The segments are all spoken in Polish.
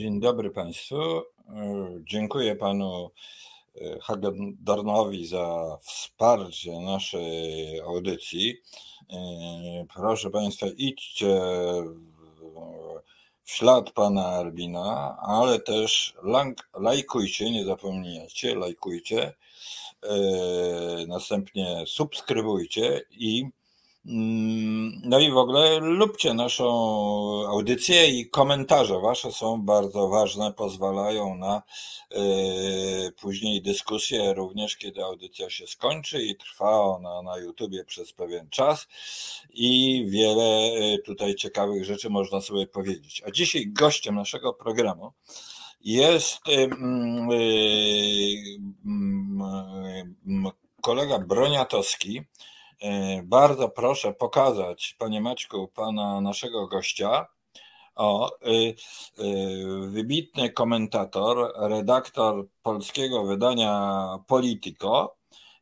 Dzień dobry Państwu. Dziękuję Panu Hagedornowi za wsparcie naszej audycji. Proszę Państwa, idźcie w ślad Pana Albina, ale też lajkujcie, nie zapomnijcie, lajkujcie, następnie subskrybujcie i no i w ogóle lubcie naszą audycję i komentarze wasze są bardzo ważne, pozwalają na y, później dyskusję, również kiedy audycja się skończy i trwa ona na YouTubie przez pewien czas i wiele y, tutaj ciekawych rzeczy można sobie powiedzieć. A dzisiaj gościem naszego programu jest y, mm, mm, kolega Broniatowski, bardzo proszę pokazać, panie Maćku, pana naszego gościa. O, y, y, wybitny komentator, redaktor polskiego wydania Politico.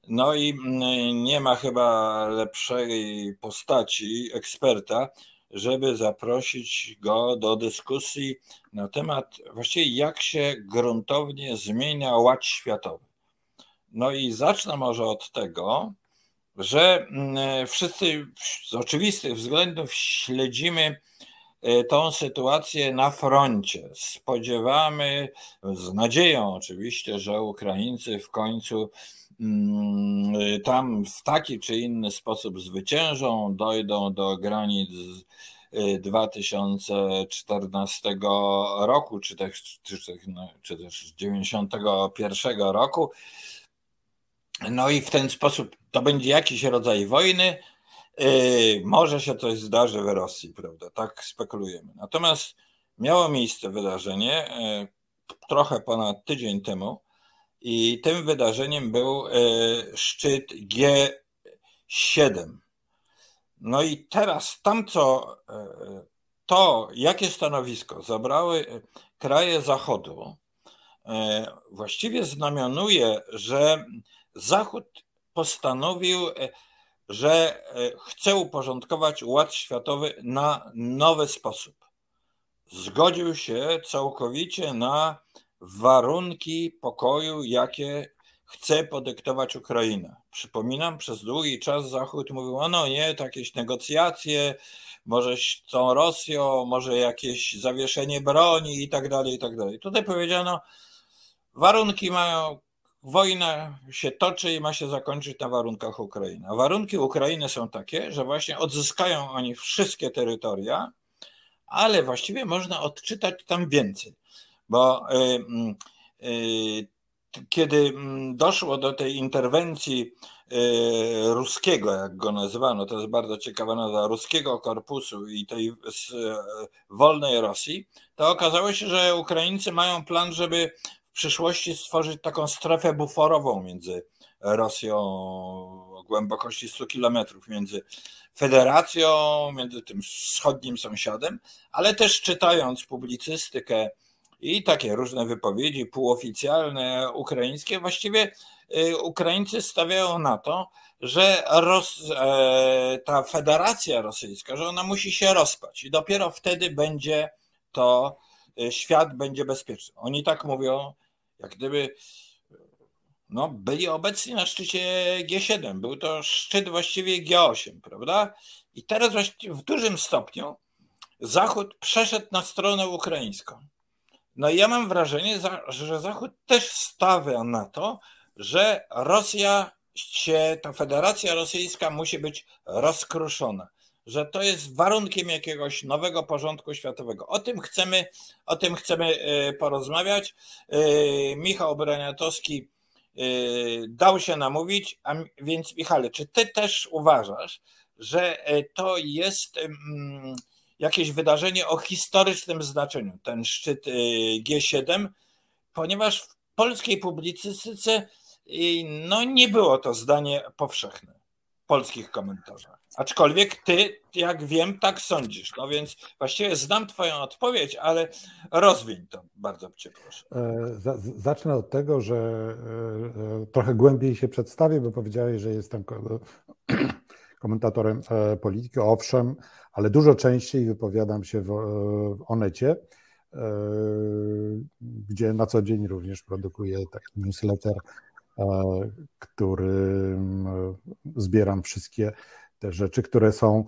No i mm, nie ma chyba lepszej postaci, eksperta, żeby zaprosić go do dyskusji na temat właściwie jak się gruntownie zmienia ład światowy. No i zacznę może od tego, że mm, wszyscy z oczywistych względów śledzimy e, tą sytuację na froncie. Spodziewamy, z nadzieją oczywiście, że Ukraińcy w końcu mm, tam w taki czy inny sposób zwyciężą, dojdą do granic 2014 e, roku, czy też, czy też, czy też 91 roku no i w ten sposób to będzie jakiś rodzaj wojny. Yy, może się coś zdarzy w Rosji, prawda? Tak spekulujemy. Natomiast miało miejsce wydarzenie yy, trochę ponad tydzień temu i tym wydarzeniem był yy, szczyt G7. No i teraz tam co to, jakie stanowisko zabrały kraje Zachodu, właściwie znamionuje, że Zachód postanowił, e, że e, chce uporządkować ład światowy na nowy sposób. Zgodził się całkowicie na warunki pokoju, jakie chce podyktować Ukraina. Przypominam, przez długi czas Zachód mówił, no nie, to jakieś negocjacje, może z tą Rosją, może jakieś zawieszenie broni i tak dalej, i tak dalej. Tutaj powiedziano, warunki mają wojna się toczy i ma się zakończyć na warunkach Ukrainy. A warunki Ukrainy są takie, że właśnie odzyskają oni wszystkie terytoria, ale właściwie można odczytać tam więcej, bo y, y, y, kiedy mm, doszło do tej interwencji ruskiego, jak go nazywano, to jest bardzo ciekawa nazwa, ruskiego korpusu i tej wolnej Rosji, to okazało się, że Ukraińcy mają plan, żeby przyszłości stworzyć taką strefę buforową między Rosją o głębokości 100 kilometrów, między federacją, między tym wschodnim sąsiadem, ale też czytając publicystykę i takie różne wypowiedzi półoficjalne ukraińskie, właściwie y, Ukraińcy stawiają na to, że e, ta federacja rosyjska, że ona musi się rozpać i dopiero wtedy będzie to, y, świat będzie bezpieczny. Oni tak mówią, jak gdyby no, byli obecni na szczycie G7. Był to szczyt właściwie G8, prawda? I teraz właściwie w dużym stopniu Zachód przeszedł na stronę ukraińską. No i ja mam wrażenie, że Zachód też stawia na to, że Rosja ta Federacja Rosyjska musi być rozkruszona że to jest warunkiem jakiegoś nowego porządku światowego. O tym chcemy, o tym chcemy e, porozmawiać. E, Michał Braniatowski e, dał się namówić, a więc Michale, czy ty też uważasz, że to jest mm, jakieś wydarzenie o historycznym znaczeniu, ten szczyt G7, ponieważ w polskiej publicystyce no, nie było to zdanie powszechne w polskich komentarzach. Aczkolwiek ty, jak wiem, tak sądzisz. No więc właściwie znam Twoją odpowiedź, ale rozwiń to bardzo Cię proszę. E, zacznę od tego, że e, e, trochę głębiej się przedstawię, bo powiedziałeś, że jestem komentatorem polityki, owszem, ale dużo częściej wypowiadam się w Onecie gdzie na co dzień również produkuję taki newsletter, którym zbieram wszystkie te rzeczy, które są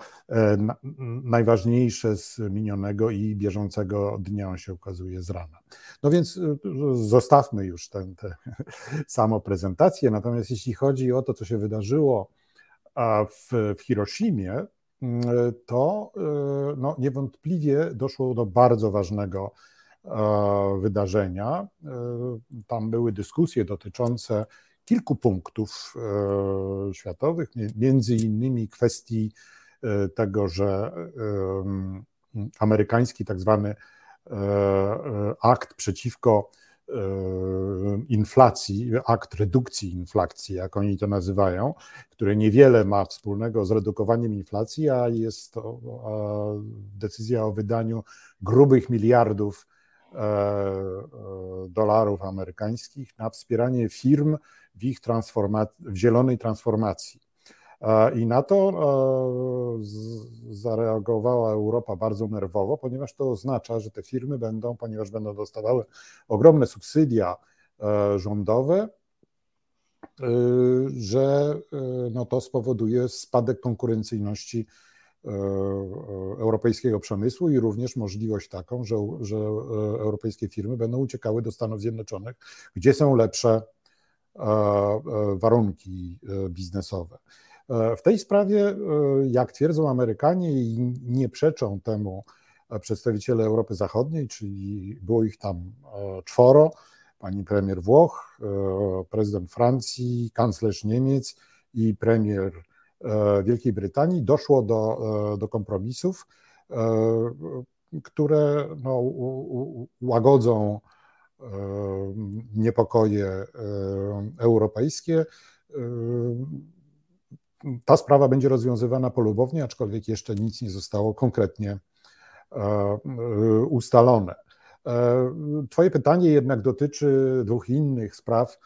najważniejsze z minionego i bieżącego dnia, on się ukazuje z rana. No więc zostawmy już tę samą prezentację, natomiast jeśli chodzi o to, co się wydarzyło w, w Hiroshimie, to no, niewątpliwie doszło do bardzo ważnego wydarzenia. Tam były dyskusje dotyczące kilku punktów światowych, między innymi kwestii tego, że amerykański tak zwany akt przeciwko inflacji, akt redukcji inflacji, jak oni to nazywają, które niewiele ma wspólnego z redukowaniem inflacji, a jest to decyzja o wydaniu grubych miliardów e, e, dolarów amerykańskich na wspieranie firm w ich transformacji, w zielonej transformacji. I na to zareagowała Europa bardzo nerwowo, ponieważ to oznacza, że te firmy będą, ponieważ będą dostawały ogromne subsydia e, rządowe, e, że e, no to spowoduje spadek konkurencyjności europejskiego przemysłu i również możliwość taką, że, że europejskie firmy będą uciekały do Stanów Zjednoczonych, gdzie są lepsze warunki biznesowe. E, w tej sprawie, e, jak twierdzą Amerykanie i nie przeczą temu e, przedstawiciele Europy Zachodniej, czyli było ich tam czworo, pani premier Włoch, prezydent Francji, kanclerz Niemiec i premier Wielkiej Brytanii, doszło do, do kompromisów, które no, łagodzą niepokoje europejskie ta sprawa będzie rozwiązywana polubownie, aczkolwiek jeszcze nic nie zostało konkretnie e, e, ustalone. E, twoje pytanie jednak dotyczy dwóch innych spraw,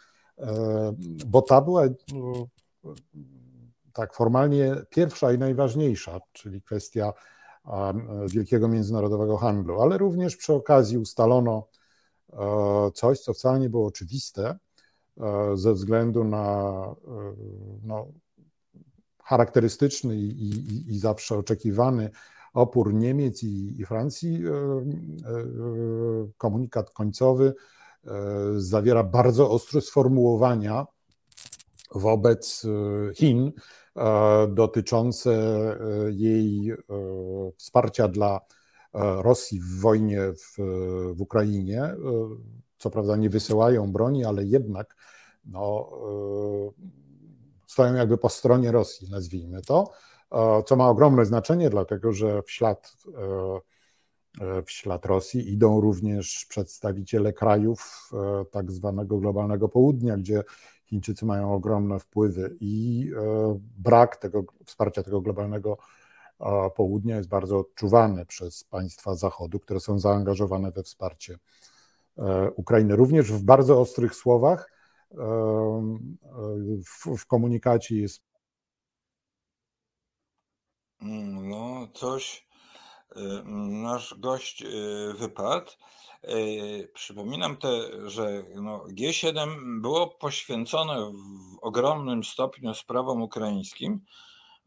bo ta była tak formalnie pierwsza i najważniejsza, czyli kwestia wielkiego międzynarodowego handlu, ale również przy okazji ustalono coś, co wcale nie było oczywiste ze względu na no, charakterystyczny i, i, i zawsze oczekiwany opór Niemiec i, i Francji, e, e, komunikat końcowy e, zawiera bardzo ostre sformułowania wobec Chin dotyczące jej wsparcia dla Rosji w wojnie w, w Ukrainie. Co prawda nie wysyłają broni, ale jednak no, stoją jakby po stronie Rosji, nazwijmy to, e, co ma ogromne znaczenie, dlatego że w ślad, e, e, w ślad Rosji idą również przedstawiciele krajów tak zwanego globalnego południa, gdzie Chińczycy mają ogromne wpływy i brak tego wsparcia tego globalnego południa jest bardzo odczuwany przez państwa Zachodu, które są zaangażowane we wsparcie Ukrainy. Również w bardzo ostrych słowach w, w komunikacie jest. Mm, no, coś. Y, nasz gość y, wypadł. Y, przypominam te, że no G7 było poświęcone w ogromnym stopniu sprawom ukraińskim,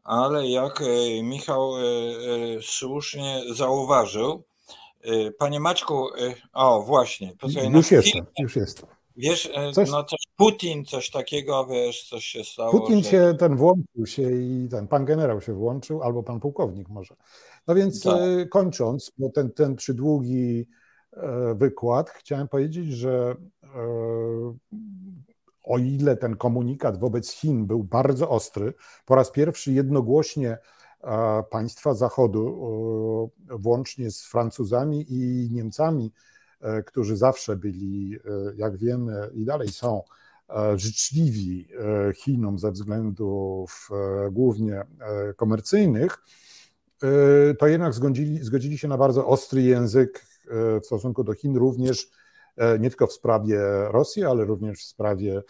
ale jak Michał słusznie zauważył, Panie Maćku, o właśnie, już jestem, już jestem. Wiesz, coś, no coś Putin, coś takiego, wiesz, coś się stało. Putin że... się, ten włączył się i ten pan generał się włączył, albo pan pułkownik może. No więc tak. E, kończąc, bo ten, ten przydługi e, wykład, chciałem powiedzieć, że o ile ten komunikat wobec Chin był bardzo ostry, po raz pierwszy jednogłośnie państwa Zachodu, włącznie z Francuzami i Niemcami, E, którzy zawsze byli, e, jak wiemy, i dalej są e, życzliwi Chinom ze względów głównie komercyjnych, to jednak zgodzili, zgodzili się na bardzo ostry język w stosunku do Chin, również nie tylko w sprawie Rosji, ale również w sprawie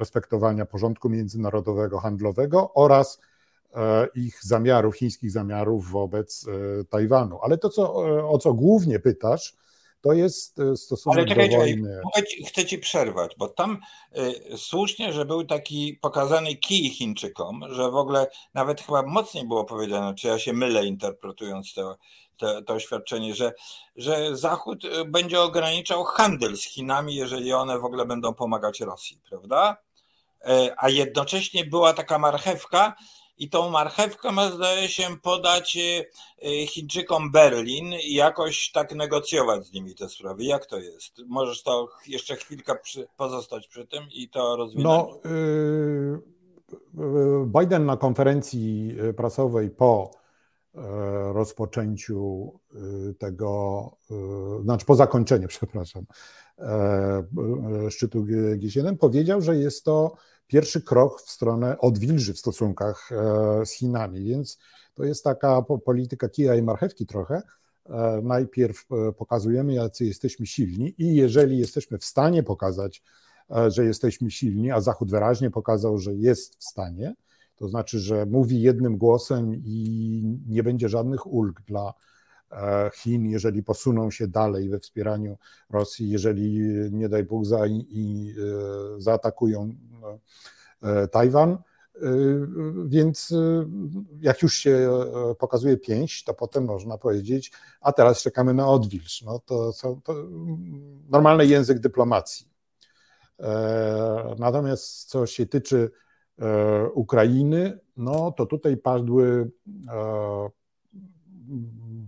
respektowania porządku międzynarodowego, handlowego oraz ich zamiarów, chińskich zamiarów wobec Tajwanu. Ale to, co, o co głównie pytasz, to jest stosunek Ale czekaj, do wojny. Czekaj, chcę ci przerwać, bo tam y, słusznie, że był taki pokazany kij Chińczykom, że w ogóle nawet chyba mocniej było powiedziane, czy ja się mylę interpretując to, to, to oświadczenie, że, że Zachód y, będzie ograniczał handel z Chinami, jeżeli one w ogóle będą pomagać Rosji, prawda? E, a jednocześnie była taka marchewka, i tą marchewkę ma, zdaje się, podać e, e, Chińczykom Berlin i jakoś tak negocjować z nimi te sprawy. Jak to jest? Możesz to jeszcze chwilkę przy, pozostać przy tym i to rozwinąć? No, Biden na konferencji prasowej po rozpoczęciu tego, znaczy po zakończeniu, przepraszam, szczytu G7 powiedział, że jest to pierwszy krok w stronę odwilży w stosunkach e, z Chinami, więc to jest taka polityka kija i marchewki trochę. E, najpierw e, pokazujemy, jacy jesteśmy silni i jeżeli jesteśmy w stanie pokazać, że jesteśmy silni, a Zachód wyraźnie pokazał, że jest w stanie, to znaczy, że mówi jednym głosem i nie będzie żadnych ulg dla Chin, jeżeli posuną się dalej we wspieraniu Rosji, jeżeli nie daj Bóg za, i, zaatakują E, Tajwan. E, więc e, jak już się pokazuje pięść, to potem można powiedzieć, a teraz czekamy na odwilż. No to, to, to normalny język dyplomacji. Natomiast co się tyczy Ukrainy, no to tutaj padły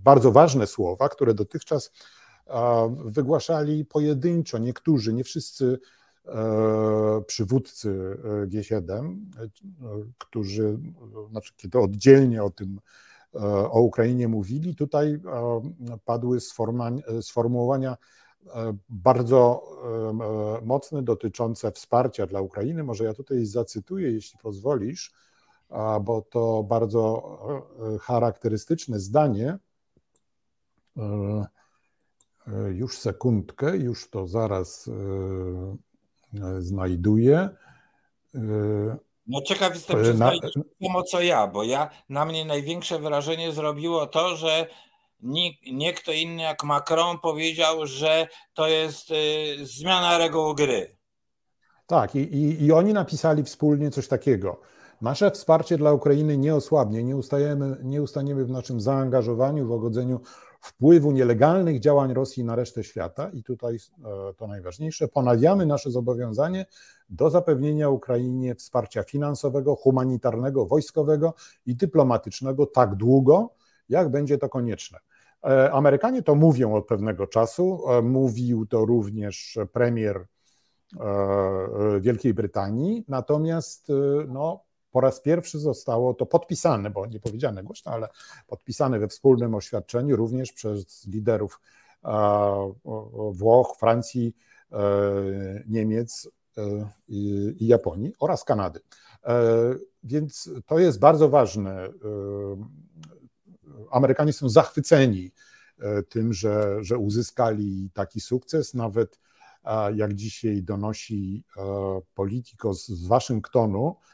bardzo ważne słowa, które dotychczas wygłaszali pojedynczo niektórzy, nie wszyscy E, przywódcy e, G7, e, którzy, znaczy kiedy oddzielnie o tym, o Ukrainie mówili, tutaj padły sformułowania bardzo mocne dotyczące wsparcia dla Ukrainy. Może ja tutaj zacytuję, jeśli pozwolisz, bo to bardzo charakterystyczne zdanie. Już sekundkę, już to zaraz znajduje. No ciekaw jestem, czy na... samo co ja, bo ja, na mnie największe wrażenie zrobiło to, że nie, nie kto inny jak Macron powiedział, że to jest zmiana reguł gry. Tak, i, i, i oni napisali wspólnie coś takiego. Nasze wsparcie dla Ukrainy nie osłabnie, nie, ustajemy, nie ustaniemy w naszym zaangażowaniu w ogodzeniu wpływu nielegalnych działań Rosji na resztę świata i tutaj e, to najważniejsze, ponawiamy nasze zobowiązanie do zapewnienia Ukrainie wsparcia finansowego, humanitarnego, wojskowego i dyplomatycznego tak długo, jak będzie to konieczne. E, Amerykanie to mówią od pewnego czasu, e, mówił to również premier Wielkiej Brytanii, natomiast no, po raz pierwszy zostało to podpisane, bo nie powiedziane głośno, ale podpisane we wspólnym oświadczeniu również przez liderów Włoch, Francji, e, Niemiec e, i Japonii oraz Kanady. E, więc to jest bardzo ważne. Amerykanie są zachwyceni tym, że, że uzyskali taki sukces. Nawet jak dzisiaj donosi Polityko z Waszyngtonu, E,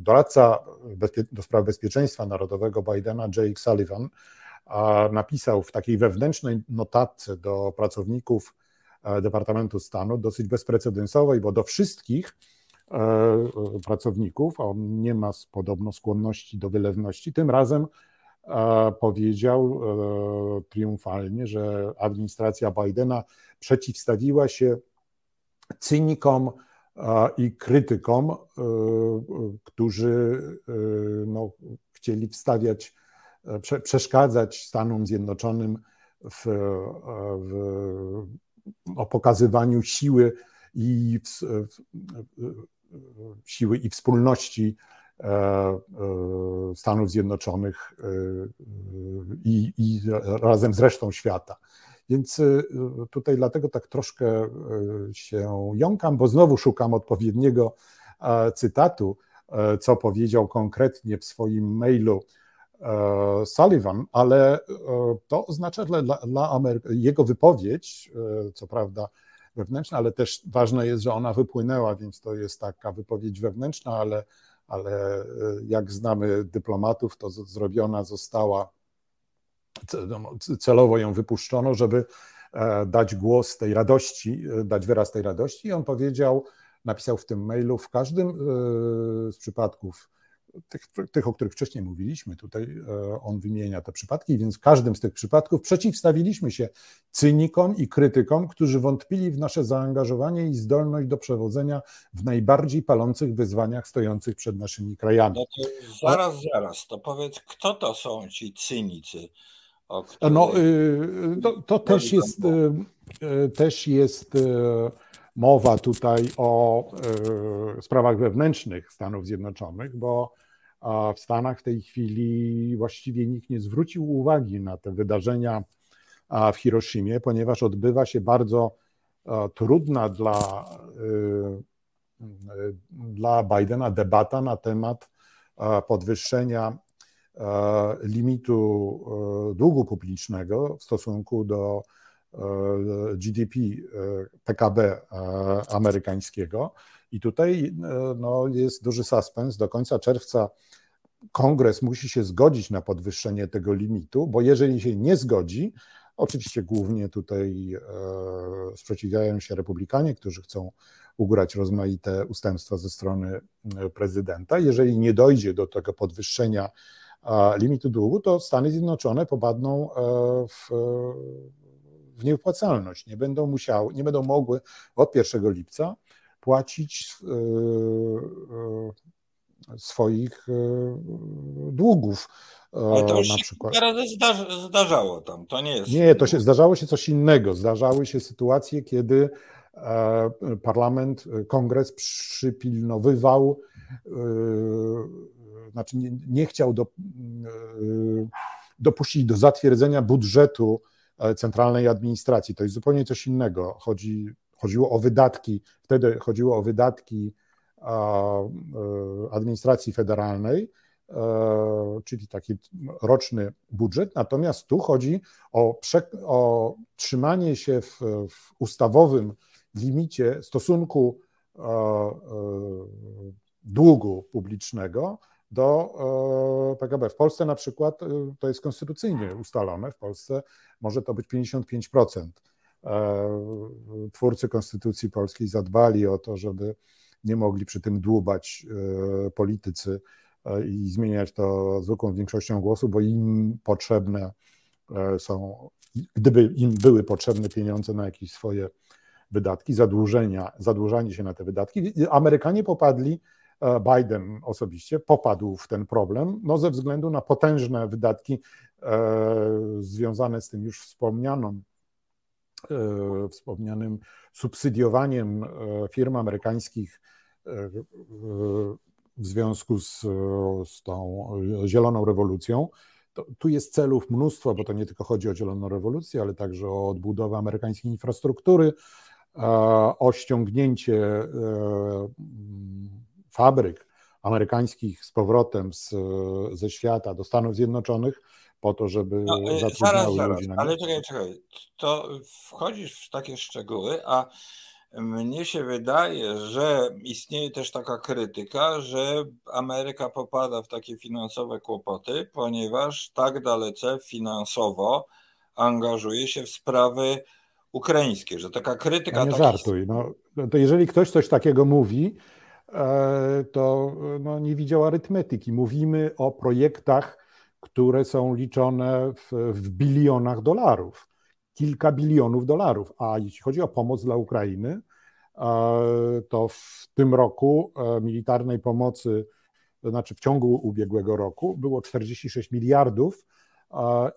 doradca do spraw bezpieczeństwa narodowego Bidena, Jake Sullivan, napisał w takiej wewnętrznej notatce do pracowników e, Departamentu Stanu, dosyć bezprecedensowej, bo do wszystkich e, pracowników, on nie ma podobno skłonności do wylewności, tym razem powiedział triumfalnie, że administracja Bidena przeciwstawiła się cynikom, i krytykom, e, którzy e, no, chcieli wstawiać, e, przeszkadzać Stanom Zjednoczonym w, w o pokazywaniu siły i siły i wspólności Stanów Zjednoczonych i, i razem z resztą świata. Więc y, tutaj dlatego tak troszkę y, się jąkam, bo znowu szukam odpowiedniego cytatu, e, co powiedział konkretnie w swoim mailu e, Sullivan, ale e, to oznacza dla, dla Amery- jego wypowiedź, co prawda wewnętrzna, ale też ważne jest, że ona wypłynęła, więc to jest taka wypowiedź wewnętrzna, ale ale jak znamy dyplomatów, to zrobiona została, celowo ją wypuszczono, żeby dać głos tej radości, dać wyraz tej radości. I on powiedział, napisał w tym mailu, w każdym z przypadków tych, tych, o których wcześniej mówiliśmy, tutaj e, on wymienia te przypadki, więc w każdym z tych przypadków przeciwstawiliśmy się cynikom i krytykom, którzy wątpili w nasze zaangażowanie i zdolność do przewodzenia w najbardziej palących wyzwaniach stojących przed naszymi krajami. No zaraz, zaraz, to powiedz, kto to są ci cynicy? No, y, to, to też jest, y, y, też jest mowa tutaj o sprawach wewnętrznych Stanów Zjednoczonych, bo w Stanach w tej chwili właściwie nikt nie zwrócił uwagi na te wydarzenia w Hiroshimie, ponieważ odbywa się bardzo trudna dla, dla Bidena debata na temat podwyższenia limitu długu publicznego w stosunku do GDP, PKB amerykańskiego. I tutaj no, jest duży suspens. Do końca czerwca kongres musi się zgodzić na podwyższenie tego limitu, bo jeżeli się nie zgodzi, oczywiście głównie tutaj e, sprzeciwiają się republikanie, którzy chcą ugrać rozmaite ustępstwa ze strony e, prezydenta. Jeżeli nie dojdzie do tego podwyższenia limitu długu, to Stany Zjednoczone popadną e, w, w niewypłacalność. Nie będą musiały, nie będą mogły od 1 lipca płacić swoich e, długów. E, Ale to na przykład. razy zdarzało tam, to nie jest. Nie, to się zdarzało się coś innego. Zdarzały się sytuacje, kiedy e, parlament, kongres przypilnowywał, znaczy nie, nie chciał do, dopuścić do zatwierdzenia budżetu centralnej administracji. To jest zupełnie coś innego. Chodzi, chodziło o wydatki, wtedy chodziło o wydatki E, administracji federalnej, e, czyli taki roczny budżet. Natomiast tu chodzi o, o trzymanie się w, w, ustawowym limicie stosunku e, długu publicznego do PKB. W Polsce na przykład to jest konstytucyjnie ustalone, w Polsce może to być 55%. Twórcy Konstytucji Polskiej zadbali o to, żeby nie mogli przy tym dłubać e, politycy e, i zmieniać to zwykłą większością głosu, bo im potrzebne e, są, gdyby im były potrzebne pieniądze na jakieś swoje wydatki, zadłużenia, zadłużanie się na te wydatki, Amerykanie popadli, Biden osobiście popadł w ten problem, no ze względu na potężne wydatki związane z tym już wspomnianą wspomnianym subsydiowaniem firm amerykańskich w związku z, z tą zieloną rewolucją. To, tu jest celów mnóstwo, bo to nie tylko chodzi o zieloną rewolucję, ale także o odbudowę amerykańskiej infrastruktury, o ściągnięcie e, fabryk amerykańskich z powrotem z, ze świata do Stanów Zjednoczonych po to, żeby no, e, zatrudniały zaraz, ludzi. Zaraz, ale czekaj, czekaj, to wchodzisz w takie szczegóły, a mnie się wydaje, że istnieje też taka krytyka, że Ameryka popada w takie finansowe kłopoty, ponieważ tak dalece finansowo angażuje się w sprawy ukraińskie, że taka krytyka... Ja nie żartuj, no, to jeżeli ktoś coś takiego mówi, to no, nie widział arytmetyki. Mówimy o projektach, które są liczone w, w bilionach dolarów kilka bilionów dolarów. A jeśli chodzi o pomoc dla Ukrainy, e, to w tym roku e, militarnej pomocy, to znaczy w ciągu ubiegłego roku, było 46 miliardów e,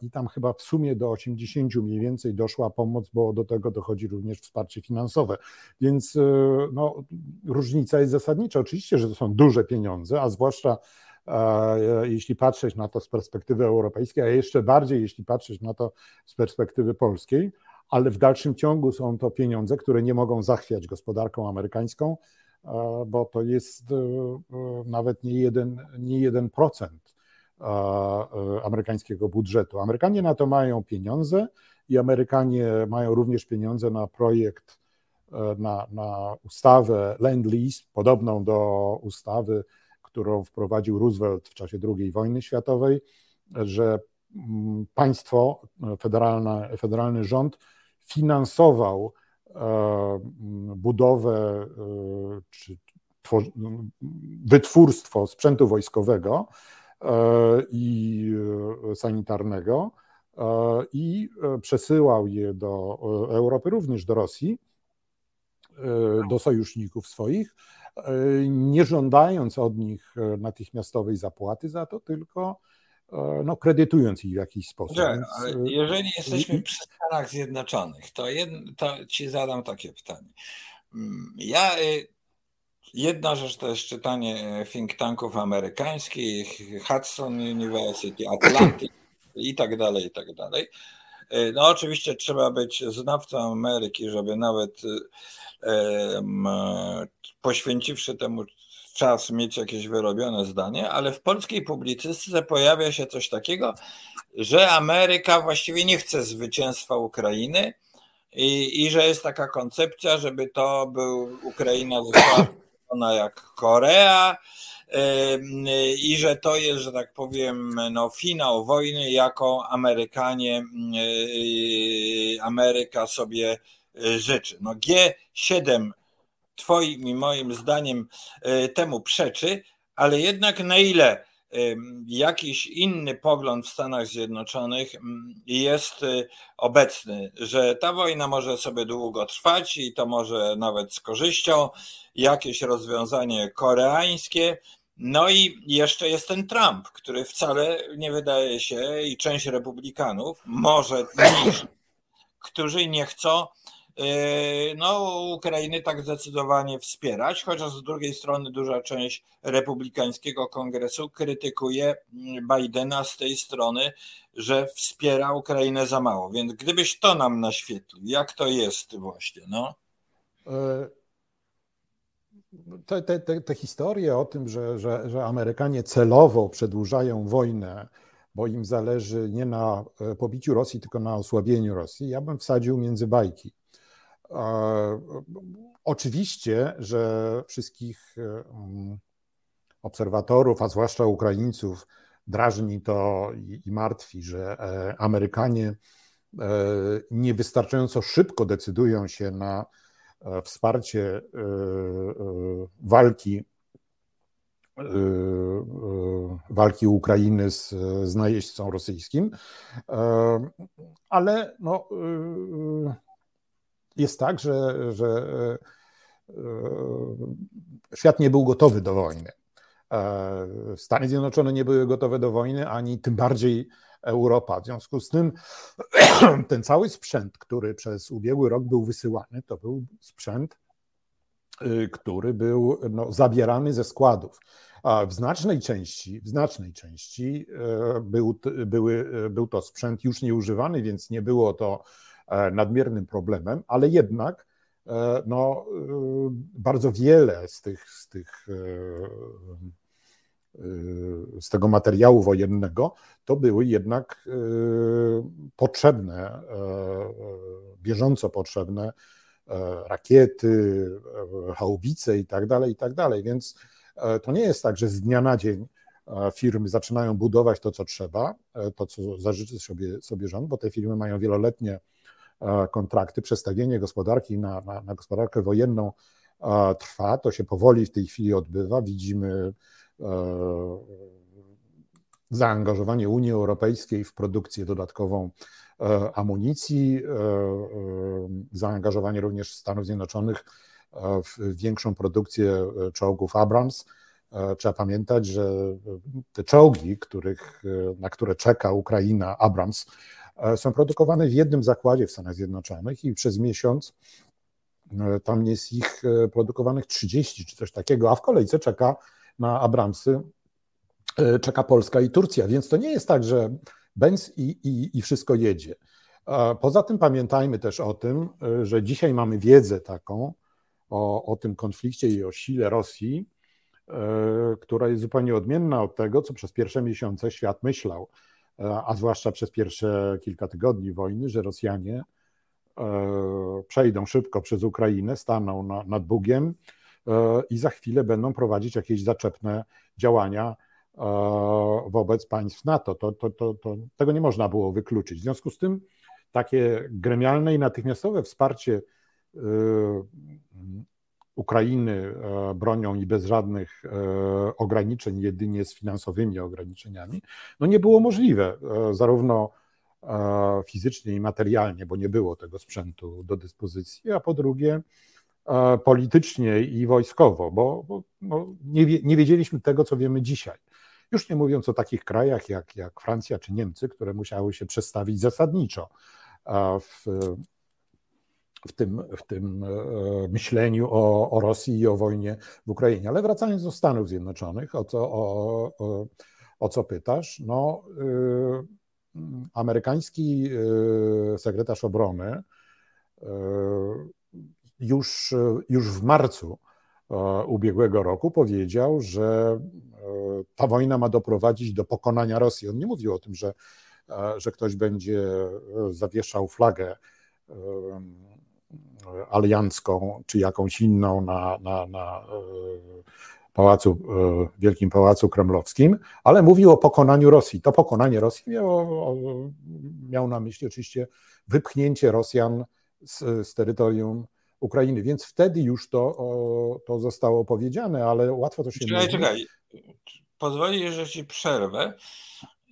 i tam chyba w sumie do 80 mniej więcej doszła pomoc, bo do tego dochodzi również wsparcie finansowe. Więc no, różnica jest zasadnicza. Oczywiście, że to są duże pieniądze, a zwłaszcza jeśli patrzeć na to z perspektywy europejskiej, a jeszcze bardziej jeśli patrzeć na to z perspektywy polskiej, ale w dalszym ciągu są to pieniądze, które nie mogą zachwiać gospodarką amerykańską, bo to jest e, e, nawet nie jeden, nie jeden procent e, amerykańskiego budżetu. Amerykanie na to mają pieniądze i Amerykanie mają również pieniądze na projekt, na, na ustawę Land Lease, podobną do ustawy którą wprowadził Roosevelt w czasie II wojny światowej, że mm, państwo, federalne, federalny rząd finansował budowę czy wytwórstwo sprzętu wojskowego i sanitarnego i przesyłał je do Europy, również do Rosji, do sojuszników swoich, nie żądając od nich natychmiastowej zapłaty za to, tylko no, kredytując ich w jakiś sposób. Więc... jeżeli jesteśmy przy Stanach Zjednoczonych, to, jed, to ci zadam takie pytanie. Mm, ja y, Jedna rzecz to jest czytanie think tanków amerykańskich, Hudson University, Atlantic i tak dalej, i tak dalej. No oczywiście trzeba być znawcą Ameryki, żeby nawet poświęciwszy temu czas mieć jakieś wyrobione zdanie, ale w polskiej publicystyce pojawia się coś takiego, że Ameryka właściwie nie chce zwycięstwa Ukrainy i, i że jest taka koncepcja, żeby to był Ukraina została ona jak Korea i że to jest, że tak powiem, no, finał wojny, jaką Amerykanie, Ameryka sobie e, życzy. No G7 twoim i moim zdaniem e, temu przeczy, ale jednak na ile jakiś inny pogląd w Stanach Zjednoczonych jest y, obecny, że ta wojna może sobie długo trwać i to może nawet z korzyścią, jakieś rozwiązanie koreańskie. No i jeszcze jest ten Trump, który wcale nie wydaje się, i część republikanów, może niż, którzy nie chcą no, Ukrainy tak zdecydowanie wspierać, chociaż z drugiej strony duża część republikańskiego kongresu krytykuje Bidena z tej strony, że wspiera Ukrainę za mało. Więc gdybyś to nam naświetlił, jak to jest właśnie, no? E, te, te, te, te historie o tym, że, że, że Amerykanie celowo przedłużają wojnę, bo im zależy nie na e, pobiciu Rosji, tylko na osłabieniu Rosji, ja bym wsadził między bajki. Oczywiście, że wszystkich obserwatorów, a zwłaszcza Ukraińców, drażni to i martwi, że e, Amerykanie e, niewystarczająco szybko decydują się na e, wsparcie walki walki Ukrainy z, z najeźdźcą rosyjskim, ale no, jest tak, że, że e, świat nie był gotowy do wojny. E, Stany Zjednoczone nie były gotowe do wojny, ani tym bardziej Europa. W związku z tym ten cały sprzęt, który przez ubiegły rok był wysyłany, to był sprzęt, y, który był no, zabierany ze składów. A w znacznej części, w znacznej części e, był, były, był to sprzęt już nieużywany, więc nie było to E, nadmiernym problemem, ale jednak e, no, e, bardzo wiele z tych, z tych z tego materiału wojennego, to były jednak potrzebne, bieżąco potrzebne rakiety, haubice i tak dalej, i tak dalej. Więc to nie jest tak, że z dnia na dzień firmy zaczynają budować to, co trzeba, to, co zażyczy sobie, sobie rząd, bo te firmy mają wieloletnie E, kontrakty, przestawienie gospodarki na, na, na gospodarkę wojenną e, trwa, to się powoli w tej chwili odbywa. Widzimy e, zaangażowanie Unii Europejskiej w produkcję dodatkową amunicji, zaangażowanie również Stanów Zjednoczonych w większą produkcję czołgów Abrams. Trzeba pamiętać, że te czołgi, których, na które czeka Ukraina, Abrams, E, są produkowane w jednym zakładzie w Stanach Zjednoczonych i przez miesiąc e, tam jest ich e, produkowanych 30 czy coś takiego, a w kolejce czeka na Abramsy czeka Polska i Turcja, więc to nie jest tak, że Benz i, i, i wszystko jedzie. Poza tym pamiętajmy też o tym, że dzisiaj mamy wiedzę taką o, o tym konflikcie i o sile Rosji, która jest zupełnie odmienna od tego, co przez pierwsze miesiące świat myślał a zwłaszcza przez pierwsze kilka tygodni wojny, że Rosjanie e, przejdą szybko przez Ukrainę, staną na, nad Bugiem, i za chwilę będą prowadzić jakieś zaczepne działania wobec państw NATO. To, to, to, to, tego nie można było wykluczyć. W związku z tym takie gremialne i natychmiastowe wsparcie Ukrainy bronią i bez żadnych ograniczeń, jedynie z finansowymi ograniczeniami, no nie było możliwe. Zarówno fizycznie i materialnie, bo nie było tego sprzętu do dyspozycji, a po drugie politycznie i wojskowo, bo, bo no, nie, nie wiedzieliśmy tego, co wiemy dzisiaj. Już nie mówiąc o takich krajach jak, jak Francja czy Niemcy, które musiały się przestawić zasadniczo w, w tym, w tym e, myśleniu o, o Rosji i o wojnie w Ukrainie. Ale wracając do Stanów Zjednoczonych, o co, o, o, co pytasz, no, y, amerykański y, sekretarz obrony już, już w marcu ubiegłego roku powiedział, że ta wojna ma doprowadzić do pokonania Rosji. On nie mówił o tym, że, że ktoś będzie zawieszał flagę aliancką czy jakąś inną na, na, na pałacu, Wielkim Pałacu Kremlowskim, ale mówił o pokonaniu Rosji. To pokonanie Rosji miało, miał na myśli oczywiście wypchnięcie Rosjan z, z terytorium Ukrainy, więc wtedy już to, to zostało powiedziane, ale łatwo to się czekaj, mówi. Czekaj, pozwoli, że ci przerwę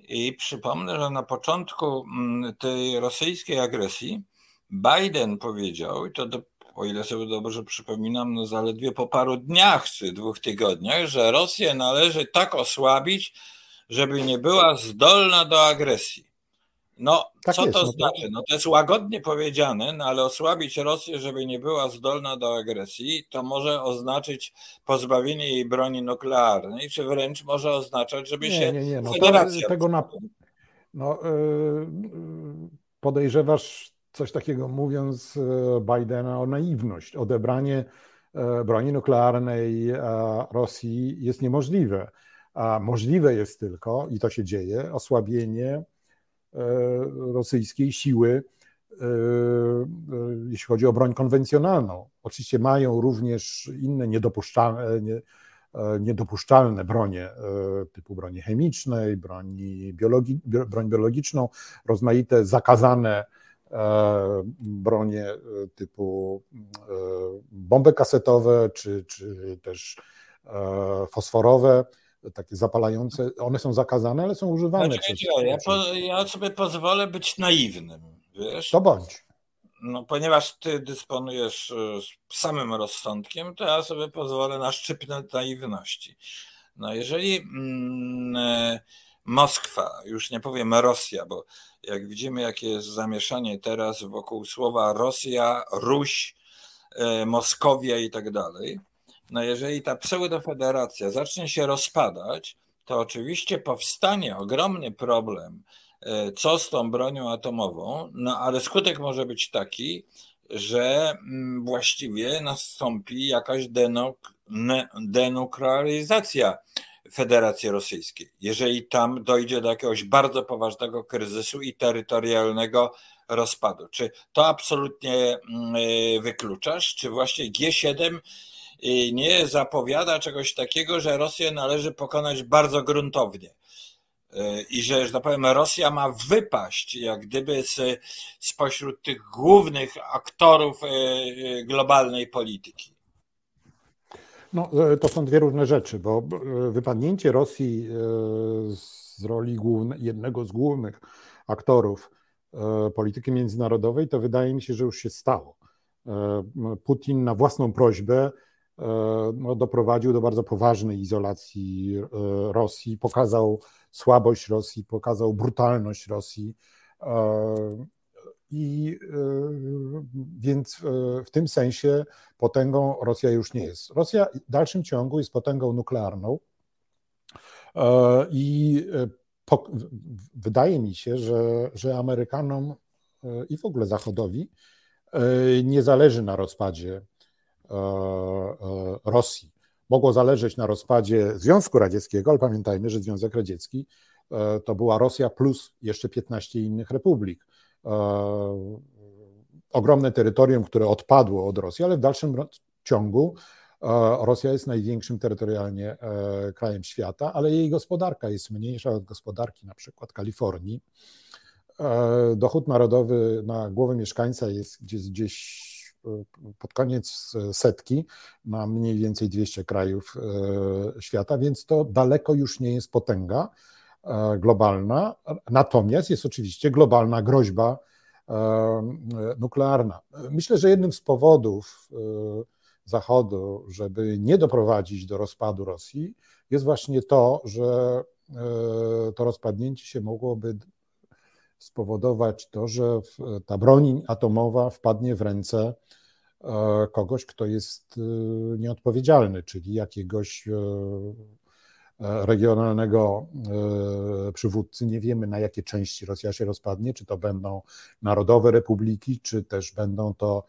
i przypomnę, że na początku mm, tej rosyjskiej agresji Biden powiedział, i to do, o ile sobie dobrze przypominam, no zaledwie po paru dniach czy dwóch tygodniach, że Rosję należy tak osłabić, żeby nie była zdolna do agresji. No, tak co jest, to no znaczy? No to jest łagodnie powiedziane, no ale osłabić Rosję, żeby nie była zdolna do agresji, to może oznaczyć pozbawienie jej broni nuklearnej, czy wręcz może oznaczać, żeby nie, się nie, nie. No. To, tego na... no, yy, podejrzewasz coś takiego mówiąc Bidena o naiwność. Odebranie broni nuklearnej Rosji jest niemożliwe. A możliwe jest tylko, i to się dzieje, osłabienie E, rosyjskiej siły, e, e, jeśli chodzi o broń konwencjonalną. Oczywiście mają również inne niedopuszczalne, niedopuszczalne bronie typu broni chemicznej, broni biologi, broń biologiczną, rozmaite zakazane bronie typu bomby kasetowe czy, czy też fosforowe takie zapalające, one są zakazane, ale są używane. Znaczy, przez, ja, po, ja sobie pozwolę być naiwnym, wiesz? To bądź. No, ponieważ ty dysponujesz e, samym rozsądkiem, to ja sobie pozwolę na szczypnę naiwności. No, jeżeli mm, e, Moskwa, już nie powiem Rosja, bo jak widzimy, jakie jest zamieszanie teraz wokół słowa Rosja, Ruś, e, Moskowia i tak dalej, no jeżeli ta pseudofederacja zacznie się rozpadać, to oczywiście powstanie ogromny problem, e, co z tą bronią atomową, no ale skutek może być taki, że mm, właściwie nastąpi jakaś denuk denuklearyzacja Federacji Rosyjskiej. Jeżeli tam dojdzie do jakiegoś bardzo poważnego kryzysu i terytorialnego rozpadu. Czy to absolutnie mm, e, wykluczasz? Czy właśnie G7 nie zapowiada czegoś takiego, że Rosję należy pokonać bardzo gruntownie. E, I że, że tak powiem, Rosja ma wypaść jak gdyby z, spośród tych głównych aktorów globalnej polityki. No, to są dwie różne rzeczy, bo wypadnięcie Rosji z roli główne, jednego z głównych aktorów polityki międzynarodowej, to wydaje mi się, że już się stało. Putin na własną prośbę E, no, doprowadził do bardzo poważnej izolacji e, Rosji, pokazał słabość Rosji, pokazał brutalność Rosji. E, I więc w tym sensie potęgą Rosja już nie jest. Rosja w dalszym ciągu jest potęgą nuklearną i po, wydaje mi się, że, że Amerykanom i w ogóle Zachodowi nie zależy na rozpadzie E, e, Rosji. Mogło zależeć na rozpadzie Związku Radzieckiego, ale pamiętajmy, że Związek Radziecki e, to była Rosja plus jeszcze 15 innych republik. Ogromne terytorium, które odpadło od Rosji, ale w dalszym ciągu Rosja jest największym terytorialnie krajem świata, ale jej gospodarka jest mniejsza od gospodarki na przykład Kalifornii. Dochód narodowy na głowę mieszkańca jest gdzieś, gdzieś pod koniec setki na mniej więcej 200 krajów świata, więc to daleko już nie jest potęga globalna. Natomiast jest oczywiście globalna groźba nuklearna. Myślę, że jednym z powodów Zachodu, żeby nie doprowadzić do rozpadu Rosji, jest właśnie to, że to rozpadnięcie się mogłoby spowodować to, że ta broń atomowa wpadnie w ręce kogoś, kto jest nieodpowiedzialny, czyli jakiegoś regionalnego przywódcy. Nie wiemy, na jakie części Rosja się rozpadnie, czy to będą narodowe republiki, czy też będą to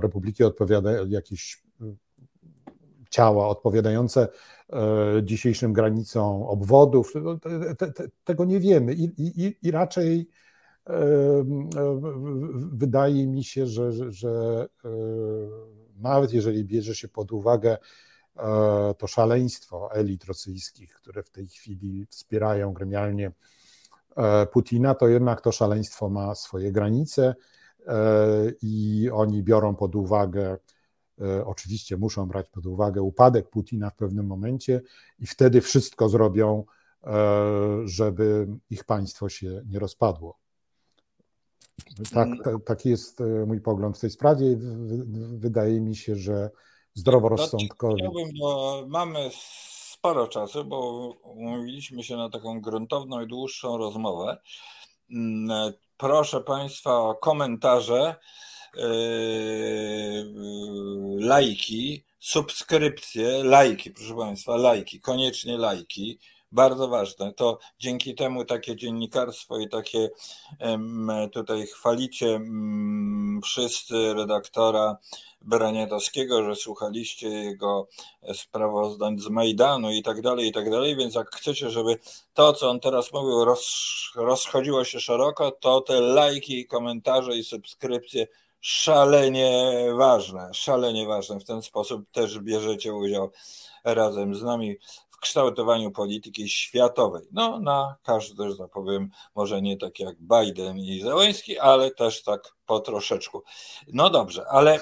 republiki odpowiada, jakieś ciała odpowiadające dzisiejszym granicom obwodów. Te, te, tego nie wiemy i, i, i raczej wydaje mi się, że, że, że nawet jeżeli bierze się pod uwagę to szaleństwo elit rosyjskich, które w tej chwili wspierają gremialnie Putina, to jednak to szaleństwo ma swoje granice i oni biorą pod uwagę, oczywiście muszą brać pod uwagę upadek Putina w pewnym momencie i wtedy wszystko zrobią, żeby ich państwo się nie rozpadło. Tak, taki jest mój pogląd w tej sprawie. Wydaje mi się, że zdroworozsądkowi. Chciałbym, bo mamy sporo czasu, bo umówiliśmy się na taką gruntowną i dłuższą rozmowę. Mm, proszę Państwa o komentarze, yy, lajki, subskrypcje, lajki, proszę Państwa, lajki, koniecznie lajki bardzo ważne. To dzięki temu takie dziennikarstwo i takie tutaj chwalicie wszyscy redaktora Braniatowskiego, że słuchaliście jego sprawozdań z Majdanu i tak dalej, i tak dalej, więc jak chcecie, żeby to, co on teraz mówił, roz, rozchodziło się szeroko, to te lajki, komentarze i subskrypcje szalenie ważne, szalenie ważne. W ten sposób też bierzecie udział razem z nami kształtowaniu polityki światowej. No, na każdy, że tak powiem, może nie tak jak Biden i Zełenski, ale też tak po troszeczku. No dobrze, ale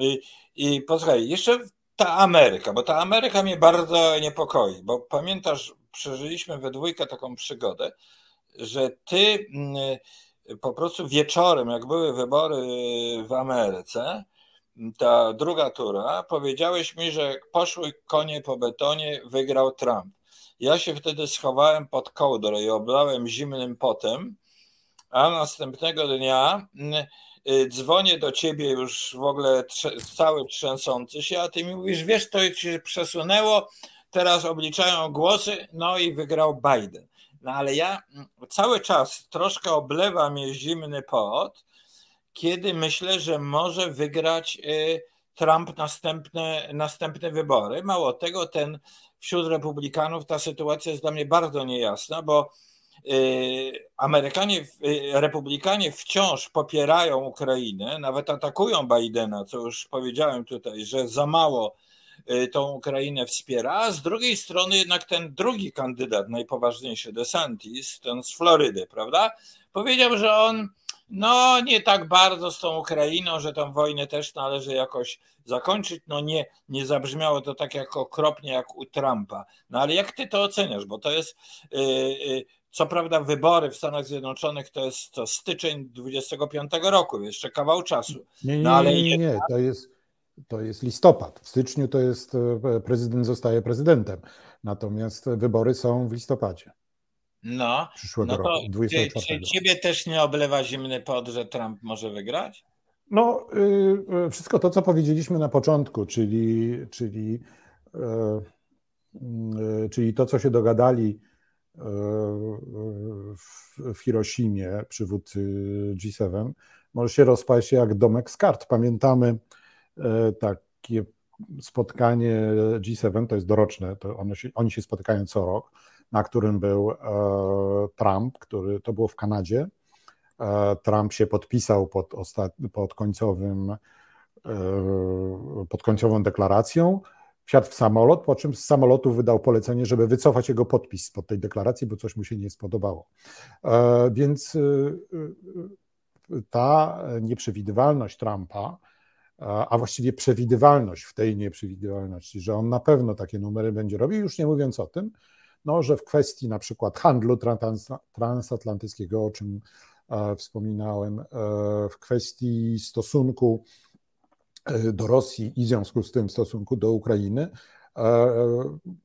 i, i posłuchaj, jeszcze ta Ameryka, bo ta Ameryka mnie bardzo niepokoi, bo pamiętasz, przeżyliśmy we dwójkę taką przygodę, że ty po prostu wieczorem, jak były wybory w Ameryce, ta druga tura, powiedziałeś mi, że poszły konie po betonie, wygrał Trump. Ja się wtedy schowałem pod kołdrę i oblałem zimnym potem, a następnego dnia mm, y, dzwonię do ciebie już w ogóle cały trzęsący się, a ty mi mówisz, wiesz, to się przesunęło, teraz obliczają głosy, no i wygrał Biden. No ale ja mm, cały czas troszkę oblewa mnie zimny pot, kiedy myślę, że może wygrać y, Trump następne, następne wybory. Mało tego, ten wśród republikanów ta sytuacja jest dla mnie bardzo niejasna, bo y, Amerykanie, y, republikanie wciąż popierają Ukrainę, nawet atakują Bidena, co już powiedziałem tutaj, że za mało tą Ukrainę wspiera, a z drugiej strony jednak ten drugi kandydat, najpoważniejszy, DeSantis, ten z Florydy, prawda, powiedział, że on no, nie tak bardzo z tą Ukrainą, że tą wojnę też należy jakoś zakończyć. No nie, nie zabrzmiało to tak jak okropnie jak u Trumpa. No ale jak ty to oceniasz? Bo to jest, yy, yy, co prawda wybory w Stanach Zjednoczonych to jest to styczeń 25 roku, jeszcze kawał czasu. Nie, nie, no, ale nie, nie, nie, to jest, to jest listopad. W styczniu to jest e, prezydent zostaje prezydentem, natomiast wybory są w listopadzie. No, przyszłego no to roku, 24. Czy, czy ciebie też nie oblewa zimny pot, że Trump może wygrać? No, y, wszystko to, co powiedzieliśmy na początku, czyli, czyli, y, y, czyli to, co się dogadali w, w Hiroshimie przywódcy G7, może się rozpaść jak domek z kart. Pamiętamy takie spotkanie G7, to jest doroczne, to one się, oni się spotykają co rok na którym był e, Trump, który to było w Kanadzie. E, Trump się podpisał pod, ostat, pod końcowym e, pod końcową deklaracją, wsiadł w samolot, po czym z samolotu wydał polecenie, żeby wycofać jego podpis pod tej deklaracji, bo coś mu się nie spodobało. Więc ta nieprzewidywalność Trumpa, a właściwie przewidywalność w tej nieprzewidywalności, że on na pewno takie numery będzie robił, już nie mówiąc o tym, no, że w kwestii na przykład handlu transatlantyckiego, o czym e, wspominałem, e, w kwestii stosunku e, do Rosji i w związku z tym stosunku do Ukrainy,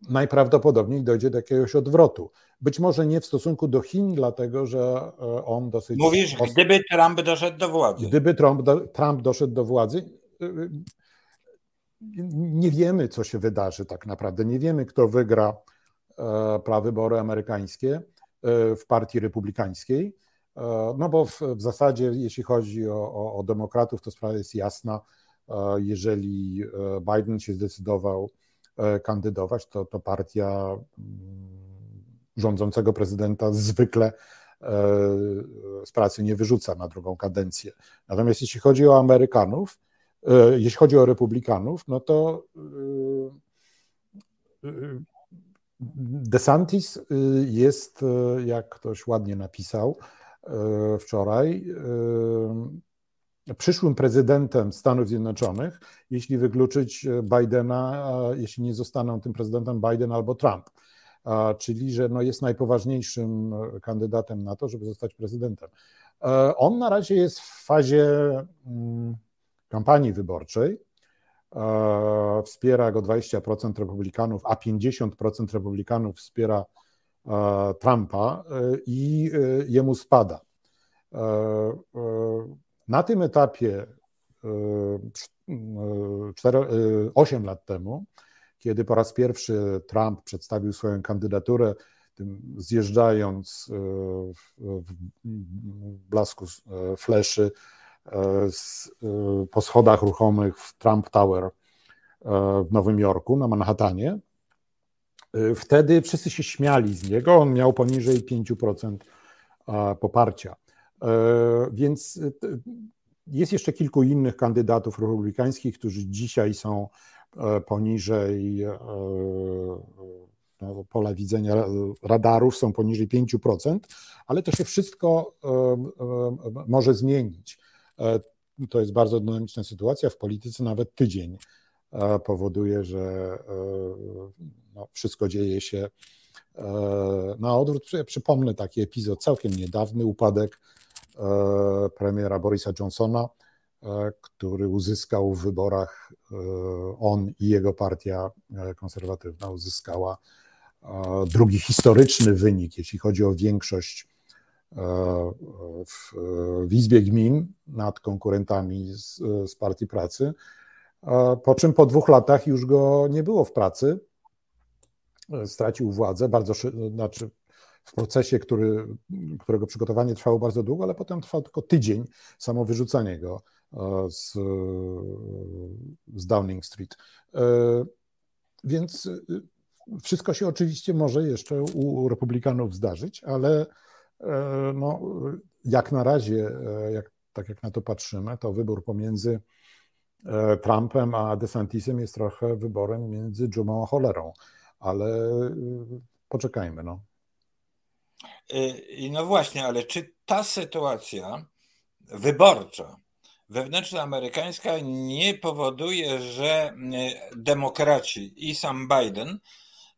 najprawdopodobniej dojdzie do jakiegoś odwrotu. Być może nie w stosunku do Chin, dlatego że on dosyć. Mówisz, gdyby Trump doszedł do władzy. Gdyby Trump, Trump doszedł do władzy, nie wiemy, co się wydarzy tak naprawdę. Nie wiemy, kto wygra prawybory amerykańskie e, w partii republikańskiej. E, no bo w, w zasadzie, jeśli chodzi o, o, o, demokratów, to sprawa jest jasna. Jeżeli Biden się zdecydował kandydować, to, to partia mm, rządzącego prezydenta zwykle z pracy nie wyrzuca na drugą kadencję. Natomiast jeśli chodzi o Amerykanów, jeśli chodzi o republikanów, no to DeSantis y, jest, y, jak ktoś ładnie napisał y, wczoraj, przyszłym prezydentem Stanów Zjednoczonych, jeśli wykluczyć Bidena, jeśli nie zostaną tym prezydentem Biden albo Trump. Czyli, że no jest najpoważniejszym kandydatem na to, żeby zostać prezydentem. On na razie jest w fazie mm, kampanii wyborczej. E, wspiera go 20% republikanów, a 50% republikanów wspiera e, Trumpa e, i jemu spada. Na tym etapie 4, 8 lat temu, kiedy po raz pierwszy Trump przedstawił swoją kandydaturę, zjeżdżając w blasku fleszy z, e, po schodach ruchomych w Trump Tower e, w Nowym Jorku, na Manhattanie. Wtedy wszyscy się śmiali z niego, on miał poniżej 5% poparcia. Więc jest jeszcze kilku innych kandydatów republikańskich, którzy dzisiaj są poniżej no, pola widzenia radarów, są poniżej 5%, ale to się wszystko może zmienić. E, to jest bardzo dynamiczna sytuacja. W polityce nawet tydzień e, powoduje, że e, no, wszystko dzieje się na odwrót. Przypomnę taki epizod całkiem niedawny, upadek premiera Borisa Johnsona, który uzyskał w wyborach, on i jego partia konserwatywna uzyskała drugi historyczny wynik, jeśli chodzi o większość w, w Izbie Gmin nad konkurentami z, z Partii Pracy, po czym po dwóch latach już go nie było w pracy, stracił władzę, bardzo, znaczy w procesie, który, którego przygotowanie trwało bardzo długo, ale potem trwał tylko tydzień samo wyrzucenie go e, z, z Downing Street. E, więc wszystko się oczywiście może jeszcze u republikanów zdarzyć, ale E, no, jak na razie, e, jak, tak jak na to patrzymy, to wybór pomiędzy e, Trumpem a DeSantisem jest trochę wyborem między dżumą a cholerą, ale poczekajmy. No. No właśnie, ale czy ta sytuacja wyborcza, wewnętrznoamerykańska nie powoduje, że demokraci i sam Biden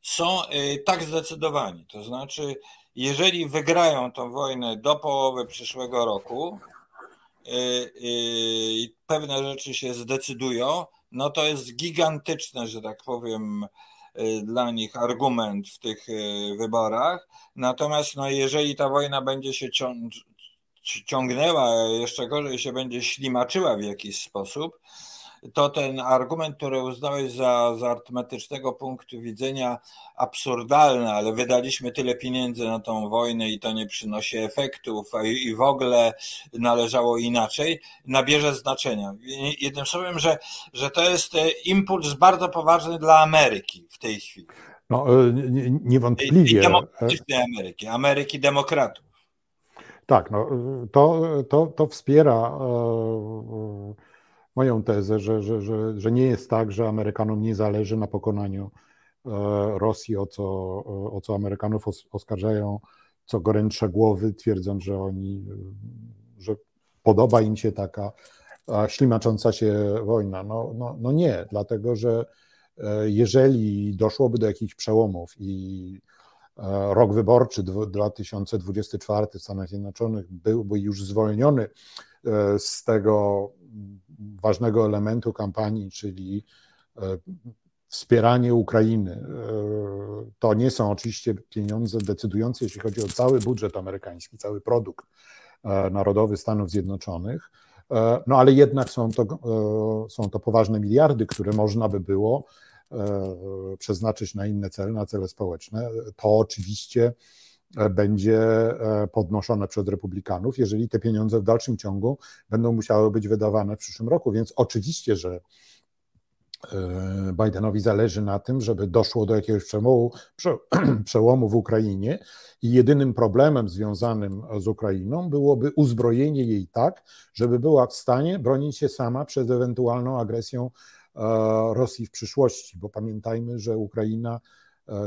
są tak zdecydowani? To znaczy, jeżeli wygrają tą wojnę do połowy przyszłego roku y, y, i pewne rzeczy się zdecydują, no to jest gigantyczne, że tak powiem, y, dla nich argument w tych wyborach. Natomiast no, jeżeli ta wojna będzie się ciągnęła, jeszcze gorzej się będzie ślimaczyła w jakiś sposób, to ten argument, który uznałeś za, za arytmetycznego punktu widzenia absurdalny, ale wydaliśmy tyle pieniędzy na tą wojnę i to nie przynosi efektów i, w ogóle należało inaczej, nabierze znaczenia. Jednym słowem, że, że to jest e, impuls bardzo poważny dla Ameryki w tej chwili. No, e, niewątpliwie. I demokratycznej Ameryki, Ameryki demokratów. Tak, no, to, to, to wspiera moją tezę, że, że, że, że nie jest tak, że Amerykanom nie zależy na pokonaniu Rosji, o co, o co Amerykanów oskarżają co gorętsze głowy, twierdząc, że oni, że podoba im się taka ślimacząca się wojna. No, no, no nie, dlatego że e, jeżeli doszłoby do jakichś przełomów i e, rok wyborczy 2024 w Stanach Zjednoczonych byłby już zwolniony e, z tego ważnego elementu kampanii, czyli wspieranie Ukrainy. To nie są oczywiście pieniądze decydujące, jeśli chodzi o cały budżet amerykański, cały produkt narodowy Stanów Zjednoczonych. E, no ale jednak są to, e, są to poważne miliardy, które można by było e, przeznaczyć na inne cele, na cele społeczne. To oczywiście będzie podnoszone przez republikanów, jeżeli te pieniądze w dalszym ciągu będą musiały być wydawane w przyszłym roku. Więc oczywiście, że E, Bidenowi zależy na tym, żeby doszło do jakiegoś przełomu, przełomu w Ukrainie i jedynym problemem związanym z Ukrainą byłoby uzbrojenie jej tak, żeby była w stanie bronić się sama przed ewentualną agresją e, Rosji w przyszłości, bo pamiętajmy, że Ukraina e,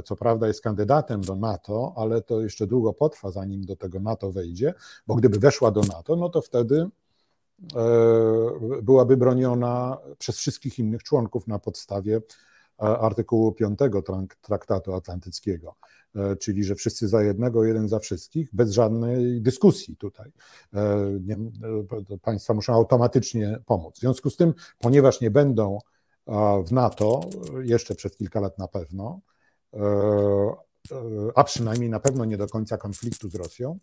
co prawda jest kandydatem do NATO, ale to jeszcze długo potrwa, zanim do tego NATO wejdzie, bo gdyby weszła do NATO, no to wtedy E, byłaby broniona przez wszystkich innych członków na podstawie e, artykułu 5 Traktatu Atlantyckiego, e, czyli że wszyscy za jednego, jeden za wszystkich, bez żadnej dyskusji tutaj. Nie, państwa muszą automatycznie pomóc. W związku z tym, ponieważ nie będą w NATO, jeszcze przez kilka lat na pewno, a przynajmniej na pewno nie do końca konfliktu z Rosją,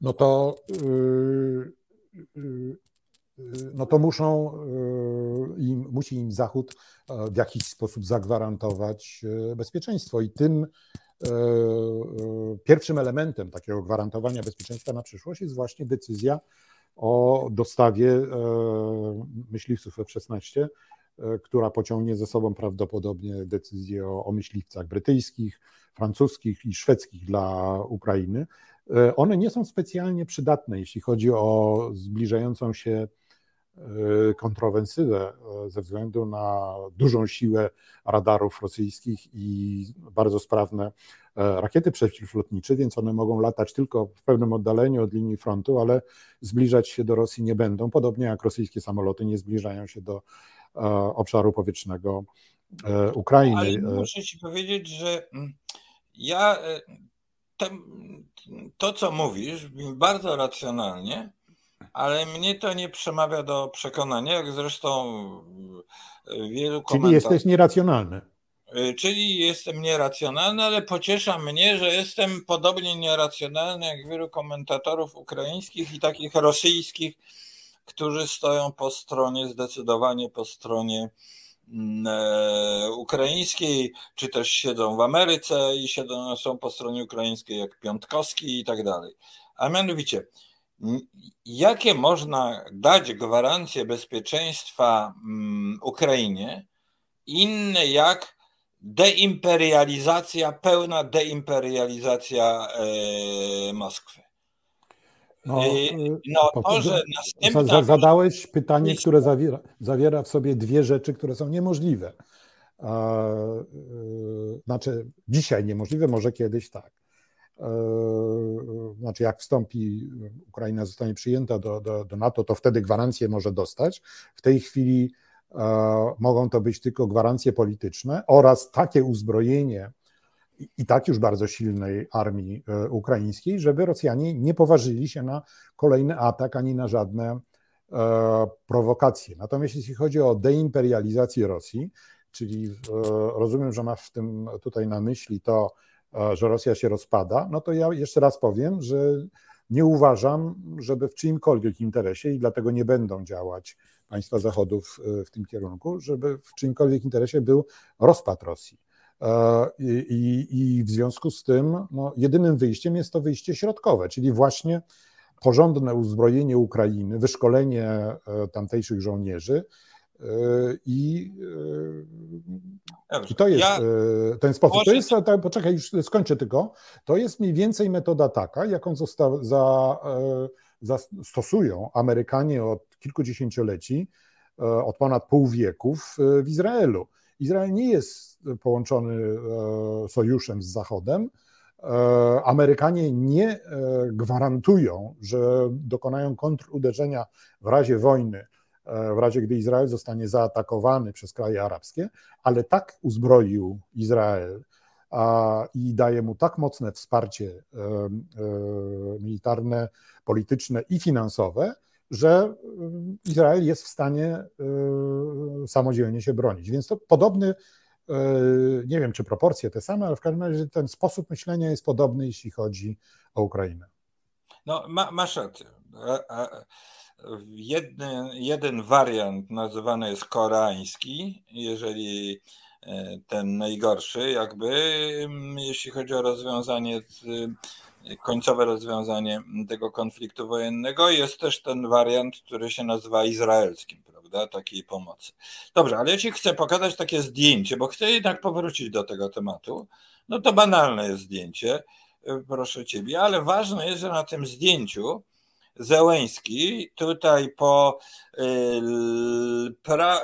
no to y, no to muszą y, im, musi im Zachód e, w jakiś sposób zagwarantować e, bezpieczeństwo. I tym e, pierwszym elementem takiego gwarantowania bezpieczeństwa na przyszłość jest właśnie decyzja o dostawie myśliwców F-16, która pociągnie ze sobą prawdopodobnie decyzję o, o myśliwcach brytyjskich, francuskich i szwedzkich dla Ukrainy. E, one nie są specjalnie przydatne, jeśli chodzi o zbliżającą się e, kontrowensywę e, ze względu na dużą siłę radarów rosyjskich i bardzo sprawne rakiety przeciwlotnicze, więc one mogą latać tylko w pewnym oddaleniu od linii frontu, ale zbliżać się do Rosji nie będą, podobnie jak rosyjskie samoloty nie zbliżają się do obszaru powietrznego Ukrainy. Ale muszę Ci powiedzieć, że mm, ja to, co mówisz, bardzo racjonalnie, ale mnie to nie przemawia do przekonania, jak zresztą wielu komentatorów. Czyli jesteś nieracjonalny. Czyli jestem nieracjonalny, ale pociesza mnie, że jestem podobnie nieracjonalny jak wielu komentatorów ukraińskich i takich rosyjskich, którzy stoją po stronie, zdecydowanie po stronie Mm, e, ukraińskiej, czy też siedzą w Ameryce i siedzą, są po stronie ukraińskiej, jak Piątkowski i tak dalej. A mianowicie, jakie można dać gwarancje bezpieczeństwa mm, Ukrainie, inne jak deimperializacja, pełna deimperializacja e, Moskwy? No, y, no to, że następna... Zadałeś pytanie, które zawiera, zawiera w sobie dwie rzeczy, które są niemożliwe. Y, znaczy, dzisiaj niemożliwe, może kiedyś tak. Znaczy, jak wstąpi, Ukraina zostanie przyjęta do, do, do NATO, to wtedy gwarancję może dostać. W tej chwili mogą to być tylko gwarancje polityczne oraz takie uzbrojenie, i tak już bardzo silnej armii e, ukraińskiej, żeby Rosjanie nie poważyli się na kolejny atak ani na żadne e, prowokacje. Natomiast jeśli chodzi o deimperializację Rosji, czyli e, rozumiem, że masz w tym tutaj na myśli to, że Rosja się rozpada, no to ja jeszcze raz powiem, że nie uważam, żeby w czyimkolwiek interesie, i dlatego nie będą działać państwa Zachodu w, w tym kierunku, żeby w czyimkolwiek interesie był rozpad Rosji. E, I, I, w związku z tym no, jedynym wyjściem jest to wyjście środkowe, czyli właśnie porządne uzbrojenie Ukrainy, wyszkolenie e, tamtejszych żołnierzy. E, I, i to jest ja ten sposób. To jest, poczekaj, już skończę tylko. To jest mniej więcej metoda taka, jaką zosta, za, za, stosują Amerykanie od kilkudziesięcioleci, od ponad pół wieków w Izraelu. Izrael nie jest połączony sojuszem z Zachodem. Amerykanie nie gwarantują, że dokonają kontruderzenia w razie wojny w razie gdy Izrael zostanie zaatakowany przez kraje arabskie, ale tak uzbroił Izrael i daje mu tak mocne wsparcie e, e, militarne, polityczne i finansowe, że e, Izrael jest w stanie samodzielnie się bronić. Więc to podobny, nie wiem czy proporcje te same, ale w każdym razie ten sposób myślenia jest podobny, jeśli chodzi o Ukrainę. No, ma, masz rację jeden, jeden wariant nazywany jest koreański, jeżeli e, ten najgorszy, jakby mm, jeśli chodzi o rozwiązanie, e, końcowe rozwiązanie tego konfliktu wojennego. Jest też ten wariant, który się nazywa izraelskim, prawda, takiej pomocy. Dobrze, ale Ci chcę pokazać takie zdjęcie, bo chcę jednak powrócić do tego tematu. No to banalne jest zdjęcie, e, proszę Ciebie, ale ważne jest, że na tym zdjęciu Zełęński tutaj po y,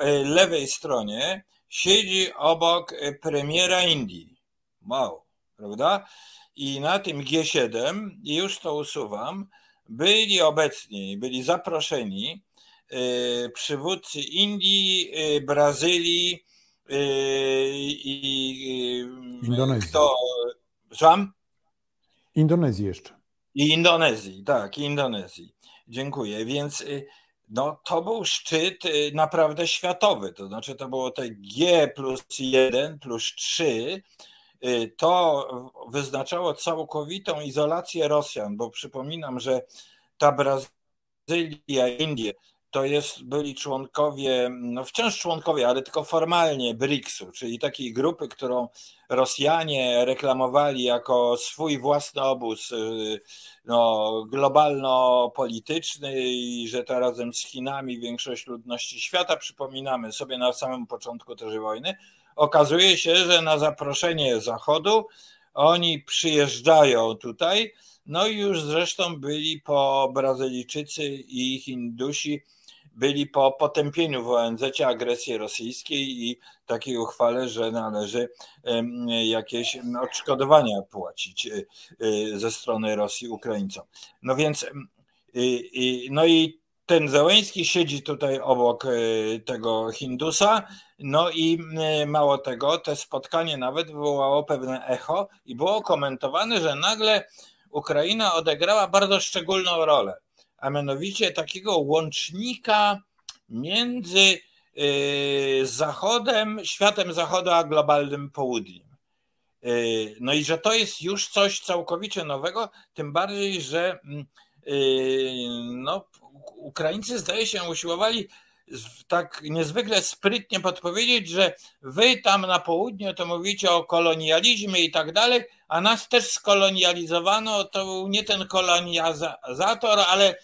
y, lewej stronie siedzi obok premiera Indii. Wow, prawda? I na tym G7, i już to usuwam, byli obecni, byli zaproszeni y, przywódcy Indii, Brazylii i Indonezji. Kto, Słucham? Indonezji jeszcze. I Indonezji, tak, i Indonezji. Dziękuję. Więc y, no, to był szczyt y, naprawdę światowy. To znaczy, to było te G plus 1 plus 3. Y, to wyznaczało całkowitą izolację Rosjan, bo przypominam, że ta Brazylia, Indie to jest, byli członkowie, no wciąż członkowie, ale tylko formalnie BRICS-u, czyli takiej grupy, którą Rosjanie reklamowali jako swój własny obóz y, no, globalno-polityczny i że to razem z Chinami większość ludności świata, przypominamy sobie na samym początku tej wojny, okazuje się, że na zaproszenie Zachodu oni przyjeżdżają tutaj, no i już zresztą byli po Brazylijczycy i Hindusi byli po potępieniu w ONZ agresji rosyjskiej i takiej uchwale, że należy jakieś odszkodowania płacić y, y, ze strony Rosji Ukraińcom. No więc, no i ten Załęski siedzi tutaj obok y, tego Hindusa, no i mało tego, to spotkanie nawet wywołało pewne echo i było komentowane, że nagle Ukraina odegrała bardzo szczególną rolę a mianowicie takiego łącznika między y, Zachodem, światem Zachodu, a globalnym południem. No i że to jest już coś całkowicie nowego, tym bardziej, że mm, no, Ukraińcy zdaje się usiłowali tak niezwykle sprytnie podpowiedzieć, że wy tam na południu to mówicie o kolonializmie i tak dalej, a nas też skolonializowano, to był nie ten kolonizator, ale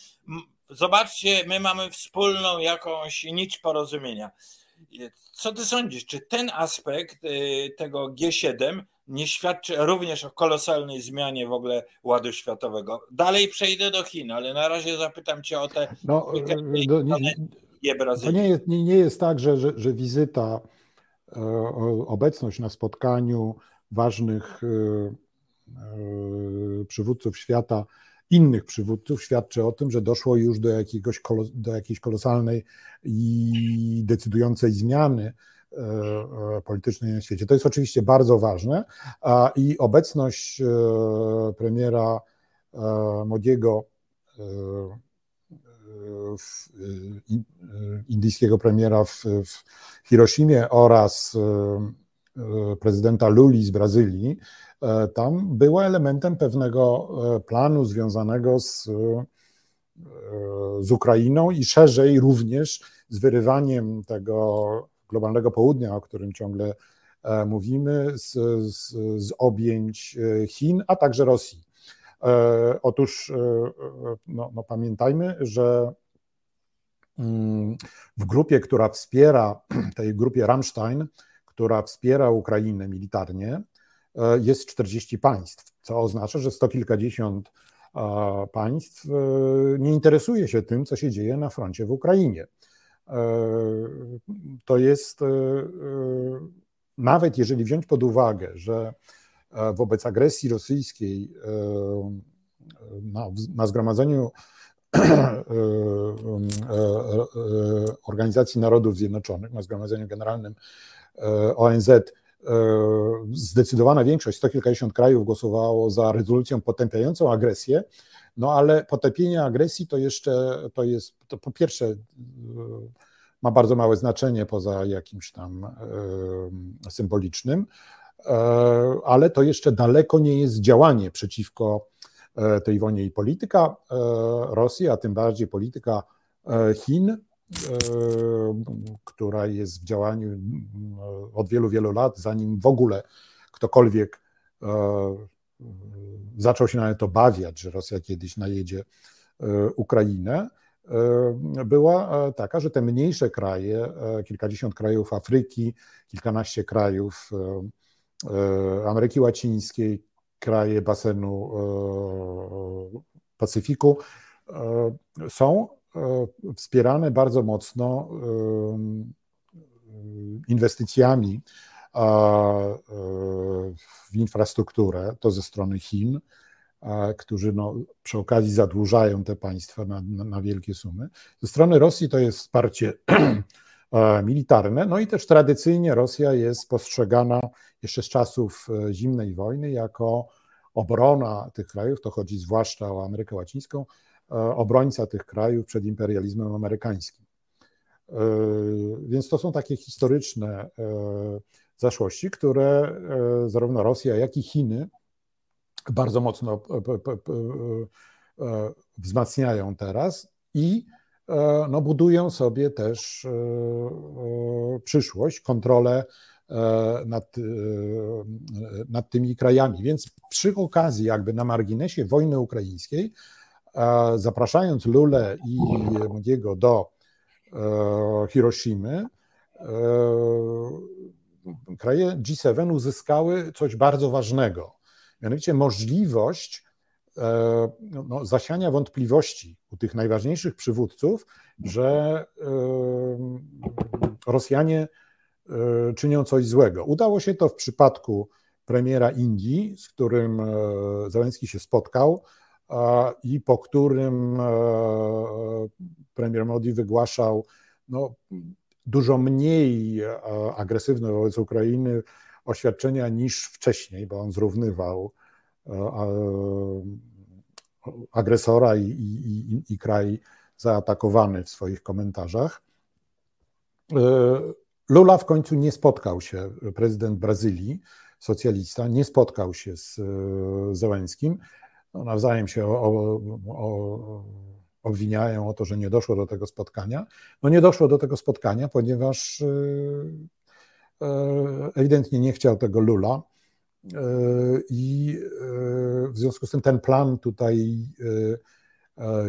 zobaczcie, my mamy wspólną jakąś nić porozumienia. Co ty sądzisz, czy ten aspekt y, tego G7 nie świadczy również o kolosalnej zmianie w ogóle ładu światowego? Dalej przejdę do Chin, ale na razie zapytam cię o te. No, nie, nie, to nie jest, nie, nie jest tak, że, że, że wizyta, e, obecność na spotkaniu ważnych e, e, przywódców świata, innych przywódców świadczy o tym, że doszło już do, jakiegoś, do jakiejś kolosalnej i decydującej zmiany politycznej na świecie. To jest oczywiście bardzo ważne i obecność premiera Modiego indyjskiego premiera w, Hiroshimie oraz e, e, prezydenta Luli z Brazylii, e, tam była elementem pewnego planu związanego z, z Ukrainą i szerzej również z wyrywaniem tego globalnego południa, o którym ciągle mówimy, z, z, z objęć Chin, a także Rosji. E, otóż e, e, no, no pamiętajmy, że mm, w grupie, która wspiera, tej grupie Rammstein, która wspiera Ukrainę militarnie, jest 40 państw, co oznacza, że sto kilkadziesiąt państw nie interesuje się tym, co się dzieje na froncie w Ukrainie. To jest, nawet jeżeli wziąć pod uwagę, że wobec agresji rosyjskiej na, na zgromadzeniu Organizacji Narodów Zjednoczonych, na zgromadzeniu generalnym ONZ, zdecydowana większość, sto kilkadziesiąt krajów głosowało za rezolucją potępiającą agresję, no ale potępienie agresji to jeszcze, to jest, to po pierwsze ma bardzo małe znaczenie poza jakimś tam symbolicznym, ale to jeszcze daleko nie jest działanie przeciwko E, tej wojnie i polityka e, Rosji, a tym bardziej polityka e, Chin, która jest w działaniu od wielu, wielu lat, zanim w ogóle ktokolwiek zaczął się nawet obawiać, że Rosja kiedyś najedzie Ukrainę, była taka, że te mniejsze kraje, kilkadziesiąt krajów Afryki, kilkanaście krajów Ameryki Łacińskiej, kraje basenu e, Pacyfiku e, są e, wspierane bardzo mocno inwestycjami w infrastrukturę, to ze strony Chin, którzy no, przy okazji zadłużają te państwa na, na, na wielkie sumy. Ze strony Rosji to jest wsparcie militarne, no i też tradycyjnie Rosja jest postrzegana jeszcze z czasów zimnej wojny jako obrona tych krajów, to chodzi zwłaszcza o Amerykę Łacińską, e, obrońca tych krajów przed imperializmem amerykańskim. E, więc to są takie historyczne e, zaszłości, które zarówno Rosja, jak i Chiny bardzo mocno wzmacniają teraz i no, budują sobie też przyszłość, kontrolę E, nad, e, nad tymi krajami. Więc przy okazji, jakby na marginesie wojny ukraińskiej, e, zapraszając Lulę i Modiego do Hiroshimy, kraje G7 uzyskały coś bardzo ważnego, mianowicie możliwość no, zasiania wątpliwości u tych najważniejszych przywódców, że Rosjanie E, czynią coś złego. Udało się to w przypadku premiera Indii, z którym e, Załęski się spotkał i po którym e, premier Modi wygłaszał no, dużo mniej agresywne wobec Ukrainy oświadczenia niż wcześniej, bo on zrównywał agresora i, i, i kraj zaatakowany w swoich komentarzach. Lula w końcu nie spotkał się, prezydent Brazylii, socjalista, nie spotkał się z e, Zełenskim. No, nawzajem się o, o, o, obwiniają o to, że nie doszło do tego spotkania. No nie doszło do tego spotkania, ponieważ e, e, ewidentnie nie chciał tego Lula. I w związku z tym ten plan tutaj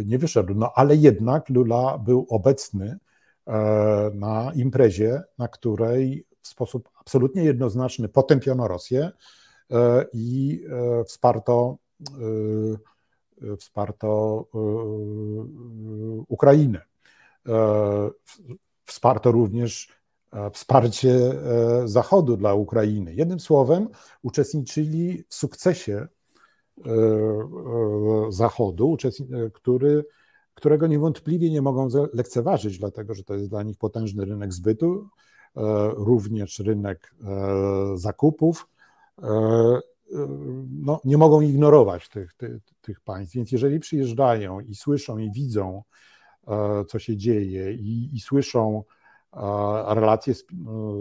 nie wyszedł. No ale jednak Lula był obecny E, na imprezie, na której w sposób absolutnie jednoznaczny potępiono Rosję e, i e, wsparto, wsparto Ukrainę. Wsparto również wsparcie Zachodu dla Ukrainy. Jednym słowem, uczestniczyli w sukcesie Zachodu, który którego niewątpliwie nie mogą lekceważyć, dlatego że to jest dla nich potężny rynek zbytu, e, również rynek e, zakupów. E, no, nie mogą ignorować tych, tych, tych państw. Więc jeżeli przyjeżdżają i słyszą i widzą, co się dzieje, i, i słyszą relacje z,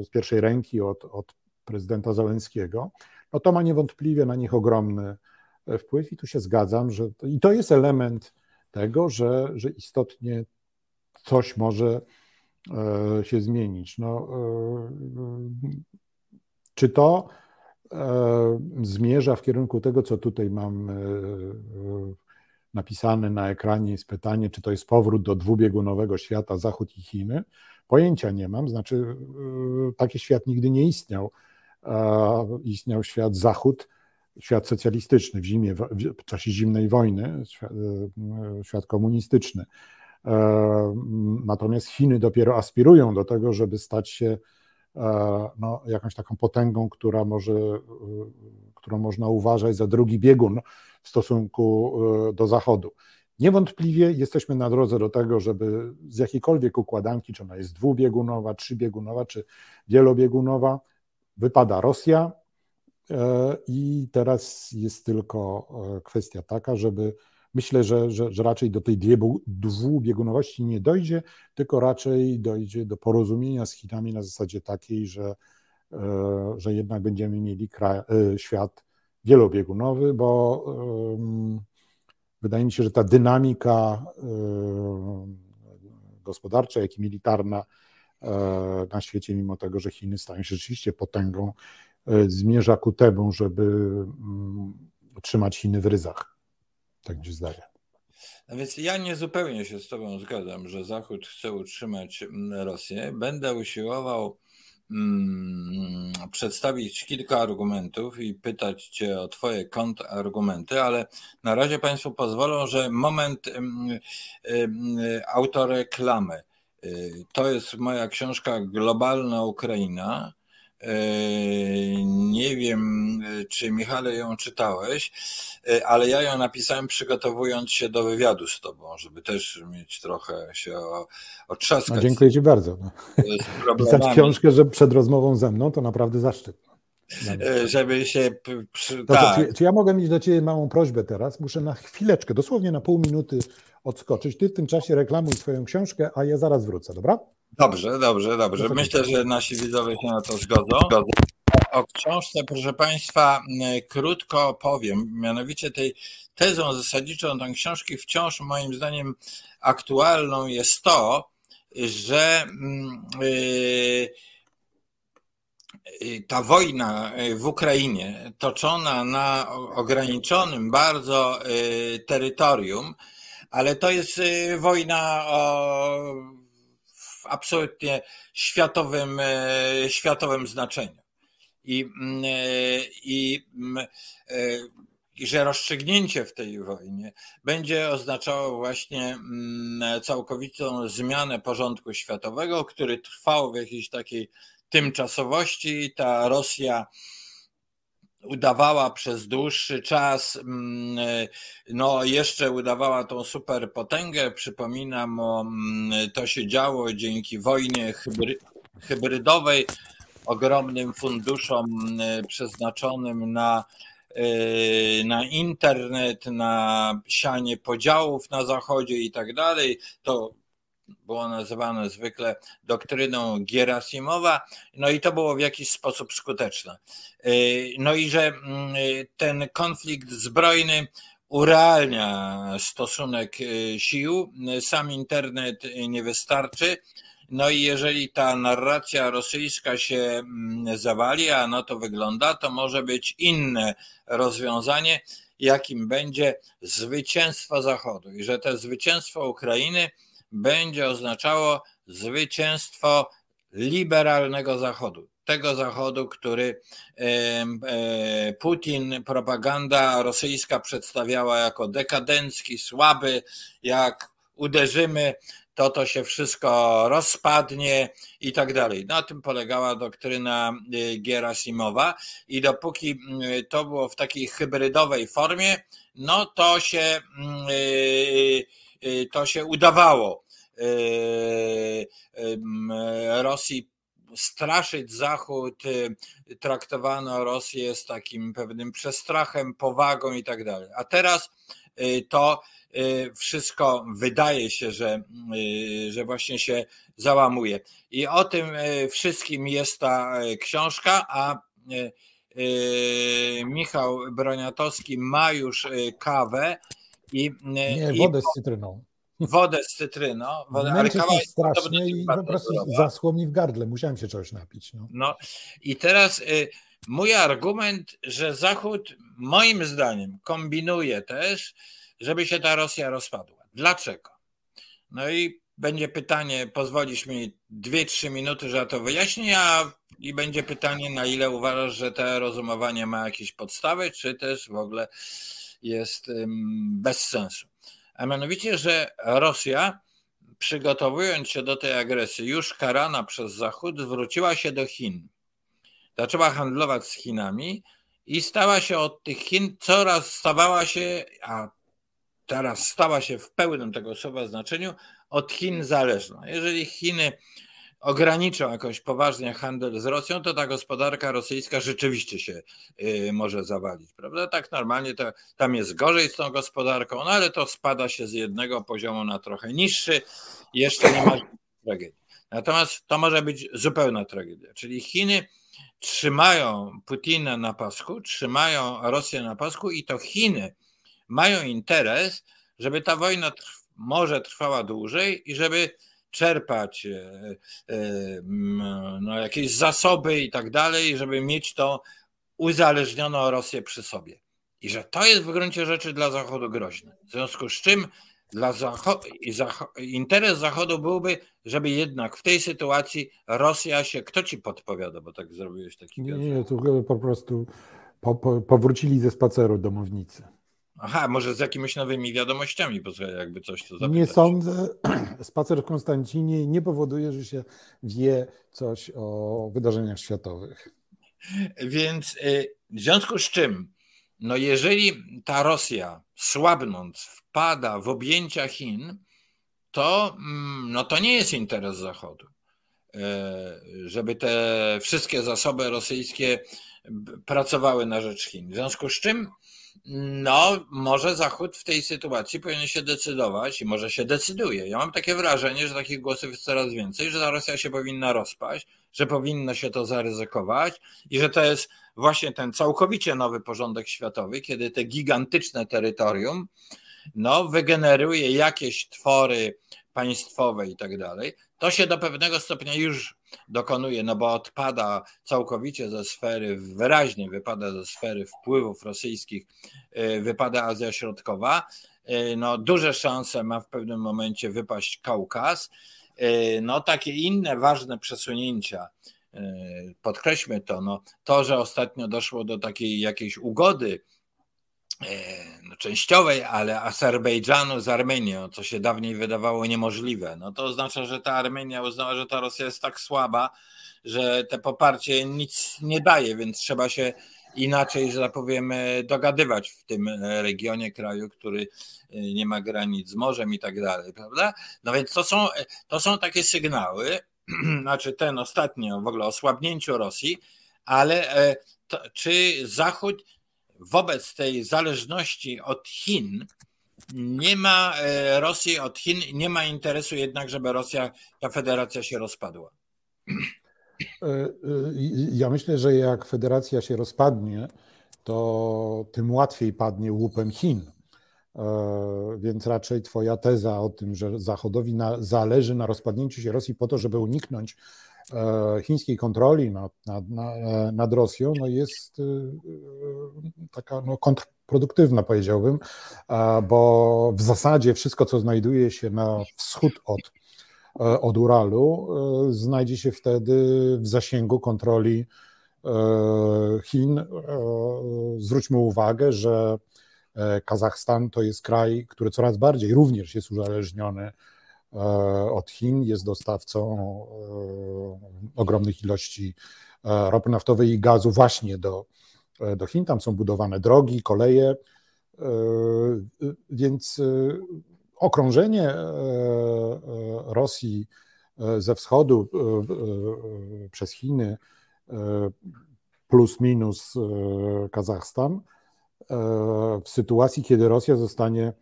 z, pierwszej ręki od, od prezydenta Załęskiego, no to ma niewątpliwie na nich ogromny wpływ i tu się zgadzam, że to, i to jest element tego, że, że istotnie coś może e, się zmienić. No, e, czy to e, zmierza w kierunku tego, co tutaj mam napisane na ekranie, jest pytanie, czy to jest powrót do dwubiegunowego świata Zachód i Chiny? Pojęcia nie mam, znaczy taki świat nigdy nie istniał. Istniał świat Zachód, świat socjalistyczny w zimie, w czasie zimnej wojny, świat komunistyczny. Natomiast Chiny dopiero aspirują do tego, żeby stać się no, jakąś taką potęgą, która może, którą można uważać za drugi biegun w stosunku do Zachodu. Niewątpliwie jesteśmy na drodze do tego, żeby z jakiejkolwiek układanki, czy ona jest dwubiegunowa, trzybiegunowa, czy wielobiegunowa, wypada Rosja. E, I teraz jest tylko e, kwestia taka, żeby myślę, że, że, że raczej do tej dwubiegunowości nie dojdzie, tylko raczej dojdzie do porozumienia z Chinami na zasadzie takiej, że, e, że jednak będziemy mieli kraj, świat wielobiegunowy, bo Wydaje mi się, że ta dynamika e, gospodarcza, jak i militarna e, na świecie, mimo tego, że Chiny stają się rzeczywiście potęgą, e, zmierza ku temu, żeby mm, trzymać Chiny w ryzach. Tak się zdaje. No więc ja nie zupełnie się z Tobą zgadzam, że Zachód chce utrzymać mm, Rosję. Będę usiłował Mm, przedstawić kilka argumentów i pytać Cię o Twoje kontrargumenty, ale na razie Państwo pozwolą, że moment autoreklamy. Y, to jest moja książka Globalna Ukraina nie wiem, czy Michale ją czytałeś, e, ale ja ją napisałem przygotowując się do wywiadu z tobą, żeby też mieć trochę się otrzaskać. No, dziękuję Ci bardzo. No. Pisać książkę że przed rozmową ze mną to naprawdę zaszczyt. E, żeby się. Przy... tak. czy, czy ja mogę mieć do Ciebie małą prośbę teraz? Muszę na chwileczkę, dosłownie na pół minuty odskoczyć. Ty w tym czasie reklamuj swoją książkę, a ja zaraz wrócę, dobra? Dobrze, dobrze, dobrze. Myślę, że nasi widzowie się na to zgodzą. O książce, proszę Państwa, krótko powiem. Mianowicie tej tezą zasadniczą tej książki wciąż moim zdaniem aktualną jest to, że ta wojna w Ukrainie toczona na ograniczonym bardzo terytorium, ale to jest wojna o absolutnie światowym, e, światowym znaczeniu. I, mm, e, i, mm, e, i że rozstrzygnięcie w tej wojnie będzie oznaczało właśnie mm, całkowitą zmianę porządku światowego, który trwał w jakiejś takiej tymczasowości. Ta Rosja udawała przez dłuższy czas, mm, no jeszcze udawała tą superpotęgę. Przypominam, o, mm, to się działo dzięki wojnie hybrydowej, ogromnym funduszom mm, przeznaczonym na, y, na internet, na sianie podziałów na Zachodzie i tak dalej. To było nazywane zwykle doktryną Gierasimowa, no i to było w jakiś sposób skuteczne. Y, no i że mm, ten konflikt zbrojny urealnia stosunek y, sił, sam internet nie wystarczy. No i jeżeli ta narracja rosyjska się mm, zawali, a no to wygląda, to może być inne rozwiązanie, jakim będzie zwycięstwo Zachodu. I że to zwycięstwo Ukrainy będzie oznaczało zwycięstwo liberalnego Zachodu. Tego Zachodu, który Putin, propaganda rosyjska przedstawiała jako dekadencki, słaby, jak uderzymy, to to się wszystko rozpadnie i tak dalej. Na tym polegała doktryna e, Gerasimowa i dopóki to było w takiej hybrydowej formie, no to się, e, to się udawało Rosji straszyć Zachód, yy, traktowano Rosję z takim pewnym przestrachem, powagą i tak dalej. A teraz to wszystko wydaje się, że, że właśnie się załamuje. I o tym wszystkim jest ta książka, a Michał Broniatowski ma już kawę i. Nie, wodę z cytryną wodę z cytryną. Wodę, ale kawa jest strasznie i po prostu zaschło mi w gardle, musiałem się czegoś napić. No, no i teraz y, mój argument, że Zachód moim zdaniem kombinuje też, żeby się ta Rosja rozpadła. Dlaczego? No i będzie pytanie, pozwolisz mi 2-3 minuty, że ja to wyjaśnię, a i będzie pytanie, na ile uważasz, że to rozumowanie ma jakieś podstawy, czy też w ogóle jest bez sensu. A mianowicie, że Rosja, przygotowując się do tej agresji, już karana przez Zachód, zwróciła się do Chin. Zaczęła handlować z Chinami i stała się od tych Chin coraz stawała się, a teraz stała się w pełnym tego słowa znaczeniu, od Chin zależna. Jeżeli Chiny ograniczą jakoś poważnie handel z Rosją, to ta gospodarka rosyjska rzeczywiście się y, może zawalić, prawda? Tak normalnie to, tam jest gorzej z tą gospodarką, no ale to spada się z jednego poziomu na trochę niższy, jeszcze nie ma tragedii. Natomiast to może być zupełna tragedia, czyli Chiny trzymają Putina na pasku, trzymają Rosję na pasku i to Chiny mają interes, żeby ta wojna może trwała dłużej i żeby czerpać e, e, no, jakieś zasoby i tak dalej, żeby mieć to uzależnioną Rosję przy sobie. I że to jest w gruncie rzeczy dla Zachodu groźne. W związku z czym dla Zachodu, interes Zachodu byłby, żeby jednak w tej sytuacji Rosja się. Kto ci podpowiada, bo tak zrobiłeś taki. Nie, nie, tu po prostu po, po, powrócili ze spaceru domownicy. Aha, może z jakimiś nowymi wiadomościami, bo jakby coś to zapytać. Nie sądzę. Spacer w Konstancinie nie powoduje, że się wie coś o wydarzeniach światowych. Więc y, w związku z czym, no jeżeli ta Rosja słabnąc wpada w objęcia Chin, to, mm, no to nie jest interes Zachodu, y, żeby te wszystkie zasoby rosyjskie pracowały na rzecz Chin. W związku z czym no, może Zachód w tej sytuacji powinien się decydować i może się decyduje. Ja mam takie wrażenie, że takich głosów jest coraz więcej, że ta Rosja się powinna rozpaść, że powinno się to zaryzykować i że to jest właśnie ten całkowicie nowy porządek światowy, kiedy te gigantyczne terytorium no, wygeneruje jakieś twory państwowe i tak dalej, to się do pewnego stopnia już dokonuje, no bo odpada całkowicie ze sfery, wyraźnie wypada ze sfery wpływów rosyjskich, y, wypada Azja Środkowa. Y, no, duże szanse ma w pewnym momencie wypaść Kaukaz. Y, no, takie inne ważne przesunięcia, podkreślmy to, no, to, że ostatnio doszło do takiej jakiejś ugody no, częściowej, ale Azerbejdżanu z Armenią, co się dawniej wydawało niemożliwe, no to oznacza, że ta Armenia uznała, że ta Rosja jest tak słaba, że te poparcie nic nie daje, więc trzeba się inaczej, że tak powiem, dogadywać w tym regionie kraju, który e, nie ma granic z morzem i tak dalej, prawda? No więc to są, to są takie sygnały, znaczy ten ostatnio w ogóle o słabnięciu Rosji, ale e, to, czy Zachód wobec tej zależności od Chin nie ma e, Rosji od Chin, nie ma interesu jednak, żeby Rosja, ta federacja się rozpadła. E, e, ja myślę, że jak federacja się rozpadnie, to tym łatwiej padnie łupem Chin. Więc raczej Twoja teza o tym, że Zachodowi zależy na rozpadnięciu się Rosji po to, żeby uniknąć chińskiej kontroli nad, nad, nad Rosją no jest y, taka no, kontrproduktywna, powiedziałbym, bo w zasadzie wszystko, co znajduje się na wschód od, e, od Uralu, e, znajdzie się wtedy w zasięgu kontroli Chin. Zwróćmy uwagę, że Kazachstan to jest kraj, który coraz bardziej również jest uzależniony E, od Chin, jest dostawcą e, ogromnych ilości e, ropy naftowej i gazu właśnie do, do Chin. Tam są budowane drogi, koleje, więc okrążenie Rosji ze wschodu przez Chiny plus minus Kazachstan w sytuacji, kiedy Rosja zostanie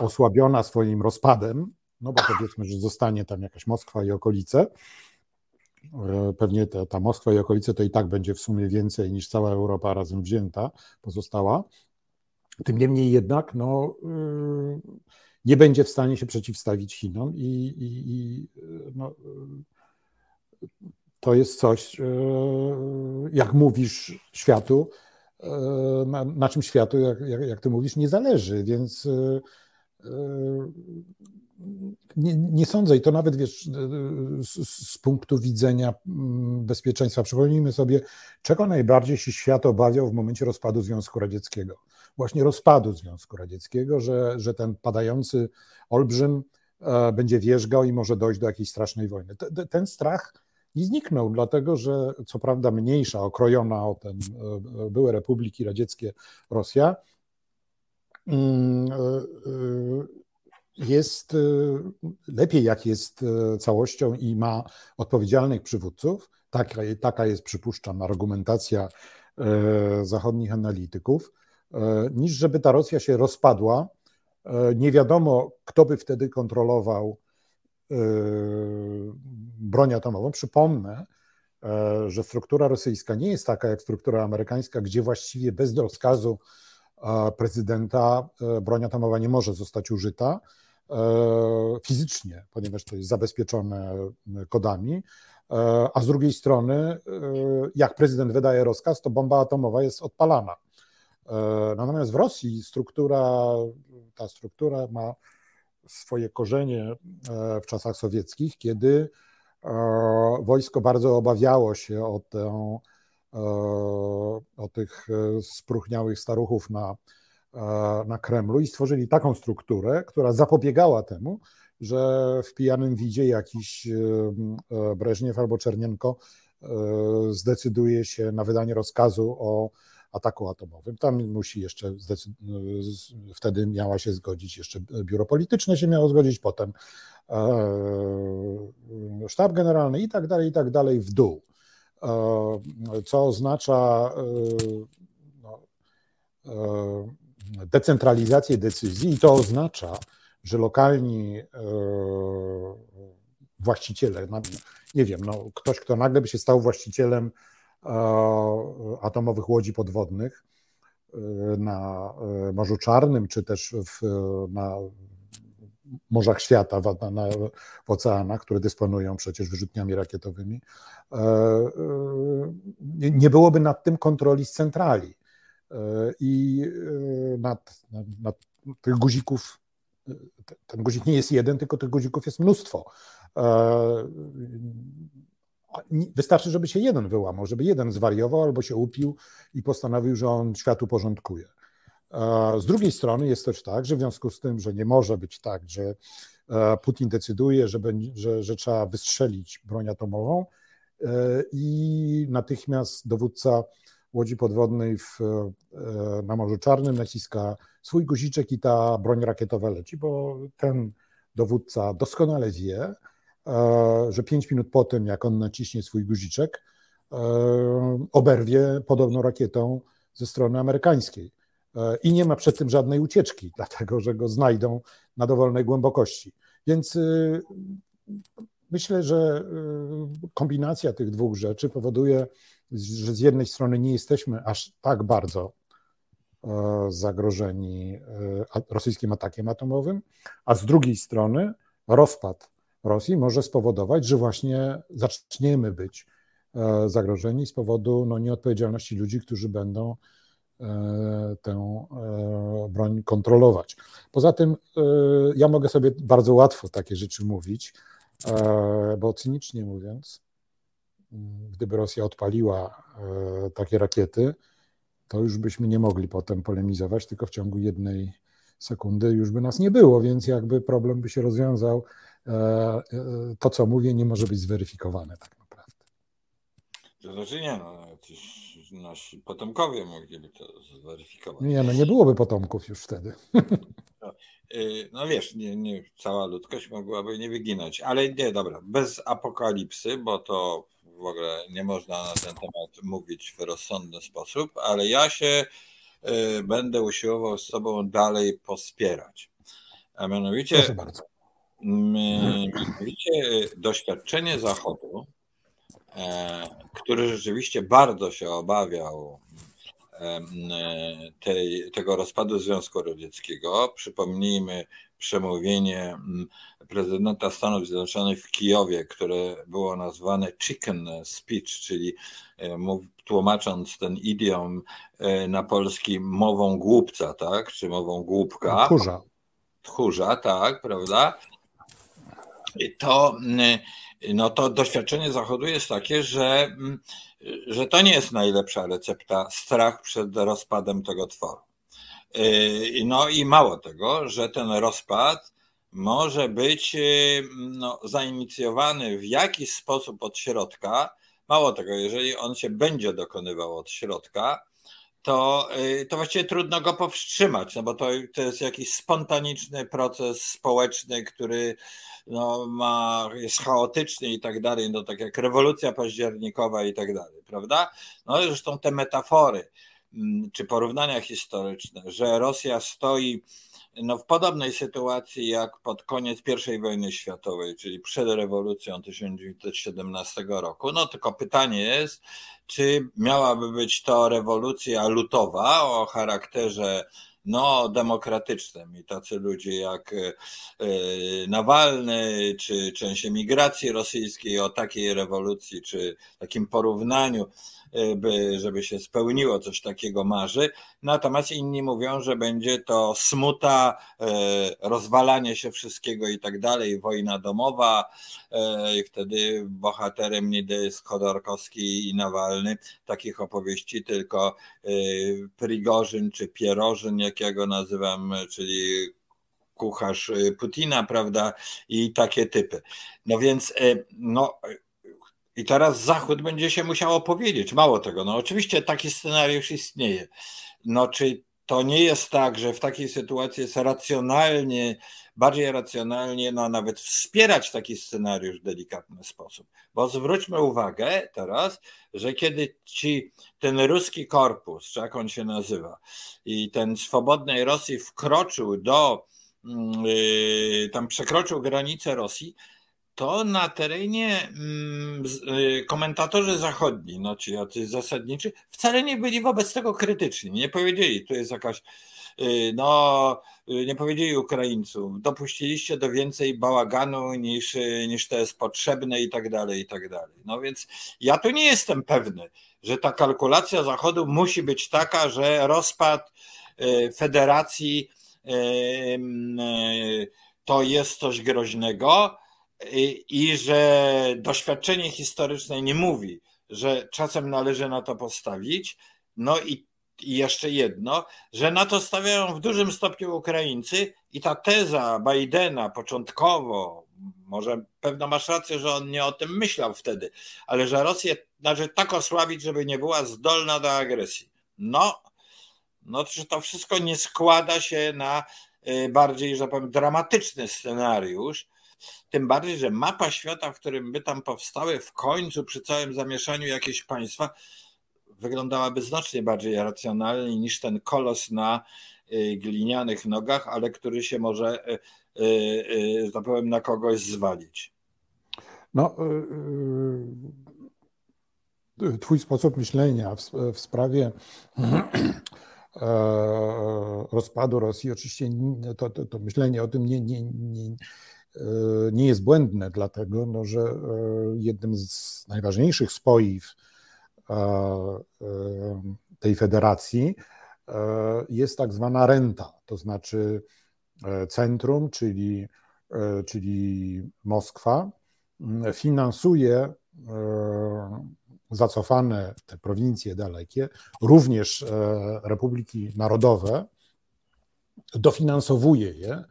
osłabiona swoim rozpadem, no bo powiedzmy, że zostanie tam jakaś Moskwa i okolice. E, pewnie ta, ta Moskwa i okolice to i tak będzie w sumie więcej niż cała Europa razem wzięta, pozostała. Tym niemniej jednak no, e, nie będzie w stanie się przeciwstawić Chinom i, i, i no, to jest coś, jak mówisz światu, na, na czym światu, jak, jak, jak ty mówisz, nie zależy, więc nie, nie, sądzę i to nawet wiesz, z, z, punktu widzenia mm, bezpieczeństwa. Przypomnijmy sobie, czego najbardziej się świat obawiał w momencie rozpadu Związku Radzieckiego. Właśnie rozpadu Związku Radzieckiego, że, że ten padający olbrzym e, będzie wierzgał i może dojść do jakiejś strasznej wojny. Ten, strach nie zniknął, dlatego że co prawda mniejsza, okrojona o ten e, e, były republiki radzieckie Rosja, mm, jest lepiej, jak jest całością i ma odpowiedzialnych przywódców. Taka, taka jest, przypuszczam, argumentacja zachodnich analityków, niż żeby ta Rosja się rozpadła. Nie wiadomo, kto by wtedy kontrolował broń atomową. Przypomnę, że struktura rosyjska nie jest taka jak struktura amerykańska, gdzie właściwie bez rozkazu prezydenta broń atomowa nie może zostać użyta. E, fizycznie, ponieważ to jest zabezpieczone kodami, e, a z drugiej strony, e, jak prezydent wydaje rozkaz, to bomba atomowa jest odpalana. Natomiast w Rosji struktura, ta struktura ma swoje korzenie w czasach sowieckich, kiedy wojsko bardzo obawiało się o, tę, o tych spróchniałych staruchów na E, na Kremlu i stworzyli taką strukturę, która zapobiegała temu, że w pijanym widzie jakiś e, e, Breżniew albo Czernienko zdecyduje się na wydanie rozkazu o ataku atomowym. Tam musi jeszcze, wtedy miała się zgodzić, jeszcze biuro polityczne się miało zgodzić, potem sztab generalny i tak dalej, i tak dalej w dół. Co oznacza no, decentralizację decyzji i to oznacza, że lokalni e, właściciele, nie wiem, no, ktoś, kto nagle by się stał właścicielem e, atomowych łodzi podwodnych e, na Morzu Czarnym, czy też w, na morzach świata, na, w oceanach, które dysponują przecież wyrzutniami rakietowymi, nie byłoby nad tym kontroli z centrali. I e, nad, nad, nad tych guzików, e, ten guzik nie jest jeden, tylko tych guzików jest mnóstwo. E, wystarczy, żeby się jeden wyłamał, żeby jeden zwariował albo się upił i postanowił, że on światu porządkuje. Z drugiej strony jest też tak, że w związku z tym, że nie może być tak, że Putin decyduje, że, że, że trzeba wystrzelić broń atomową i natychmiast dowódca łodzi podwodnej w, e, na Morzu Czarnym naciska swój guziczek i ta broń rakietowa leci, bo ten dowódca doskonale wie, e, że pięć minut po tym, jak on naciśnie swój guziczek, e, oberwie podobną rakietą ze strony amerykańskiej. I nie ma przed tym żadnej ucieczki, dlatego że go znajdą na dowolnej głębokości. Więc myślę, że kombinacja tych dwóch rzeczy powoduje, że z jednej strony nie jesteśmy aż tak bardzo e, zagrożeni e, rosyjskim atakiem atomowym, a z drugiej strony rozpad Rosji może spowodować, że właśnie zaczniemy być e, zagrożeni z powodu no, nieodpowiedzialności ludzi, którzy będą tę broń kontrolować. Poza tym ja mogę sobie bardzo łatwo takie rzeczy mówić, bo cynicznie mówiąc, gdyby Rosja odpaliła e, takie rakiety, to już byśmy nie mogli potem polemizować, tylko w ciągu jednej sekundy już by nas nie było, więc jakby problem by się rozwiązał. E, e, to, co mówię, nie może być zweryfikowane tak naprawdę. To znaczy nie, no, nasi potomkowie mogliby to zweryfikować. Nie, no nie byłoby potomków już wtedy. No, no wiesz, nie, nie, cała ludzkość mogłaby nie wyginąć, ale nie, dobra, bez apokalipsy, bo to w ogóle nie można na ten temat mówić w rozsądny sposób, ale ja się y, będę usiłował z Tobą dalej pospierać. A mianowicie, mianowicie doświadczenie Zachodu, e, który rzeczywiście bardzo się obawiał tej, tego rozpadu Związku Radzieckiego. Przypomnijmy przemówienie prezydenta Stanów Zjednoczonych w Kijowie, które było nazwane chicken speech, czyli tłumacząc ten idiom e, na polski mową głupca, tak, czy mową głupka. Tchórza. Tchórza, tak, prawda? to, no to doświadczenie Zachodu jest takie, że, że to nie jest najlepsza recepta strach przed rozpadem tego tworu. No i mało tego, że ten rozpad może być no, zainicjowany w jakiś sposób od środka. Mało tego, jeżeli on się będzie dokonywał od środka, to, y, to właściwie trudno go powstrzymać, no bo to, to jest jakiś spontaniczny proces społeczny, który no, ma, jest chaotyczny i tak dalej, no tak jak rewolucja październikowa i tak dalej, prawda? No zresztą te metafory mm, czy porównania historyczne, że Rosja stoi no, w podobnej sytuacji jak pod koniec I wojny światowej, czyli przed rewolucją 1917 roku. No tylko pytanie jest, czy miałaby być to rewolucja lutowa o charakterze no, demokratycznym i tacy ludzie jak e, Nawalny, czy część emigracji rosyjskiej o takiej rewolucji, czy takim porównaniu by, żeby się spełniło coś takiego marzy. Natomiast inni mówią, że będzie to smuta, e, rozwalanie się wszystkiego i tak dalej, wojna domowa e, i wtedy bohaterem nie jest Chodorkowski i Nawalny. Takich opowieści tylko e, Prigorzyn czy Pierożyn, jak ja go nazywam, czyli kucharz Putina, prawda, i takie typy. No więc, no, i teraz Zachód będzie się musiał powiedzieć. Mało tego, no oczywiście taki scenariusz istnieje. No czy to nie jest tak, że w takiej sytuacji jest racjonalnie, bardziej racjonalnie, no nawet wspierać taki scenariusz w delikatny sposób. Bo zwróćmy uwagę teraz, że kiedy ci, ten ruski korpus, czy jak on się nazywa, i ten swobodnej Rosji wkroczył do, yy, tam przekroczył granicę Rosji, to na terenie mm, y, komentatorzy zachodni, no ci jacyś zasadniczy, wcale nie byli wobec tego krytyczni. Nie powiedzieli, tu jest jakaś, y, no, y, nie powiedzieli Ukraińców, dopuściliście do więcej bałaganu niż, niż to jest potrzebne i tak dalej, i tak dalej. No więc ja tu nie jestem pewny, że ta kalkulacja Zachodu musi być taka, że rozpad federacji to jest coś groźnego, i że doświadczenie historyczne nie mówi, że czasem należy na to postawić. No i, i jeszcze jedno, że na to stawiają w dużym stopniu Ukraińcy i ta teza Bidena początkowo, może pewno masz rację, że on nie o tym myślał wtedy, ale że Rosję należy tak osłabić, żeby nie była zdolna do agresji. No, no że to wszystko nie składa się na y, bardziej, że powiem, dramatyczny scenariusz, tym bardziej, że mapa świata, w którym by tam powstały w końcu przy całym zamieszaniu jakieś państwa, wyglądałaby znacznie bardziej racjonalnie niż ten kolos na y, glinianych nogach, ale który się może, y, y, że tak powiem, na kogoś zwalić. No, Twój sposób myślenia w, w sprawie e, rozpadu Rosji, oczywiście to, to, to myślenie o tym nie, nie, nie, nie jest błędne, dlatego no, że e, jednym z najważniejszych spoiw e, tej federacji jest tak zwana renta, to znaczy centrum, czyli, czyli Moskwa, finansuje zacofane te prowincje dalekie, również republiki narodowe, dofinansowuje je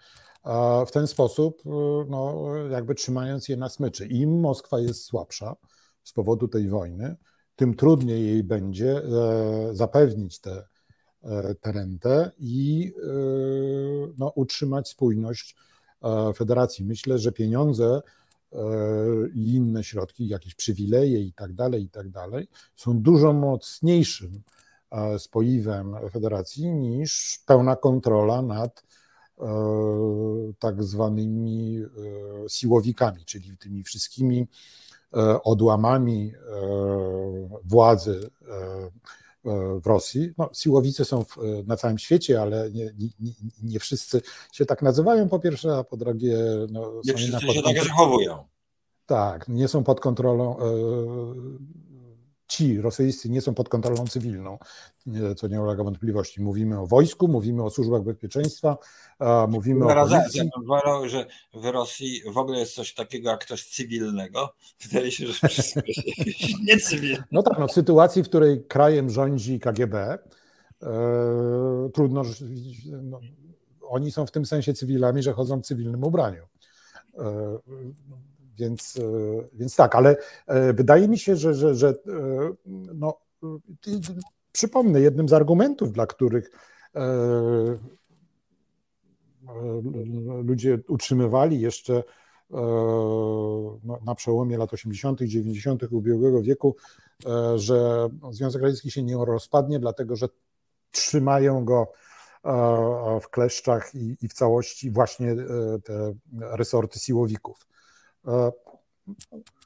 w ten sposób, y, no, jakby trzymając je na smyczy. Im Moskwa jest słabsza z powodu tej wojny, tym trudniej jej będzie e, zapewnić tę te, rentę i e, no, utrzymać spójność e, federacji. Myślę, że pieniądze i inne środki, jakieś przywileje i tak dalej, i tak dalej, są dużo mocniejszym spoiwem federacji niż pełna kontrola nad E, tak zwanymi e, siłowikami, czyli tymi wszystkimi e, odłamami władzy w Rosji. No, siłowice są w, na całym świecie, ale nie, nie, nie, wszyscy się tak nazywają po pierwsze, a po drugie no, nie wszyscy się tak zachowują. Tak, nie są pod kontrolą ci rosyjscy nie są pod kontrolą cywilną, co nie ulega wątpliwości. Mówimy o wojsku, mówimy o służbach bezpieczeństwa, mówimy Zaraz, o policji. Ja uważał, że w Rosji w ogóle jest coś takiego jak coś cywilnego. Wydaje się, że wszystko jest niecywilne. No tak, no w sytuacji, w której krajem rządzi KGB, e, trudno, no, oni są w tym sensie cywilami, że chodzą w cywilnym ubraniu. E, więc, e, więc tak, ale e, wydaje mi się, że, że, że no, przypomnę, jednym z argumentów, dla których ludzie utrzymywali jeszcze no, na przełomie lat 80., 90. ubiegłego wieku, że Związek Radziecki się nie rozpadnie, dlatego że trzymają go w kleszczach i, w całości właśnie e, te resorty siłowików. E,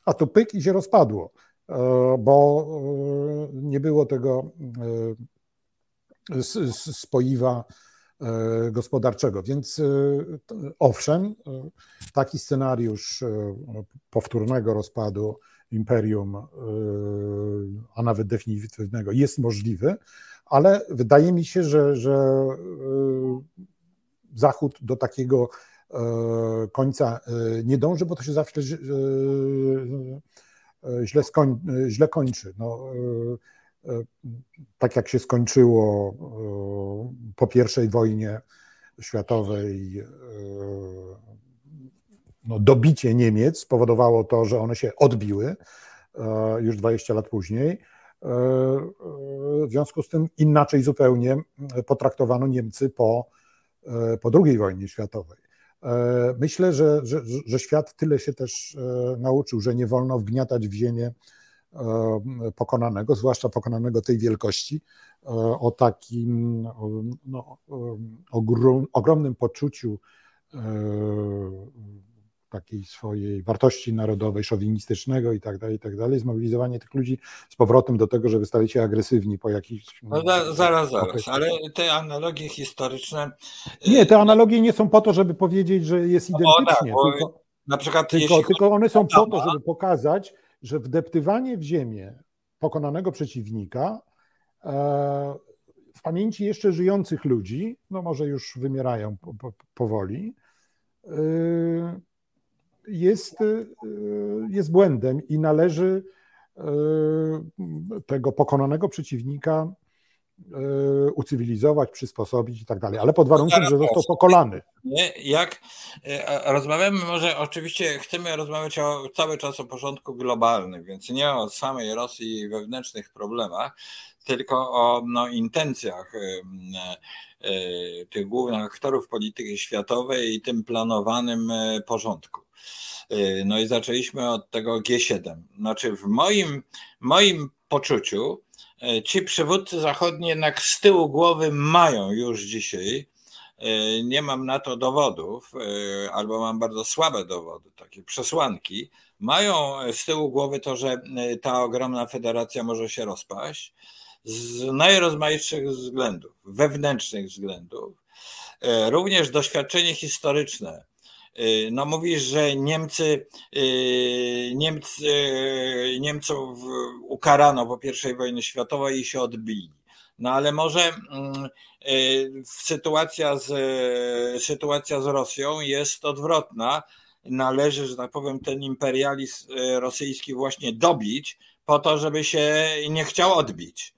a tu pyk i się rozpadło, e, bo nie było tego spoiwa gospodarczego. Więc owszem, taki scenariusz powtórnego rozpadu imperium, a nawet definitywnego jest możliwy, ale wydaje mi się, że, że e, Zachód do takiego e, końca e, nie dąży, bo to się zawsze źle, skoń, źle kończy. No, tak jak się skończyło po I wojnie światowej, no, dobicie Niemiec spowodowało to, że one się odbiły już 20 lat później. W związku z tym inaczej zupełnie potraktowano Niemcy po, po II wojnie światowej. Myślę, że, że, że świat tyle się też e, nauczył, że nie wolno wgniatać w ziemię e, pokonanego, zwłaszcza pokonanego tej wielkości, e, o takim no, ogromnym poczuciu takiej swojej wartości narodowej, szowinistycznego i tak dalej, i tak dalej, zmobilizowanie tych ludzi z powrotem do tego, żeby stali się agresywni po jakichś... No za, zaraz, zaraz, ale te analogie historyczne... Nie, te analogie nie są po to, żeby powiedzieć, że jest identycznie, o, tak, tylko, na przykład tylko, tylko one są po to, żeby pokazać, że wdeptywanie w ziemię pokonanego przeciwnika e, w pamięci jeszcze żyjących ludzi, no może już wymierają po, po, powoli, e, jest, y, jest błędem i należy y, tego pokonanego przeciwnika ucywilizować, przysposobić i tak dalej, ale pod warunkiem, że został pokolany. Nie? Jak rozmawiamy, może oczywiście chcemy rozmawiać o, cały czas o porządku globalnym, więc nie o samej Rosji i wewnętrznych problemach, tylko o no, intencjach tych głównych aktorów polityki światowej i tym planowanym porządku. No i zaczęliśmy od tego G7. Znaczy, w moim, moim poczuciu, ci przywódcy zachodni jednak z tyłu głowy mają już dzisiaj, y, nie mam na to dowodów, albo mam bardzo słabe dowody, takie przesłanki, mają z tyłu głowy to, że ta ogromna federacja może się rozpaść z najrozmaitszych względów, wewnętrznych względów. Również doświadczenie historyczne no mówisz, że Niemcy, y, Niemcy, y, Niemców ukarano po I wojnie światowej i się odbili. No ale może mm, sytuacja z, sytuacja z Rosją jest odwrotna. Należy, że tak powiem, ten imperializm rosyjski właśnie dobić po to, żeby się nie chciał odbić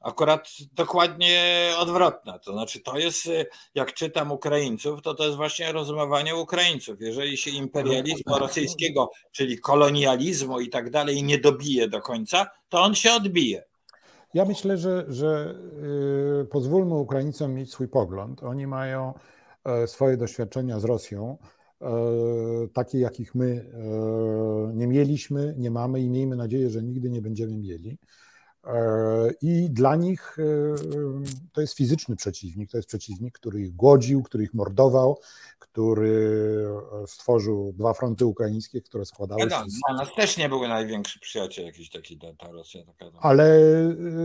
akurat dokładnie odwrotna. To znaczy, to jest, y, jak czytam Ukraińców, to to jest właśnie rozumowanie Ukraińców. Jeżeli się imperializmu rosyjskiego, czyli kolonializmu i tak dalej, nie dobije do końca, to on się odbije. Ja myślę, że, że yy, pozwólmy Ukraińcom mieć swój pogląd. Oni mają e, swoje doświadczenia z Rosją, e, takie jakich my e, nie mieliśmy, nie mamy i miejmy nadzieję, że nigdy nie będziemy mieli. E, I dla nich e, to jest fizyczny przeciwnik, to jest przeciwnik, który ich głodził, który ich mordował, który e, stworzył dwa fronty ukraińskie, które składały się. Z... Dla nas też nie były największy przyjaciel jakiś taki ta Rosja. Taka, no. Ale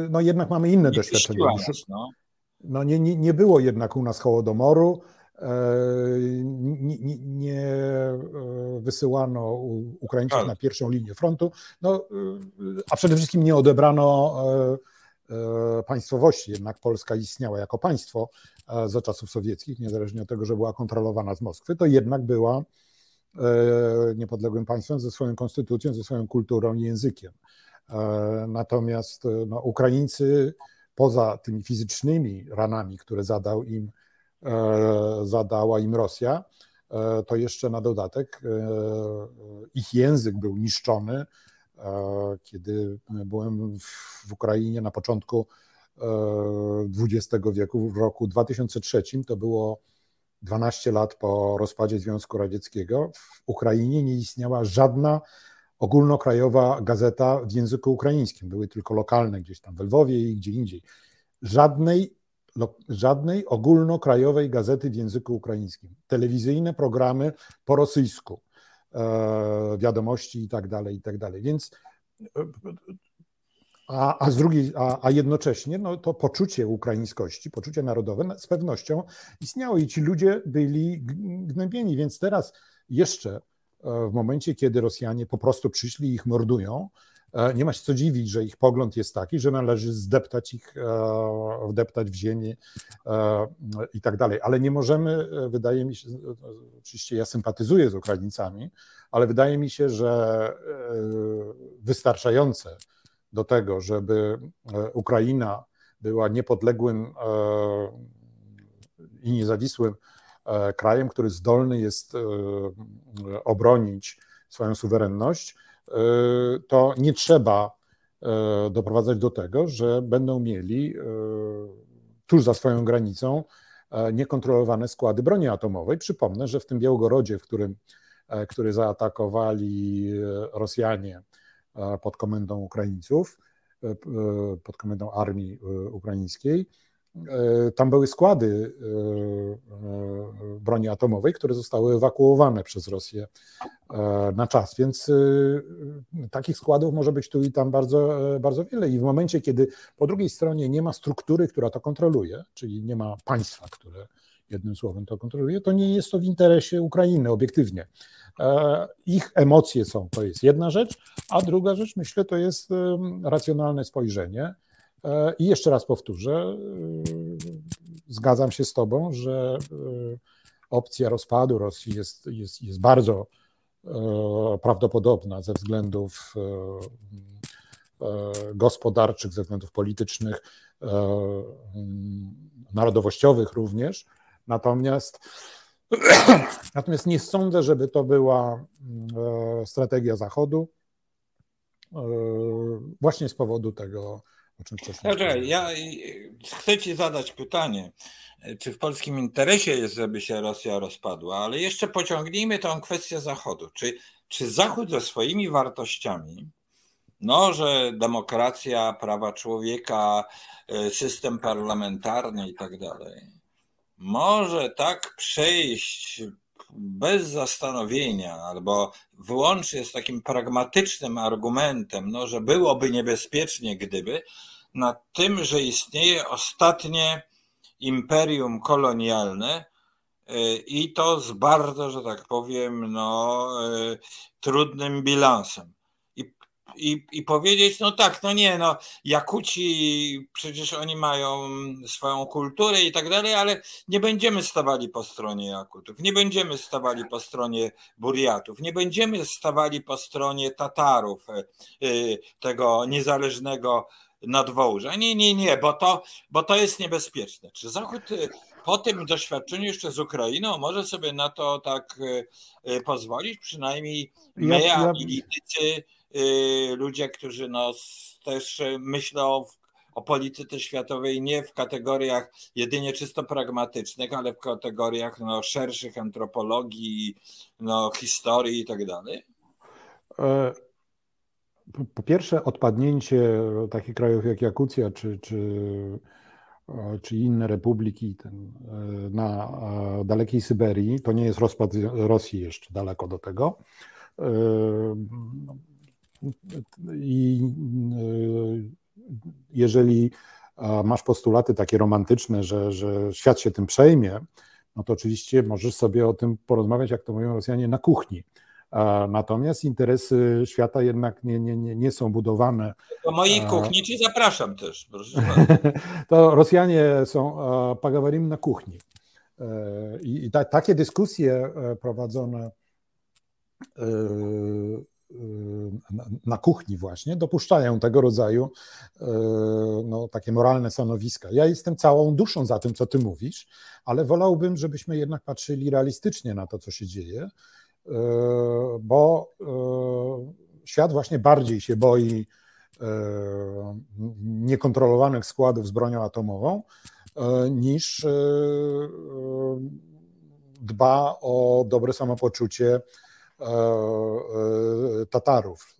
no jednak mamy inne nie doświadczenia. Nas, no. no nie, nie, nie było jednak u nas Hołodomoru, nie, nie, nie wysyłano Ukraińców na pierwszą linię frontu, no, a przede wszystkim nie odebrano państwowości. Jednak Polska istniała jako państwo za czasów sowieckich, niezależnie od tego, że była kontrolowana z Moskwy, to jednak była niepodległym państwem ze swoją konstytucją, ze swoją kulturą i językiem. Natomiast no, Ukraińcy poza tymi fizycznymi ranami, które zadał im, e, zadała im Rosja, e, to jeszcze na dodatek e, ich język był niszczony. Kiedy byłem w Ukrainie na początku XX wieku, w roku 2003, to było 12 lat po rozpadzie Związku Radzieckiego, w Ukrainie nie istniała żadna ogólnokrajowa gazeta w języku ukraińskim. Były tylko lokalne gdzieś tam w Lwowie i gdzie indziej. Żadnej, żadnej ogólnokrajowej gazety w języku ukraińskim. Telewizyjne programy po rosyjsku, e, wiadomości i tak dalej, i tak dalej. Więc a, a, z drugiej, a, a jednocześnie no, to poczucie ukraińskości, poczucie narodowe z pewnością istniało i ci ludzie byli gnębieni, więc teraz jeszcze E, w momencie, kiedy Rosjanie po prostu przyszli i ich mordują, e, nie ma się co dziwić, że ich pogląd jest taki, że należy zdeptać ich, e, wdeptać w ziemię i tak dalej. Ale nie możemy, wydaje mi się, oczywiście ja sympatyzuję z Ukraińcami, ale wydaje mi się, że wystarczające do tego, żeby Ukraina była niepodległym i niezawisłym E, krajem, który zdolny jest e, obronić swoją suwerenność, e, to nie trzeba doprowadzać do tego, że będą mieli tuż za swoją granicą niekontrolowane składy broni atomowej. Przypomnę, że w tym Białgorodzie, w którym, który zaatakowali Rosjanie pod komendą Ukraińców, pod komendą armii ukraińskiej, E, tam były składy e, e, broni atomowej, które zostały ewakuowane przez Rosję na czas, więc takich składów może być tu i tam bardzo, bardzo wiele. I w momencie, kiedy po drugiej stronie nie ma struktury, która to kontroluje, czyli nie ma państwa, które jednym słowem to kontroluje, to nie jest to w interesie Ukrainy obiektywnie. Ich emocje są, to jest jedna rzecz, a druga rzecz, myślę, to jest racjonalne spojrzenie E, I jeszcze raz powtórzę, e, zgadzam się z Tobą, że e, opcja rozpadu Rosji jest, jest, jest bardzo prawdopodobna ze względów gospodarczych, ze względów politycznych, narodowościowych również. Natomiast, natomiast nie sądzę, żeby to była strategia Zachodu, właśnie z powodu tego o czym wcześniej. ja chcę Ci zadać pytanie, czy w polskim interesie jest, żeby się Rosja rozpadła, ale jeszcze pociągnijmy tą kwestię Zachodu. Czy, czy Zachód ze swoimi wartościami, no, że demokracja, prawa człowieka, e, system parlamentarny i tak dalej, może tak przejść bez zastanowienia albo wyłącznie z takim pragmatycznym argumentem, no, że byłoby niebezpiecznie, gdyby, na tym, że istnieje ostatnie imperium kolonialne y, i to z bardzo, że tak powiem, no, y, trudnym bilansem i, i powiedzieć, no tak, no nie, no Jakuci, przecież oni mają swoją kulturę i tak dalej, ale nie będziemy stawali po stronie Jakutów, nie będziemy stawali po stronie Buriatów, nie będziemy stawali po stronie Tatarów, e, e, tego niezależnego nadwołża. Nie, nie, nie, bo to, bo to jest niebezpieczne. Czy Zachód e, po tym doświadczeniu jeszcze z Ukrainą może sobie na to tak pozwolić? Przynajmniej my, ja, ja... analitycy, ludzie, którzy no, też myślą o polityce światowej nie w kategoriach jedynie czysto pragmatycznych, ale w kategoriach no, szerszych antropologii, no, historii i tak dalej? E, po pierwsze, odpadnięcie takich krajów jak Jakucja czy, czy, e, czy inne republiki e, na dalekiej Syberii, to nie jest rozpad Rosji jeszcze daleko do tego i y, jeżeli masz postulaty takie romantyczne, że, że świat się tym przejmie, no to oczywiście możesz sobie o tym porozmawiać, jak to mówią Rosjanie, na kuchni. Natomiast interesy świata jednak nie, nie, nie, nie są budowane. Do mojej kuchni ci zapraszam też. to Rosjanie są pagawarim na kuchni. E, I, ta, takie dyskusje e, prowadzone e, na, na, kuchni właśnie dopuszczają tego rodzaju no, takie moralne stanowiska. Ja jestem całą duszą za tym, co ty mówisz, ale wolałbym, żebyśmy jednak patrzyli realistycznie na to, co się dzieje, bo świat właśnie bardziej się boi niekontrolowanych składów z bronią atomową, niż dba o dobre samopoczucie Tatarów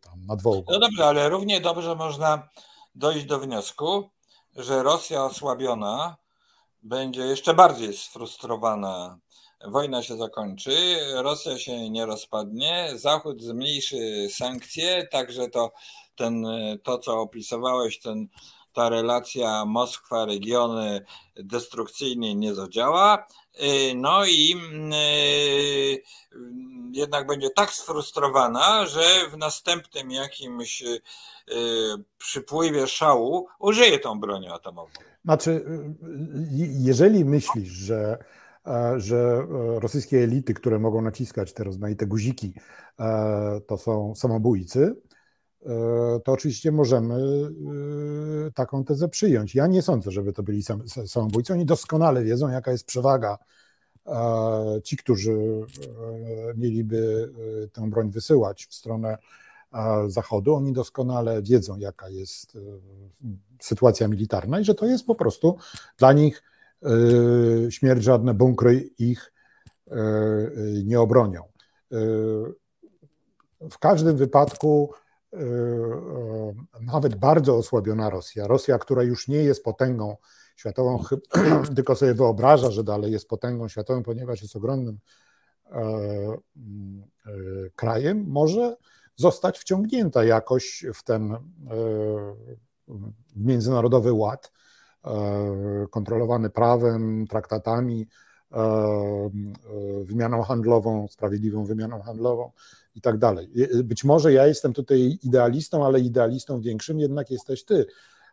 tam nad Wołgą. No dobrze, ale równie dobrze można dojść do wniosku, że Rosja osłabiona będzie jeszcze bardziej sfrustrowana. Wojna się zakończy, Rosja się nie rozpadnie, Zachód zmniejszy sankcje, także to, ten, to co opisywałeś, ten ta relacja Moskwa-regiony destrukcyjnie nie zadziała. Y, no i y, jednak będzie tak sfrustrowana, że w następnym jakimś y, przypływie szału użyje tą broń atomową. Znaczy, jeżeli myślisz, że e, że e, rosyjskie elity, które mogą naciskać te rozmaite guziki, e, to są samobójcy, to oczywiście możemy e, taką tezę przyjąć. Ja nie sądzę, żeby to byli samobójcy. Oni doskonale wiedzą, jaka jest przewaga. E, ci, którzy mieliby tę broń wysyłać w stronę Zachodu, oni doskonale wiedzą, jaka jest sytuacja militarna i że to jest po prostu dla nich śmierć, żadne bunkry ich nie obronią. W każdym wypadku E, e, nawet bardzo osłabiona Rosja, Rosja, która już nie jest potęgą światową, tylko sobie wyobraża, że dalej jest potęgą światową, ponieważ jest ogromnym e, krajem, może zostać wciągnięta jakoś w ten międzynarodowy ład, kontrolowany prawem, traktatami, wymianą handlową, sprawiedliwą wymianą handlową i tak dalej. Być może ja jestem tutaj idealistą, ale idealistą większym jednak jesteś ty,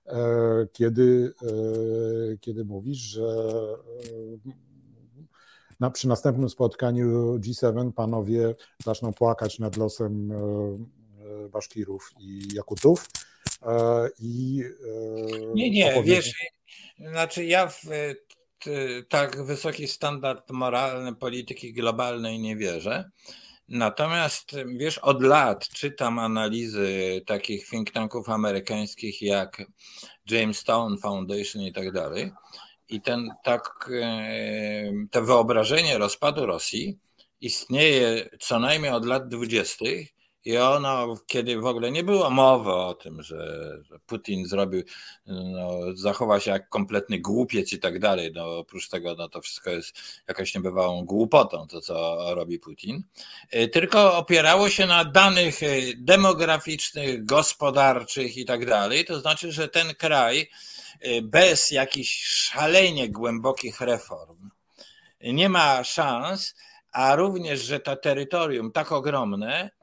e, kiedy, e, kiedy mówisz, że e, na, przy następnym spotkaniu G7 panowie zaczną płakać nad losem Baszkirów i Jakutów. I nie, nie, wiesz, znaczy ja w tak wysoki standard moralny polityki globalnej nie wierzę. Natomiast wiesz, od lat czytam analizy takich think tanków amerykańskich jak Jamestown Foundation i tak dalej. I ten, tak, e, to wyobrażenie rozpadu Rosji istnieje co najmniej od lat dwudziestych i ono, kiedy w ogóle nie było mowy o tym, że, Putin zrobił, no, zachowa się jak kompletny głupiec i tak dalej, no oprócz tego, no to wszystko jest jakaś niebywałą głupotą, to co robi Putin, y, tylko opierało się na danych y, demograficznych, gospodarczych i tak dalej, to znaczy, że ten kraj y, bez jakichś szalenie głębokich reform nie ma szans, a również, że to terytorium tak ogromne,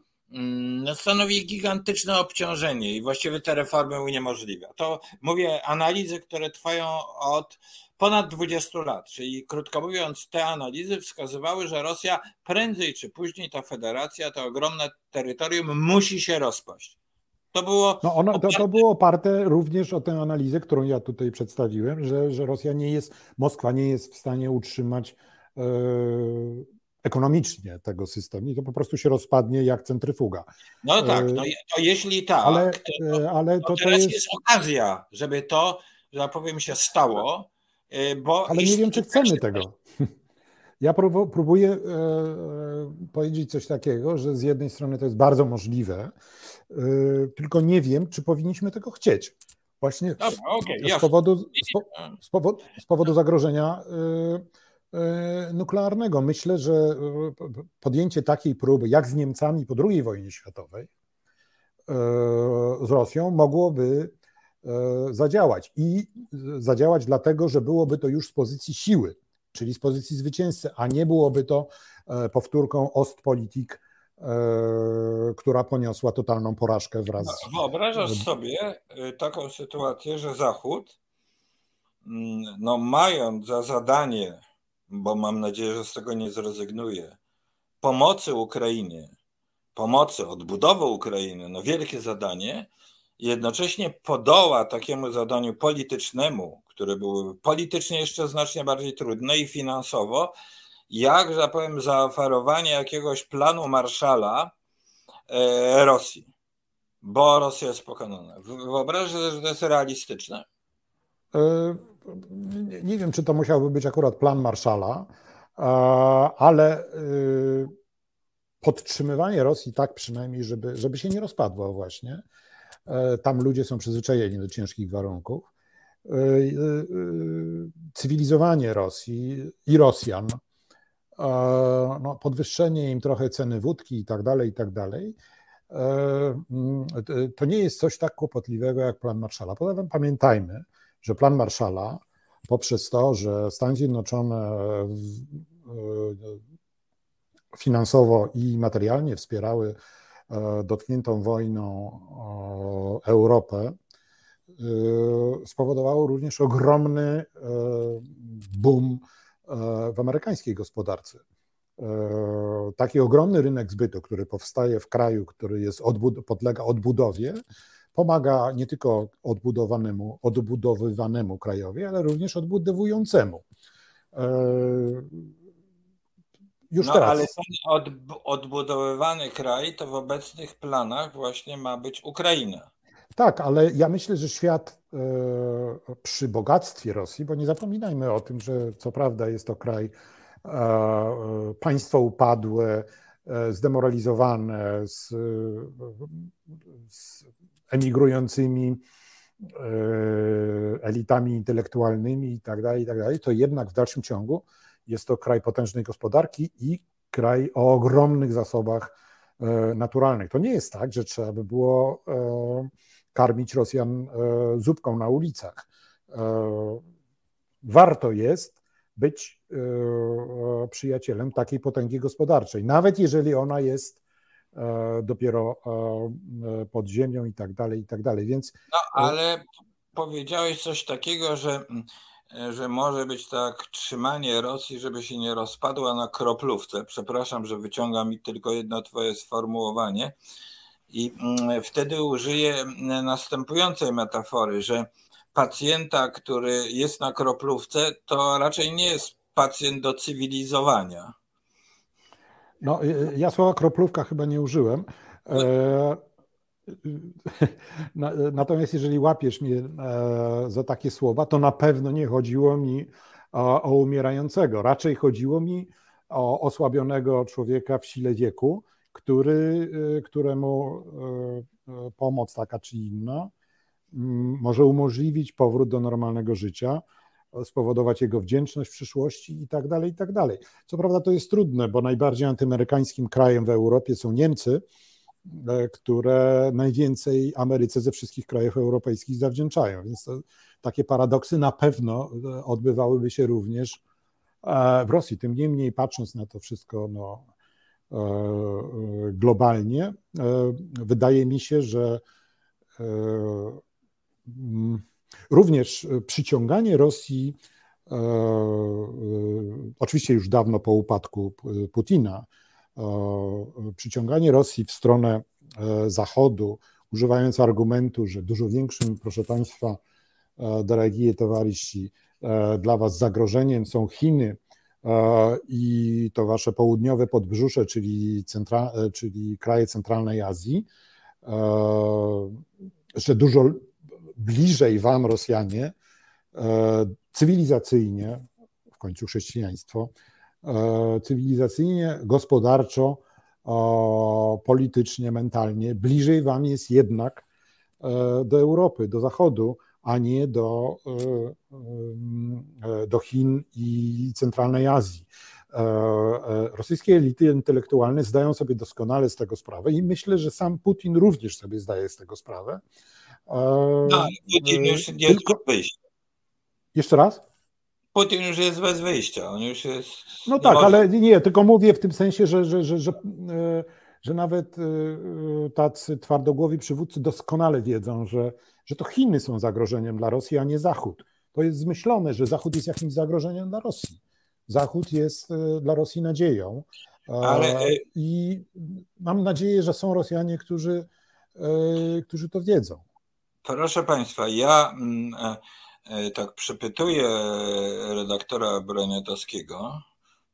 stanowi gigantyczne obciążenie i właściwie te reformy uniemożliwia. To mówię analizy, które trwają od ponad 20 lat, czyli krótko mówiąc, te analizy wskazywały, że Rosja prędzej czy później ta federacja, to ogromne terytorium musi się rozpaść. To było. No ono, to, to było oparte również o tę analizę, którą ja tutaj przedstawiłem, że, że Rosja nie jest, Moskwa nie jest w stanie utrzymać yy, ekonomicznie tego systemu i to po prostu się rozpadnie jak centryfuga. No tak, no, to jeśli tak, ale, to, e, ale to, to, teraz jest... jest... okazja, żeby to, że tak powiem, się stało, e, bo... Ale nie wiem, czy chcemy tego. Ja próbuję e, powiedzieć coś takiego, że z jednej strony to jest bardzo możliwe, tylko nie wiem, czy powinniśmy tego chcieć. Właśnie Dobra, okay, z, powodu, z, z, powodu, z powodu zagrożenia E, nuklearnego. Myślę, że e, podjęcie takiej próby, jak z Niemcami po II wojnie światowej, e, z Rosją, mogłoby zadziałać. I zadziałać dlatego, że byłoby to już z pozycji siły, czyli z pozycji zwycięzcy, a nie byłoby to powtórką Ostpolitik, która poniosła totalną porażkę wraz z... Wyobrażasz sobie taką sytuację, że Zachód, mm, no mając za zadanie, bo mam nadzieję, że z tego nie zrezygnuje, pomocy Ukrainie, pomocy, odbudowy Ukrainy, no wielkie zadanie, jednocześnie podoła takiemu zadaniu politycznemu, które były politycznie jeszcze znacznie bardziej trudne i finansowo, jak, że tak powiem, zaoferowanie jakiegoś planu Marszala e, Rosji, bo Rosja jest pokonana. Wyobraź sobie, że to jest realistyczne? E, nie wiem, czy to musiałby być akurat plan Marszala, ale e, podtrzymywanie Rosji tak przynajmniej, żeby, żeby się nie rozpadła właśnie. Tam ludzie są przyzwyczajeni do ciężkich warunków. Cywilizowanie Rosji i Rosjan no, podwyższenie im trochę ceny wódki i tak dalej, i tak dalej, e, to nie jest coś tak kłopotliwego jak plan Marszala. Poza tym pamiętajmy, że plan Marszala poprzez to, że Stany Zjednoczone e, finansowo i materialnie wspierały e, dotkniętą wojną Europę, spowodowało również ogromny boom E, w amerykańskiej gospodarce. E, taki ogromny rynek zbytu, który powstaje w kraju, który jest odbud podlega odbudowie, pomaga nie tylko odbudowanemu, odbudowywanemu krajowi, ale również odbudowującemu. E, już no, teraz. Ale ten odbudowywany kraj to w obecnych planach właśnie ma być Ukraina. Tak, ale ja myślę, że świat e, przy bogactwie Rosji, bo nie zapominajmy o tym, że co prawda jest to kraj, e, państwo upadłe, zdemoralizowane, z, z emigrującymi elitami intelektualnymi i tak dalej, i tak to jednak w dalszym ciągu jest to kraj potężnej gospodarki i kraj o ogromnych zasobach naturalnych. To nie jest tak, że trzeba by było karmić Rosjan e, zupką na ulicach. E, warto jest być e, przyjacielem takiej potęgi gospodarczej, nawet jeżeli ona jest dopiero pod ziemią i tak dalej, i tak dalej. Więc... No, ale powiedziałeś coś takiego, że, że może być tak trzymanie Rosji, żeby się nie rozpadła na kroplówce. Przepraszam, że wyciągam mi tylko jedno twoje sformułowanie i wtedy użyję następującej metafory, że pacjenta, który jest na kroplówce, to raczej nie jest pacjent do cywilizowania. No, y, y, ja słowa kroplówka chyba nie użyłem. E, natomiast jeżeli łapiesz mnie e, za takie słowa, to na pewno nie chodziło mi o, umierającego. Raczej chodziło mi o osłabionego człowieka w sile wieku, który, y, któremu y, pomoc taka czy inna może umożliwić powrót do normalnego życia, spowodować jego wdzięczność w przyszłości i tak dalej, i tak dalej. Co prawda to jest trudne, bo najbardziej antyamerykańskim krajem w Europie są Niemcy, e, które najwięcej Ameryce ze wszystkich krajów europejskich zawdzięczają. Więc takie paradoksy na pewno e, odbywałyby się również e, w Rosji. Tym niemniej, patrząc na to wszystko, no, globalnie. Wydaje mi się, że również przyciąganie Rosji, oczywiście już dawno po upadku Putina, przyciąganie Rosji w stronę Zachodu, używając argumentu, że dużo większym, proszę Państwa, drogie towarzyści, dla Was zagrożeniem są Chiny, E, i to wasze południowe podbrzusze, czyli, centra, e, czyli kraje centralnej Azji, e, że dużo bliżej wam Rosjanie cywilizacyjnie, w końcu chrześcijaństwo, cywilizacyjnie, gospodarczo, politycznie, mentalnie, bliżej wam jest jednak do Europy, do Zachodu, a nie do, e, e, do Chin i centralnej Azji. E, rosyjskie elity intelektualne zdają sobie doskonale z tego sprawę i myślę, że sam Putin również sobie zdaje z tego sprawę. No, Putin już nie Tylko... wyjść. Jeszcze raz? Putin już jest bez wyjścia, on już jest... No tak, może... ale nie, tylko mówię w tym sensie, że, że, że, że, e, że nawet e, tacy twardogłowi przywódcy doskonale wiedzą, że, że to Chiny są zagrożeniem dla Rosji, a nie Zachód. To jest zmyślone, że Zachód jest jakimś zagrożeniem dla Rosji. Zachód jest e, dla Rosji nadzieją. Ale... I mam nadzieję, że są Rosjanie, którzy, którzy to wiedzą. Proszę Państwa, ja mm, E, tak przepytuję redaktora Broniatowskiego.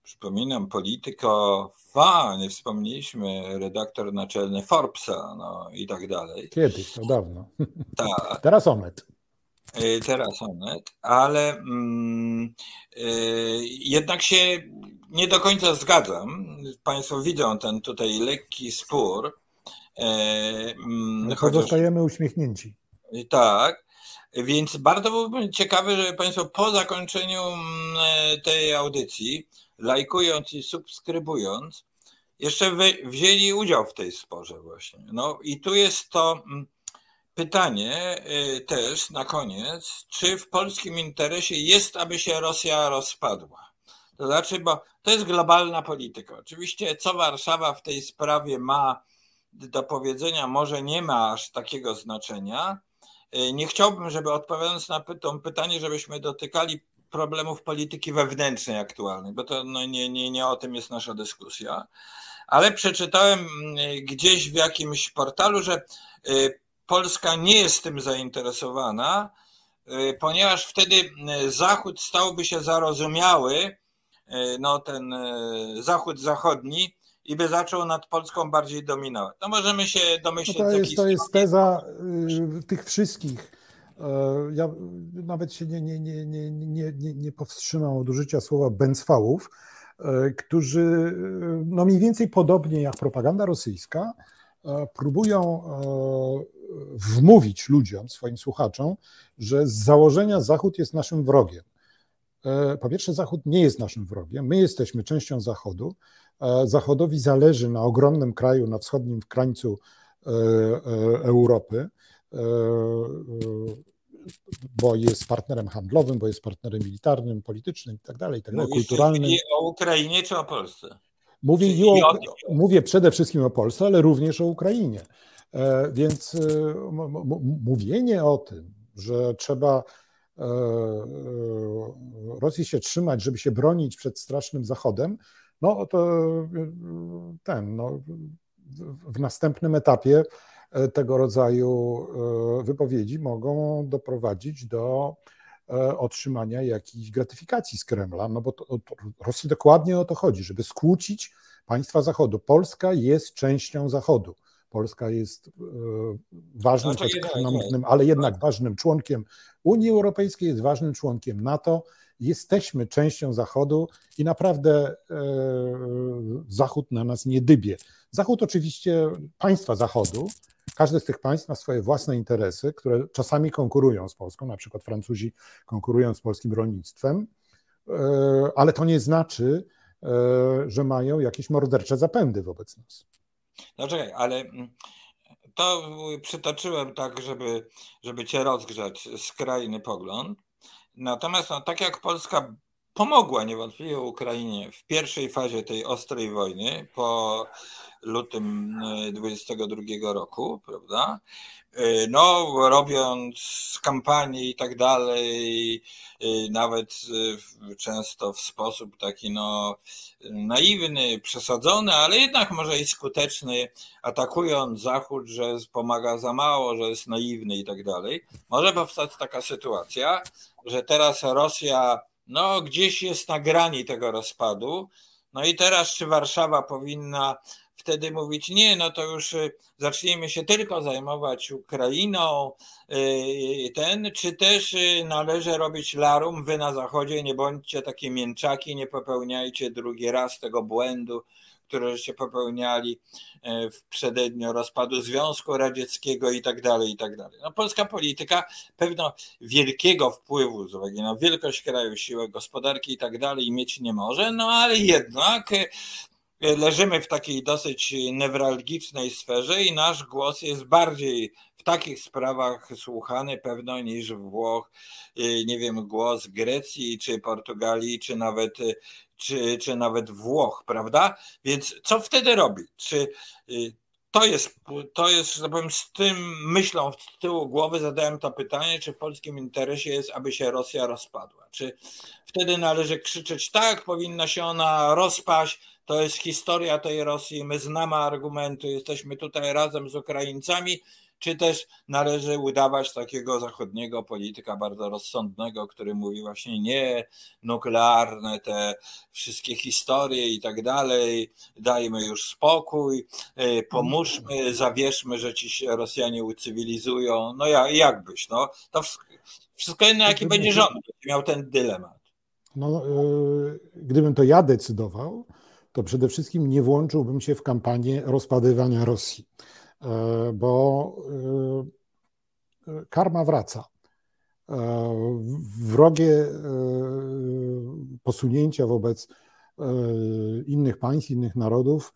Przypominam, polityko fa, nie wspomnieliśmy, redaktor naczelny Forbesa, no i tak dalej. Kiedyś, to dawno. Tak. Teraz Onet. E, teraz Onet, ale mm, y, jednak się nie do końca zgadzam. Państwo widzą ten tutaj lekki spór. Mm, chociaż... Pozostajemy uśmiechnięci. Tak, więc bardzo byłbym ciekawy, żeby Państwo po zakończeniu mm, tej audycji, lajkując i subskrybując, jeszcze wzięli udział w tej sporze właśnie. No i tu jest to mm, pytanie y, też na koniec, czy w polskim interesie jest, aby się Rosja rozpadła? To znaczy, bo to jest globalna polityka. Oczywiście, co Warszawa w tej sprawie ma do powiedzenia, może nie ma aż takiego znaczenia, nie chciałbym, żeby odpowiadając na to pytanie, żebyśmy dotykali problemów polityki wewnętrznej aktualnej, bo to no nie, nie, nie o tym jest nasza dyskusja. Ale przeczytałem mm, gdzieś w jakimś portalu, że e, Polska nie jest tym zainteresowana, ponieważ wtedy Zachód stałby się zarozumiały, no ten Zachód zachodni, i by zaczął nad Polską bardziej dominować. No możemy się domyślić. No to, jest, to jest teza y, tych wszystkich. E, ja nawet się nie, nie, nie, nie, nie, nie, nie powstrzymam od użycia słowa bęcwałów, e, którzy y, no mniej więcej podobnie jak propaganda rosyjska e, próbują wmówić ludziom, swoim słuchaczom, że z założenia Zachód jest naszym wrogiem. Po pierwsze, Zachód nie jest naszym wrogiem, my jesteśmy częścią Zachodu, Zachodowi zależy na ogromnym kraju na wschodnim krańcu e, e, Europy, e, bo jest partnerem handlowym, bo jest partnerem militarnym, politycznym i tak dalej, tak dalej, kulturalnym. O Ukrainie czy o Polsce? Mówię, o, mówię przede wszystkim o Polsce, ale również o Ukrainie. Więc mówienie o tym, że trzeba Rosji się trzymać, żeby się bronić przed strasznym Zachodem, no to ten, no, w następnym etapie e, tego rodzaju wypowiedzi mogą doprowadzić do otrzymania jakiejś gratyfikacji z Kremla, no bo to, to Rosji dokładnie o to chodzi, żeby skłócić państwa Zachodu. Polska jest częścią Zachodu. Polska jest ważnym, no ale jednak ważnym członkiem Unii Europejskiej, jest ważnym członkiem NATO jesteśmy częścią Zachodu i naprawdę e, Zachód na nas nie dybie. Zachód oczywiście, państwa Zachodu, każde z tych państw ma swoje własne interesy, które czasami konkurują z Polską, na przykład Francuzi konkurują z polskim rolnictwem, e, ale to nie znaczy, e, że mają jakieś mordercze zapędy wobec nas. No czekaj, ale mm, to przytoczyłem tak, żeby, żeby cię rozgrzać skrajny pogląd. Natomiast no, tak jak Polska pomogła niewątpliwie Ukrainie w pierwszej fazie tej ostrej wojny po lutym 22 e, roku, prawda? E, no, robiąc kampanię i tak dalej, e, nawet często w sposób taki no, naiwny, przesadzony, ale jednak może i skuteczny, atakując Zachód, że pomaga za mało, że jest naiwny i tak dalej, może powstać taka sytuacja, że teraz Rosja no, gdzieś jest na grani tego rozpadu. No i teraz, czy Warszawa powinna wtedy mówić, nie, no to już y, zacznijmy się tylko zajmować Ukrainą, y, ten, czy też y, należy robić larum, wy na Zachodzie nie bądźcie takie mięczaki, nie popełniajcie drugi raz tego błędu, które żeście popełniali e, w przededniu rozpadu Związku Radzieckiego i tak dalej, i tak dalej. No, polska polityka pewno wielkiego wpływu z uwagi na wielkość kraju, siłę gospodarki i tak dalej mieć nie może, no ale jednak leżymy w takiej dosyć newralgicznej sferze i nasz głos jest bardziej w takich sprawach słuchany pewno niż Włoch, y, nie wiem, głos Grecji, czy Portugalii, czy nawet, y, czy, czy nawet Włoch, prawda? Więc co wtedy robić? Czy y, to jest, to jest, że tak powiem, z tym myślą z tyłu głowy zadałem to pytanie, czy w polskim interesie jest, aby się Rosja rozpadła. Czy wtedy należy krzyczeć tak, powinna się ona rozpaść, to jest historia tej Rosji, my znamy argumenty, jesteśmy tutaj razem z Ukraińcami, czy też należy udawać takiego zachodniego polityka bardzo rozsądnego, który mówi właśnie nie, nuklearne te wszystkie historie i tak dalej, dajmy już spokój, e, pomóżmy, zawieszmy, że ci się Rosjanie ucywilizują. No jak, jakbyś, no? To wszystko inne, jaki będzie rząd, miał ten dylemat. No, yy, gdybym to ja decydował, to przede wszystkim nie włączyłbym się w kampanię rozpadywania Rosji. E, bo e, e, karma wraca. Wrogie posunięcia wobec innych państw, innych narodów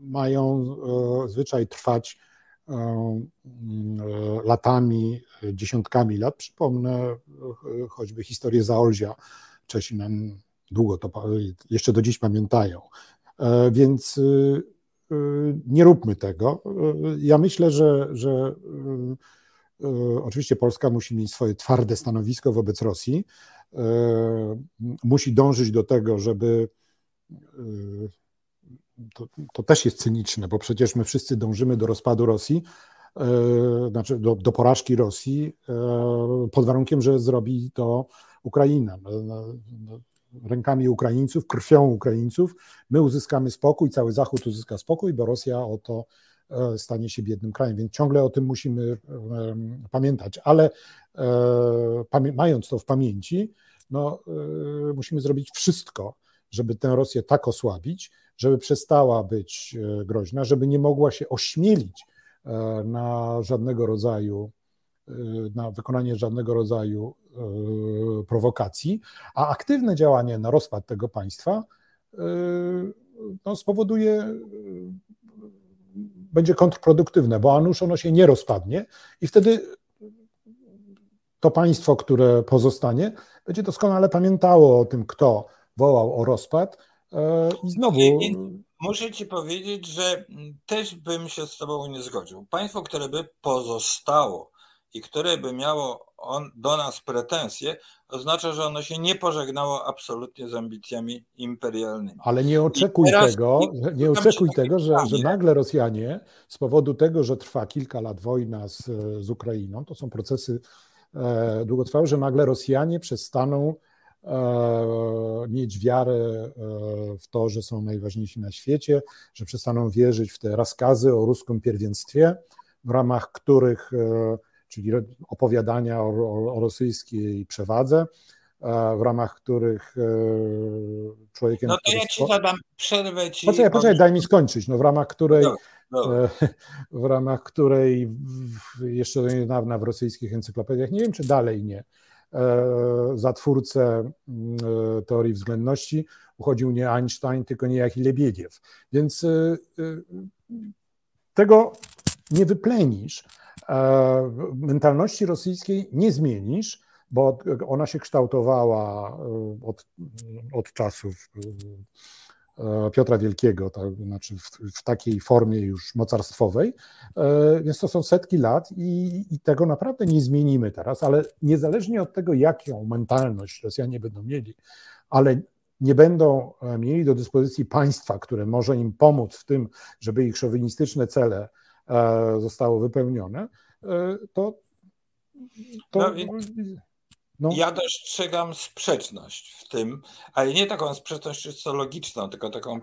mają zwyczaj trwać latami, dziesiątkami lat. Przypomnę choćby historię Zaolzia. Czesi nam długo to jeszcze do dziś pamiętają. Więc Y, nie róbmy tego. Y, ja myślę, że, że y, oczywiście Polska musi mieć swoje twarde stanowisko wobec Rosji. Musi dążyć do tego, żeby. To, to też jest cyniczne, bo przecież my wszyscy dążymy do rozpadu Rosji, znaczy do, do porażki Rosji, pod warunkiem, że zrobi to Ukraina. No, no, no, rękami Ukraińców, krwią Ukraińców, my uzyskamy spokój, cały Zachód uzyska spokój, bo Rosja o to e, stanie się biednym krajem. Więc ciągle o tym musimy pamiętać. Ale e, mając to w pamięci, no, e, musimy zrobić wszystko, żeby tę Rosję tak osłabić, żeby przestała być groźna, żeby nie mogła się ośmielić na żadnego rodzaju na wykonanie żadnego rodzaju e, prowokacji, a aktywne działanie na rozpad tego państwa e, no, spowoduje, będzie kontrproduktywne, bo a nuż ono się nie rozpadnie i wtedy to państwo, które pozostanie, będzie doskonale pamiętało o tym, kto wołał o rozpad i znowu... Muszę ci powiedzieć, że też bym się z tobą nie zgodził. Państwo, które by pozostało i które by miało on, do nas pretensje, oznacza, że ono się nie pożegnało absolutnie z ambicjami imperialnymi. Ale nie oczekuj tego, nie oczekuj tego że, że nagle Rosjanie z powodu tego, że trwa kilka lat wojna z, z Ukrainą, to są procesy e, długotrwałe, że nagle Rosjanie przestaną e, mieć wiarę e, w to, że są najważniejsi na świecie, że przestaną wierzyć w te rozkazy o ruskim pierwieństwie, w ramach których e, czyli opowiadania o, o, o rosyjskiej przewadze, w ramach których e, człowiekiem. No to ja ci zadam przerwę. Ci poczekaj, poczekaj, daj mi skończyć. No w ramach której. No, no. E, w ramach której jeszcze niedawna w rosyjskich encyklopediach, nie wiem czy dalej nie, e, za twórcę teorii względności uchodził nie Einstein, tylko niejaki Lebiediew. Więc tego nie wyplenisz, E, mentalności rosyjskiej nie zmienisz, bo ona się kształtowała e, od, od czasów e, Piotra Wielkiego, tak, znaczy w, w, takiej formie już mocarstwowej, więc to są setki lat i, i, tego naprawdę nie zmienimy teraz, ale niezależnie od tego, jaką mentalność Rosjanie będą mieli, ale nie będą mieli do dyspozycji państwa, które może im pomóc w tym, żeby ich szowinistyczne cele E, zostało wypełnione, e, to. to no, no. Ja dostrzegam sprzeczność w tym, ale nie taką sprzeczność czysto logiczną, tylko taką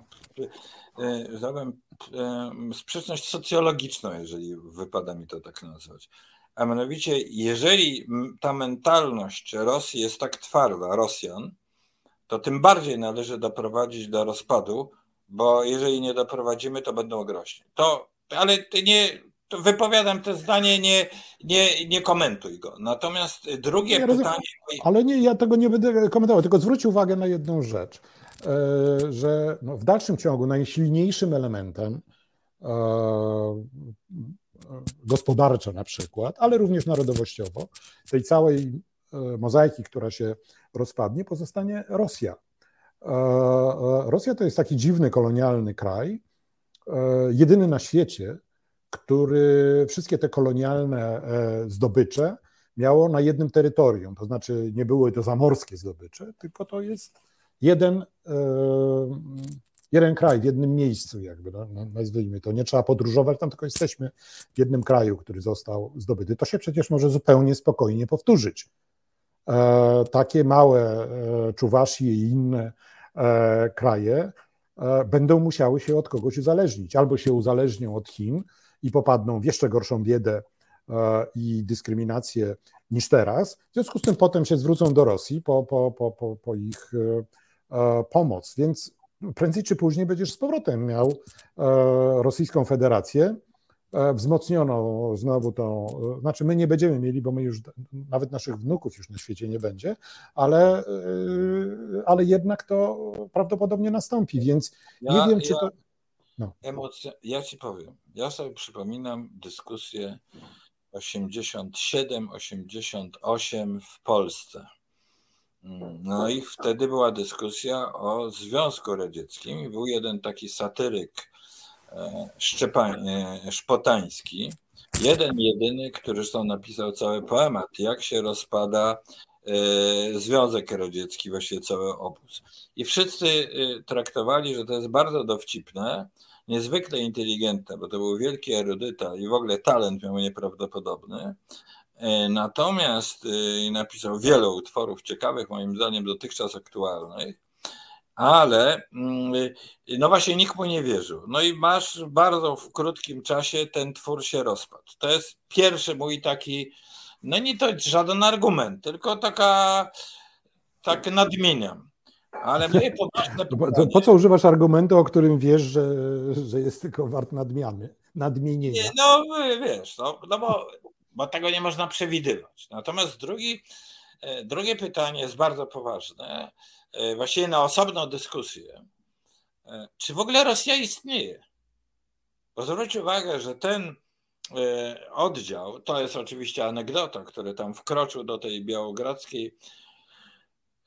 powiem, e, sprzeczność socjologiczną, jeżeli wypada mi to tak nazwać. A mianowicie, jeżeli ta mentalność Rosji jest tak twarda, Rosjan, to tym bardziej należy doprowadzić do rozpadu, bo jeżeli nie doprowadzimy, to będą groźni. To ale nie, wypowiadam to zdanie, nie, nie, nie komentuj go. Natomiast drugie ja pytanie. Ale nie, ja tego nie będę komentował, tylko zwróć uwagę na jedną rzecz. że no w dalszym ciągu najsilniejszym elementem gospodarczo na przykład, ale również narodowościowo, tej całej mozaiki, która się rozpadnie, pozostanie Rosja. Rosja to jest taki dziwny kolonialny kraj, jedyny na świecie, który wszystkie te kolonialne e, zdobycze miało na jednym terytorium. To znaczy nie były to zamorskie zdobycze, tylko to jest jeden, e, jeden kraj w jednym miejscu, jakby no, no, nazwijmy to. Nie trzeba podróżować tam, tylko jesteśmy w jednym kraju, który został zdobyty. To się przecież może zupełnie spokojnie powtórzyć. E, takie małe Czuwaszje i inne kraje będą musiały się od kogoś uzależnić. Albo się uzależnią od Chin, i popadną w jeszcze gorszą biedę e, i dyskryminację niż teraz. W związku z tym potem się zwrócą do Rosji po, po, po, po, po ich e, e, pomoc. Więc prędzej czy później będziesz z powrotem miał Rosyjską Federację. Wzmocniono znowu to, znaczy my nie będziemy mieli, bo my już nawet naszych wnuków już na świecie nie będzie, ale, ale jednak to prawdopodobnie nastąpi, więc nie ja, wiem, czy ja, to. No. Emocja, ja ci powiem, ja sobie przypominam dyskusję 87-88 w Polsce. No i wtedy była dyskusja o Związku Radzieckim i był jeden taki satyryk e, Szczepań, e, Szpotański, jeden jedyny, który zresztą napisał cały poemat, jak się rozpada e, Związek Radziecki, właściwie cały obóz. I wszyscy traktowali, że to jest bardzo dowcipne, niezwykle inteligentna, bo to był wielki erudyta i w ogóle talent miał nieprawdopodobny. E, natomiast e, napisał wiele utworów ciekawych, moim zdaniem dotychczas aktualnych, ale mm, no właśnie nikt mu nie wierzył. No i masz bardzo w krótkim czasie ten twór się rozpadł. To jest pierwszy mój taki, no nie to żaden argument, tylko taka, tak nadmieniam. Ale moje poważne pytanie... Po co używasz argumentu, o którym wiesz, że, że jest tylko wart nadmiany, nadmienienia? Nie, no wiesz, no, no bo, bo tego nie można przewidywać. Natomiast drugi, e, drugie pytanie jest bardzo poważne, właściwie na osobną dyskusję. E, czy w ogóle Rosja istnieje? Bo zwróć uwagę, że ten oddział, to jest oczywiście anegdota, który tam wkroczył do tej białogradzkiej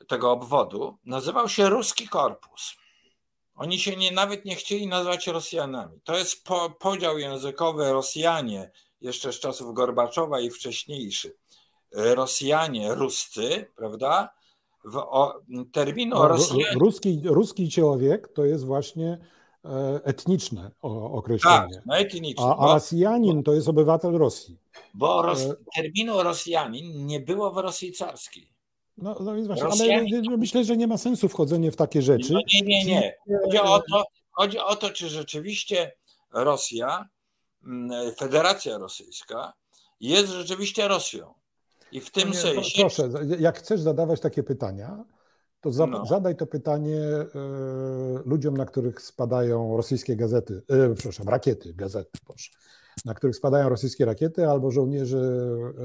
tego obwodu nazywał się Ruski Korpus. Oni się nie, nawet nie chcieli nazywać Rosjanami. To jest po, podział językowy Rosjanie, jeszcze z czasów Gorbaczowa i wcześniejszy. Rosjanie, Ruscy, prawda? W o, terminu no, Rosjanie... Ruski, ruski człowiek to jest właśnie e, etniczne określenie. Tak, no etniczne. A, a Rosjanin to jest obywatel Rosji. Bo ros, e, terminu Rosjanin nie było w Rosji carskiej. No, no więc właśnie, Rosjanie... ale myślę, że nie ma sensu wchodzenie w takie rzeczy. No nie, nie, nie. Chodzi o, to, chodzi o to, czy rzeczywiście Rosja, mm, Federacja Rosyjska jest rzeczywiście Rosją. I w tym sensie. Proszę, jak chcesz zadawać takie pytania, to za, no. zadaj to pytanie y, ludziom, na których spadają rosyjskie gazety, y, przepraszam, rakiety, gazety, proszę na których spadają rosyjskie rakiety, albo żołnierzy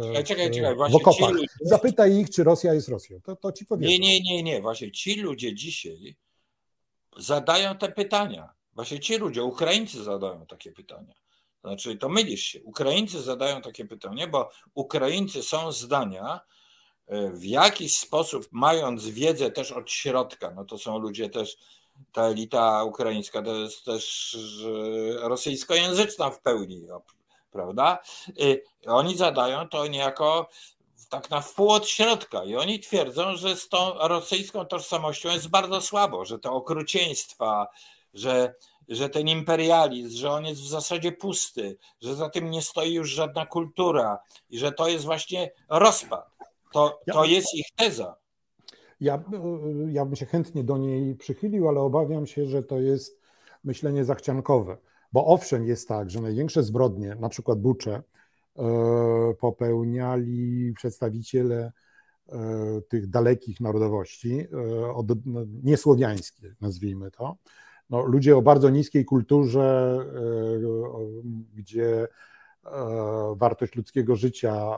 czekaj, czekaj, czekaj. Właśnie w okopach. Ludzie... Zapytaj ich, czy Rosja jest Rosją. To, to ci powiem. Nie, nie, nie, nie. Właśnie ci ludzie dzisiaj zadają te pytania. Właśnie ci ludzie, Ukraińcy zadają takie pytania. Znaczy, to mylisz się. Ukraińcy zadają takie pytanie, bo Ukraińcy są zdania, e, w jakiś sposób, mając wiedzę też od środka, no to są ludzie też ta elita ukraińska to jest też rosyjskojęzyczna w pełni, prawda? Oni zadają to niejako tak na wpół od środka i oni twierdzą, że z tą rosyjską tożsamością jest bardzo słabo, że te okrucieństwa, że, że ten imperializm, że on jest w zasadzie pusty, że za tym nie stoi już żadna kultura i że to jest właśnie rozpad. To, to jest ich teza. Ja, e, ja bym się chętnie do niej przychylił, ale obawiam się, że to jest myślenie zachciankowe. Bo owszem, jest tak, że największe zbrodnie, na przykład Bucze, e, popełniali przedstawiciele e, tych dalekich narodowości, no, niesłowiańskie, nazwijmy to. No, ludzie o bardzo niskiej kulturze, gdzie wartość ludzkiego życia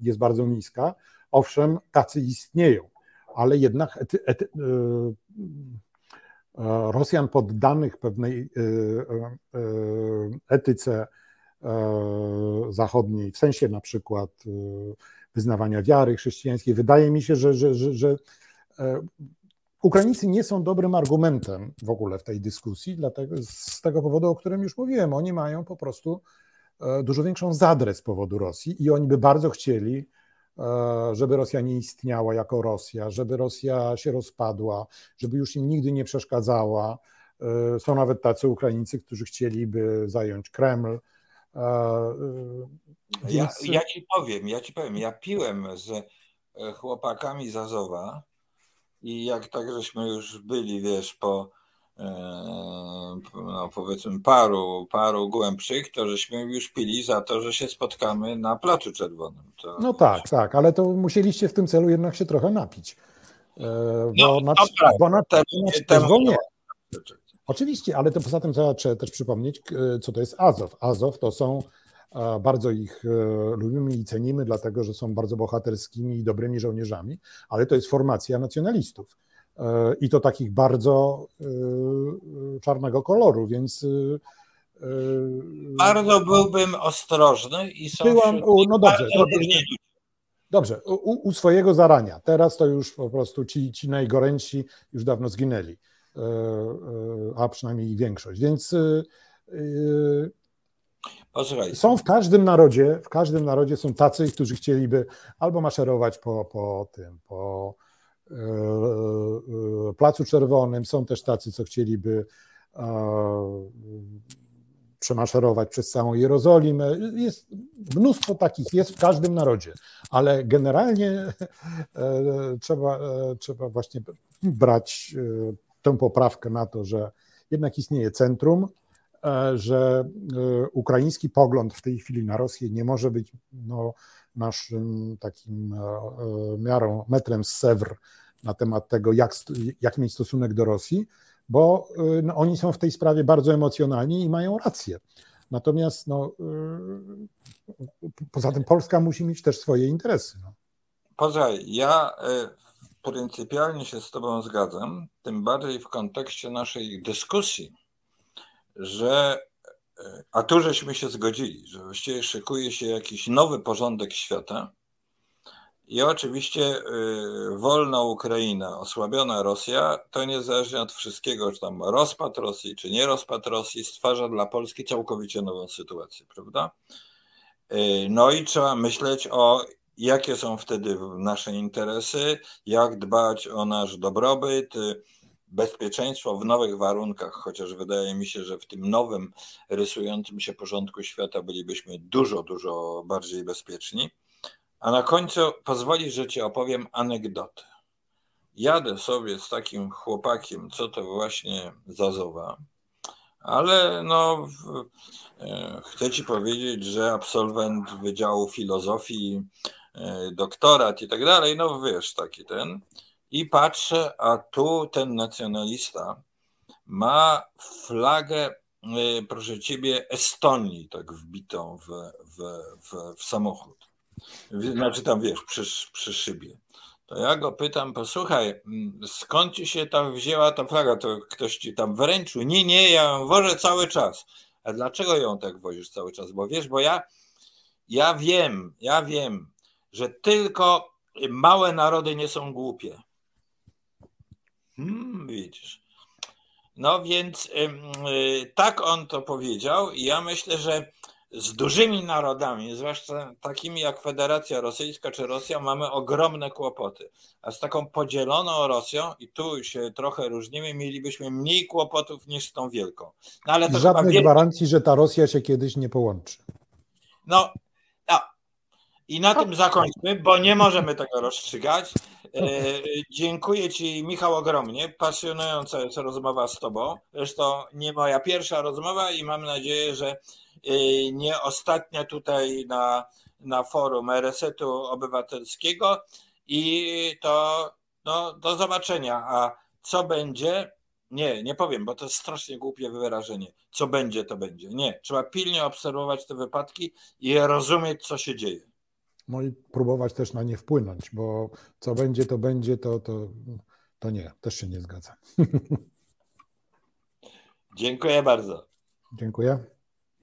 jest bardzo niska, Owszem, tacy istnieją, ale jednak ety, ety, Rosjan poddanych pewnej etyce zachodniej, w sensie na przykład wyznawania wiary chrześcijańskiej. Wydaje mi się, że, że, że, że Ukraińcy nie są dobrym argumentem w ogóle w tej dyskusji, dlatego z tego powodu, o którym już mówiłem. Oni mają po prostu e, dużo większą zadrę z powodu Rosji i oni by bardzo chcieli, e, żeby Rosja nie istniała jako Rosja, żeby Rosja się rozpadła, żeby już im nigdy nie przeszkadzała. E, są nawet tacy Ukraińcy, którzy chcieliby zająć Kreml. Więc... Ja, ja ci powiem, ja ci powiem, ja piłem z chłopakami z Azowa i jak tak żeśmy już byli, wiesz, po e, no powiedzmy paru, paru głębszych, to żeśmy już pili za to, że się spotkamy na Placu Czerwonym. To... No tak, tak, ale to musieliście w tym celu jednak się trochę napić. E, bo no, na, dobra, bo na. Oczywiście, ale to poza tym trzeba też przypomnieć, co to jest Azow. Azow to są bardzo ich e, lubimy i cenimy, dlatego że są bardzo bohaterskimi i dobrymi żołnierzami, ale to jest formacja nacjonalistów. E, I to takich bardzo e, czarnego koloru, więc. Bardzo byłbym ostrożny i są. Byłam, no dobrze, dobrze, dobrze u, u, swojego zarania. Teraz to już po prostu ci, ci najgorętsi już dawno zginęli, a przynajmniej większość. Więc Posłuchaj. Są w każdym narodzie, w każdym narodzie są tacy, którzy chcieliby albo maszerować po, po tym, po e, e, Placu Czerwonym, są też tacy, co chcieliby e, przemaszerować przez całą Jerozolimę. Jest mnóstwo takich, jest w każdym narodzie, ale generalnie trzeba, trzeba właśnie brać tę poprawkę na to, że jednak istnieje centrum, że e, ukraiński pogląd w tej chwili na Rosję nie może być no, naszym takim e, miarą, metrem z Sewr na temat tego, jak, jak mieć stosunek do Rosji, bo no, oni są w tej sprawie bardzo emocjonalni i mają rację. Natomiast no, poza tym Polska musi mieć też swoje interesy. No. Poza, ja pryncypialnie się z Tobą zgadzam, tym bardziej w kontekście naszej dyskusji że a tu żeśmy się zgodzili, że właściwie szykuje się jakiś nowy porządek świata i oczywiście y, wolna Ukraina, osłabiona Rosja, to niezależnie od wszystkiego, czy tam rozpad Rosji, czy nie rozpad Rosji, stwarza dla Polski całkowicie nową sytuację, prawda? Y, no i trzeba myśleć o jakie są wtedy nasze interesy, jak dbać o nasz dobrobyt, bezpieczeństwo w nowych warunkach, chociaż wydaje mi się, że w tym nowym, rysującym się porządku świata bylibyśmy dużo, dużo bardziej bezpieczni. A na końcu pozwolisz, że ci opowiem anegdotę. Jadę sobie z takim chłopakiem, co to właśnie Zazowa, ale no, e, chcę ci powiedzieć, że absolwent Wydziału Filozofii, e, doktorat i tak dalej, no wiesz, taki ten. I patrzę, a tu ten nacjonalista ma flagę, y, proszę ciebie, Estonii, tak wbitą w, w, w, w samochód. Znaczy tam wiesz, przy, przy szybie. To ja go pytam, posłuchaj, mm, skąd ci się tam wzięła ta flaga? To ktoś ci tam wręczył? Nie, nie, ja ją wożę cały czas. A dlaczego ją tak wozisz cały czas? Bo wiesz, bo ja, ja wiem, ja wiem, że tylko małe narody nie są głupie. Hmm, widzisz. No więc y, tak on to powiedział i ja myślę, że z dużymi narodami, zwłaszcza takimi jak Federacja Rosyjska czy Rosja, mamy ogromne kłopoty. A z taką podzieloną Rosją, i tu się trochę różnimy, mielibyśmy mniej kłopotów niż z tą wielką. No, ale to Żadnej wielka... gwarancji, że ta Rosja się kiedyś nie połączy. No, no. I na tym zakończmy, bo nie możemy tego rozstrzygać. E, dziękuję Ci, Michał, ogromnie. Pasjonująca jest rozmowa z Tobą. Zresztą nie moja pierwsza rozmowa i mam nadzieję, że e, nie ostatnia tutaj na, na forum RSET-u Obywatelskiego. I to no, do zobaczenia. A co będzie? Nie, nie powiem, bo to jest strasznie głupie wyrażenie. Co będzie, to będzie. Nie, trzeba pilnie obserwować te wypadki i rozumieć, co się dzieje. No i próbować też na nie wpłynąć, bo co będzie, to będzie, to, to, to nie, też się nie zgadzam. Dziękuję bardzo. Dziękuję.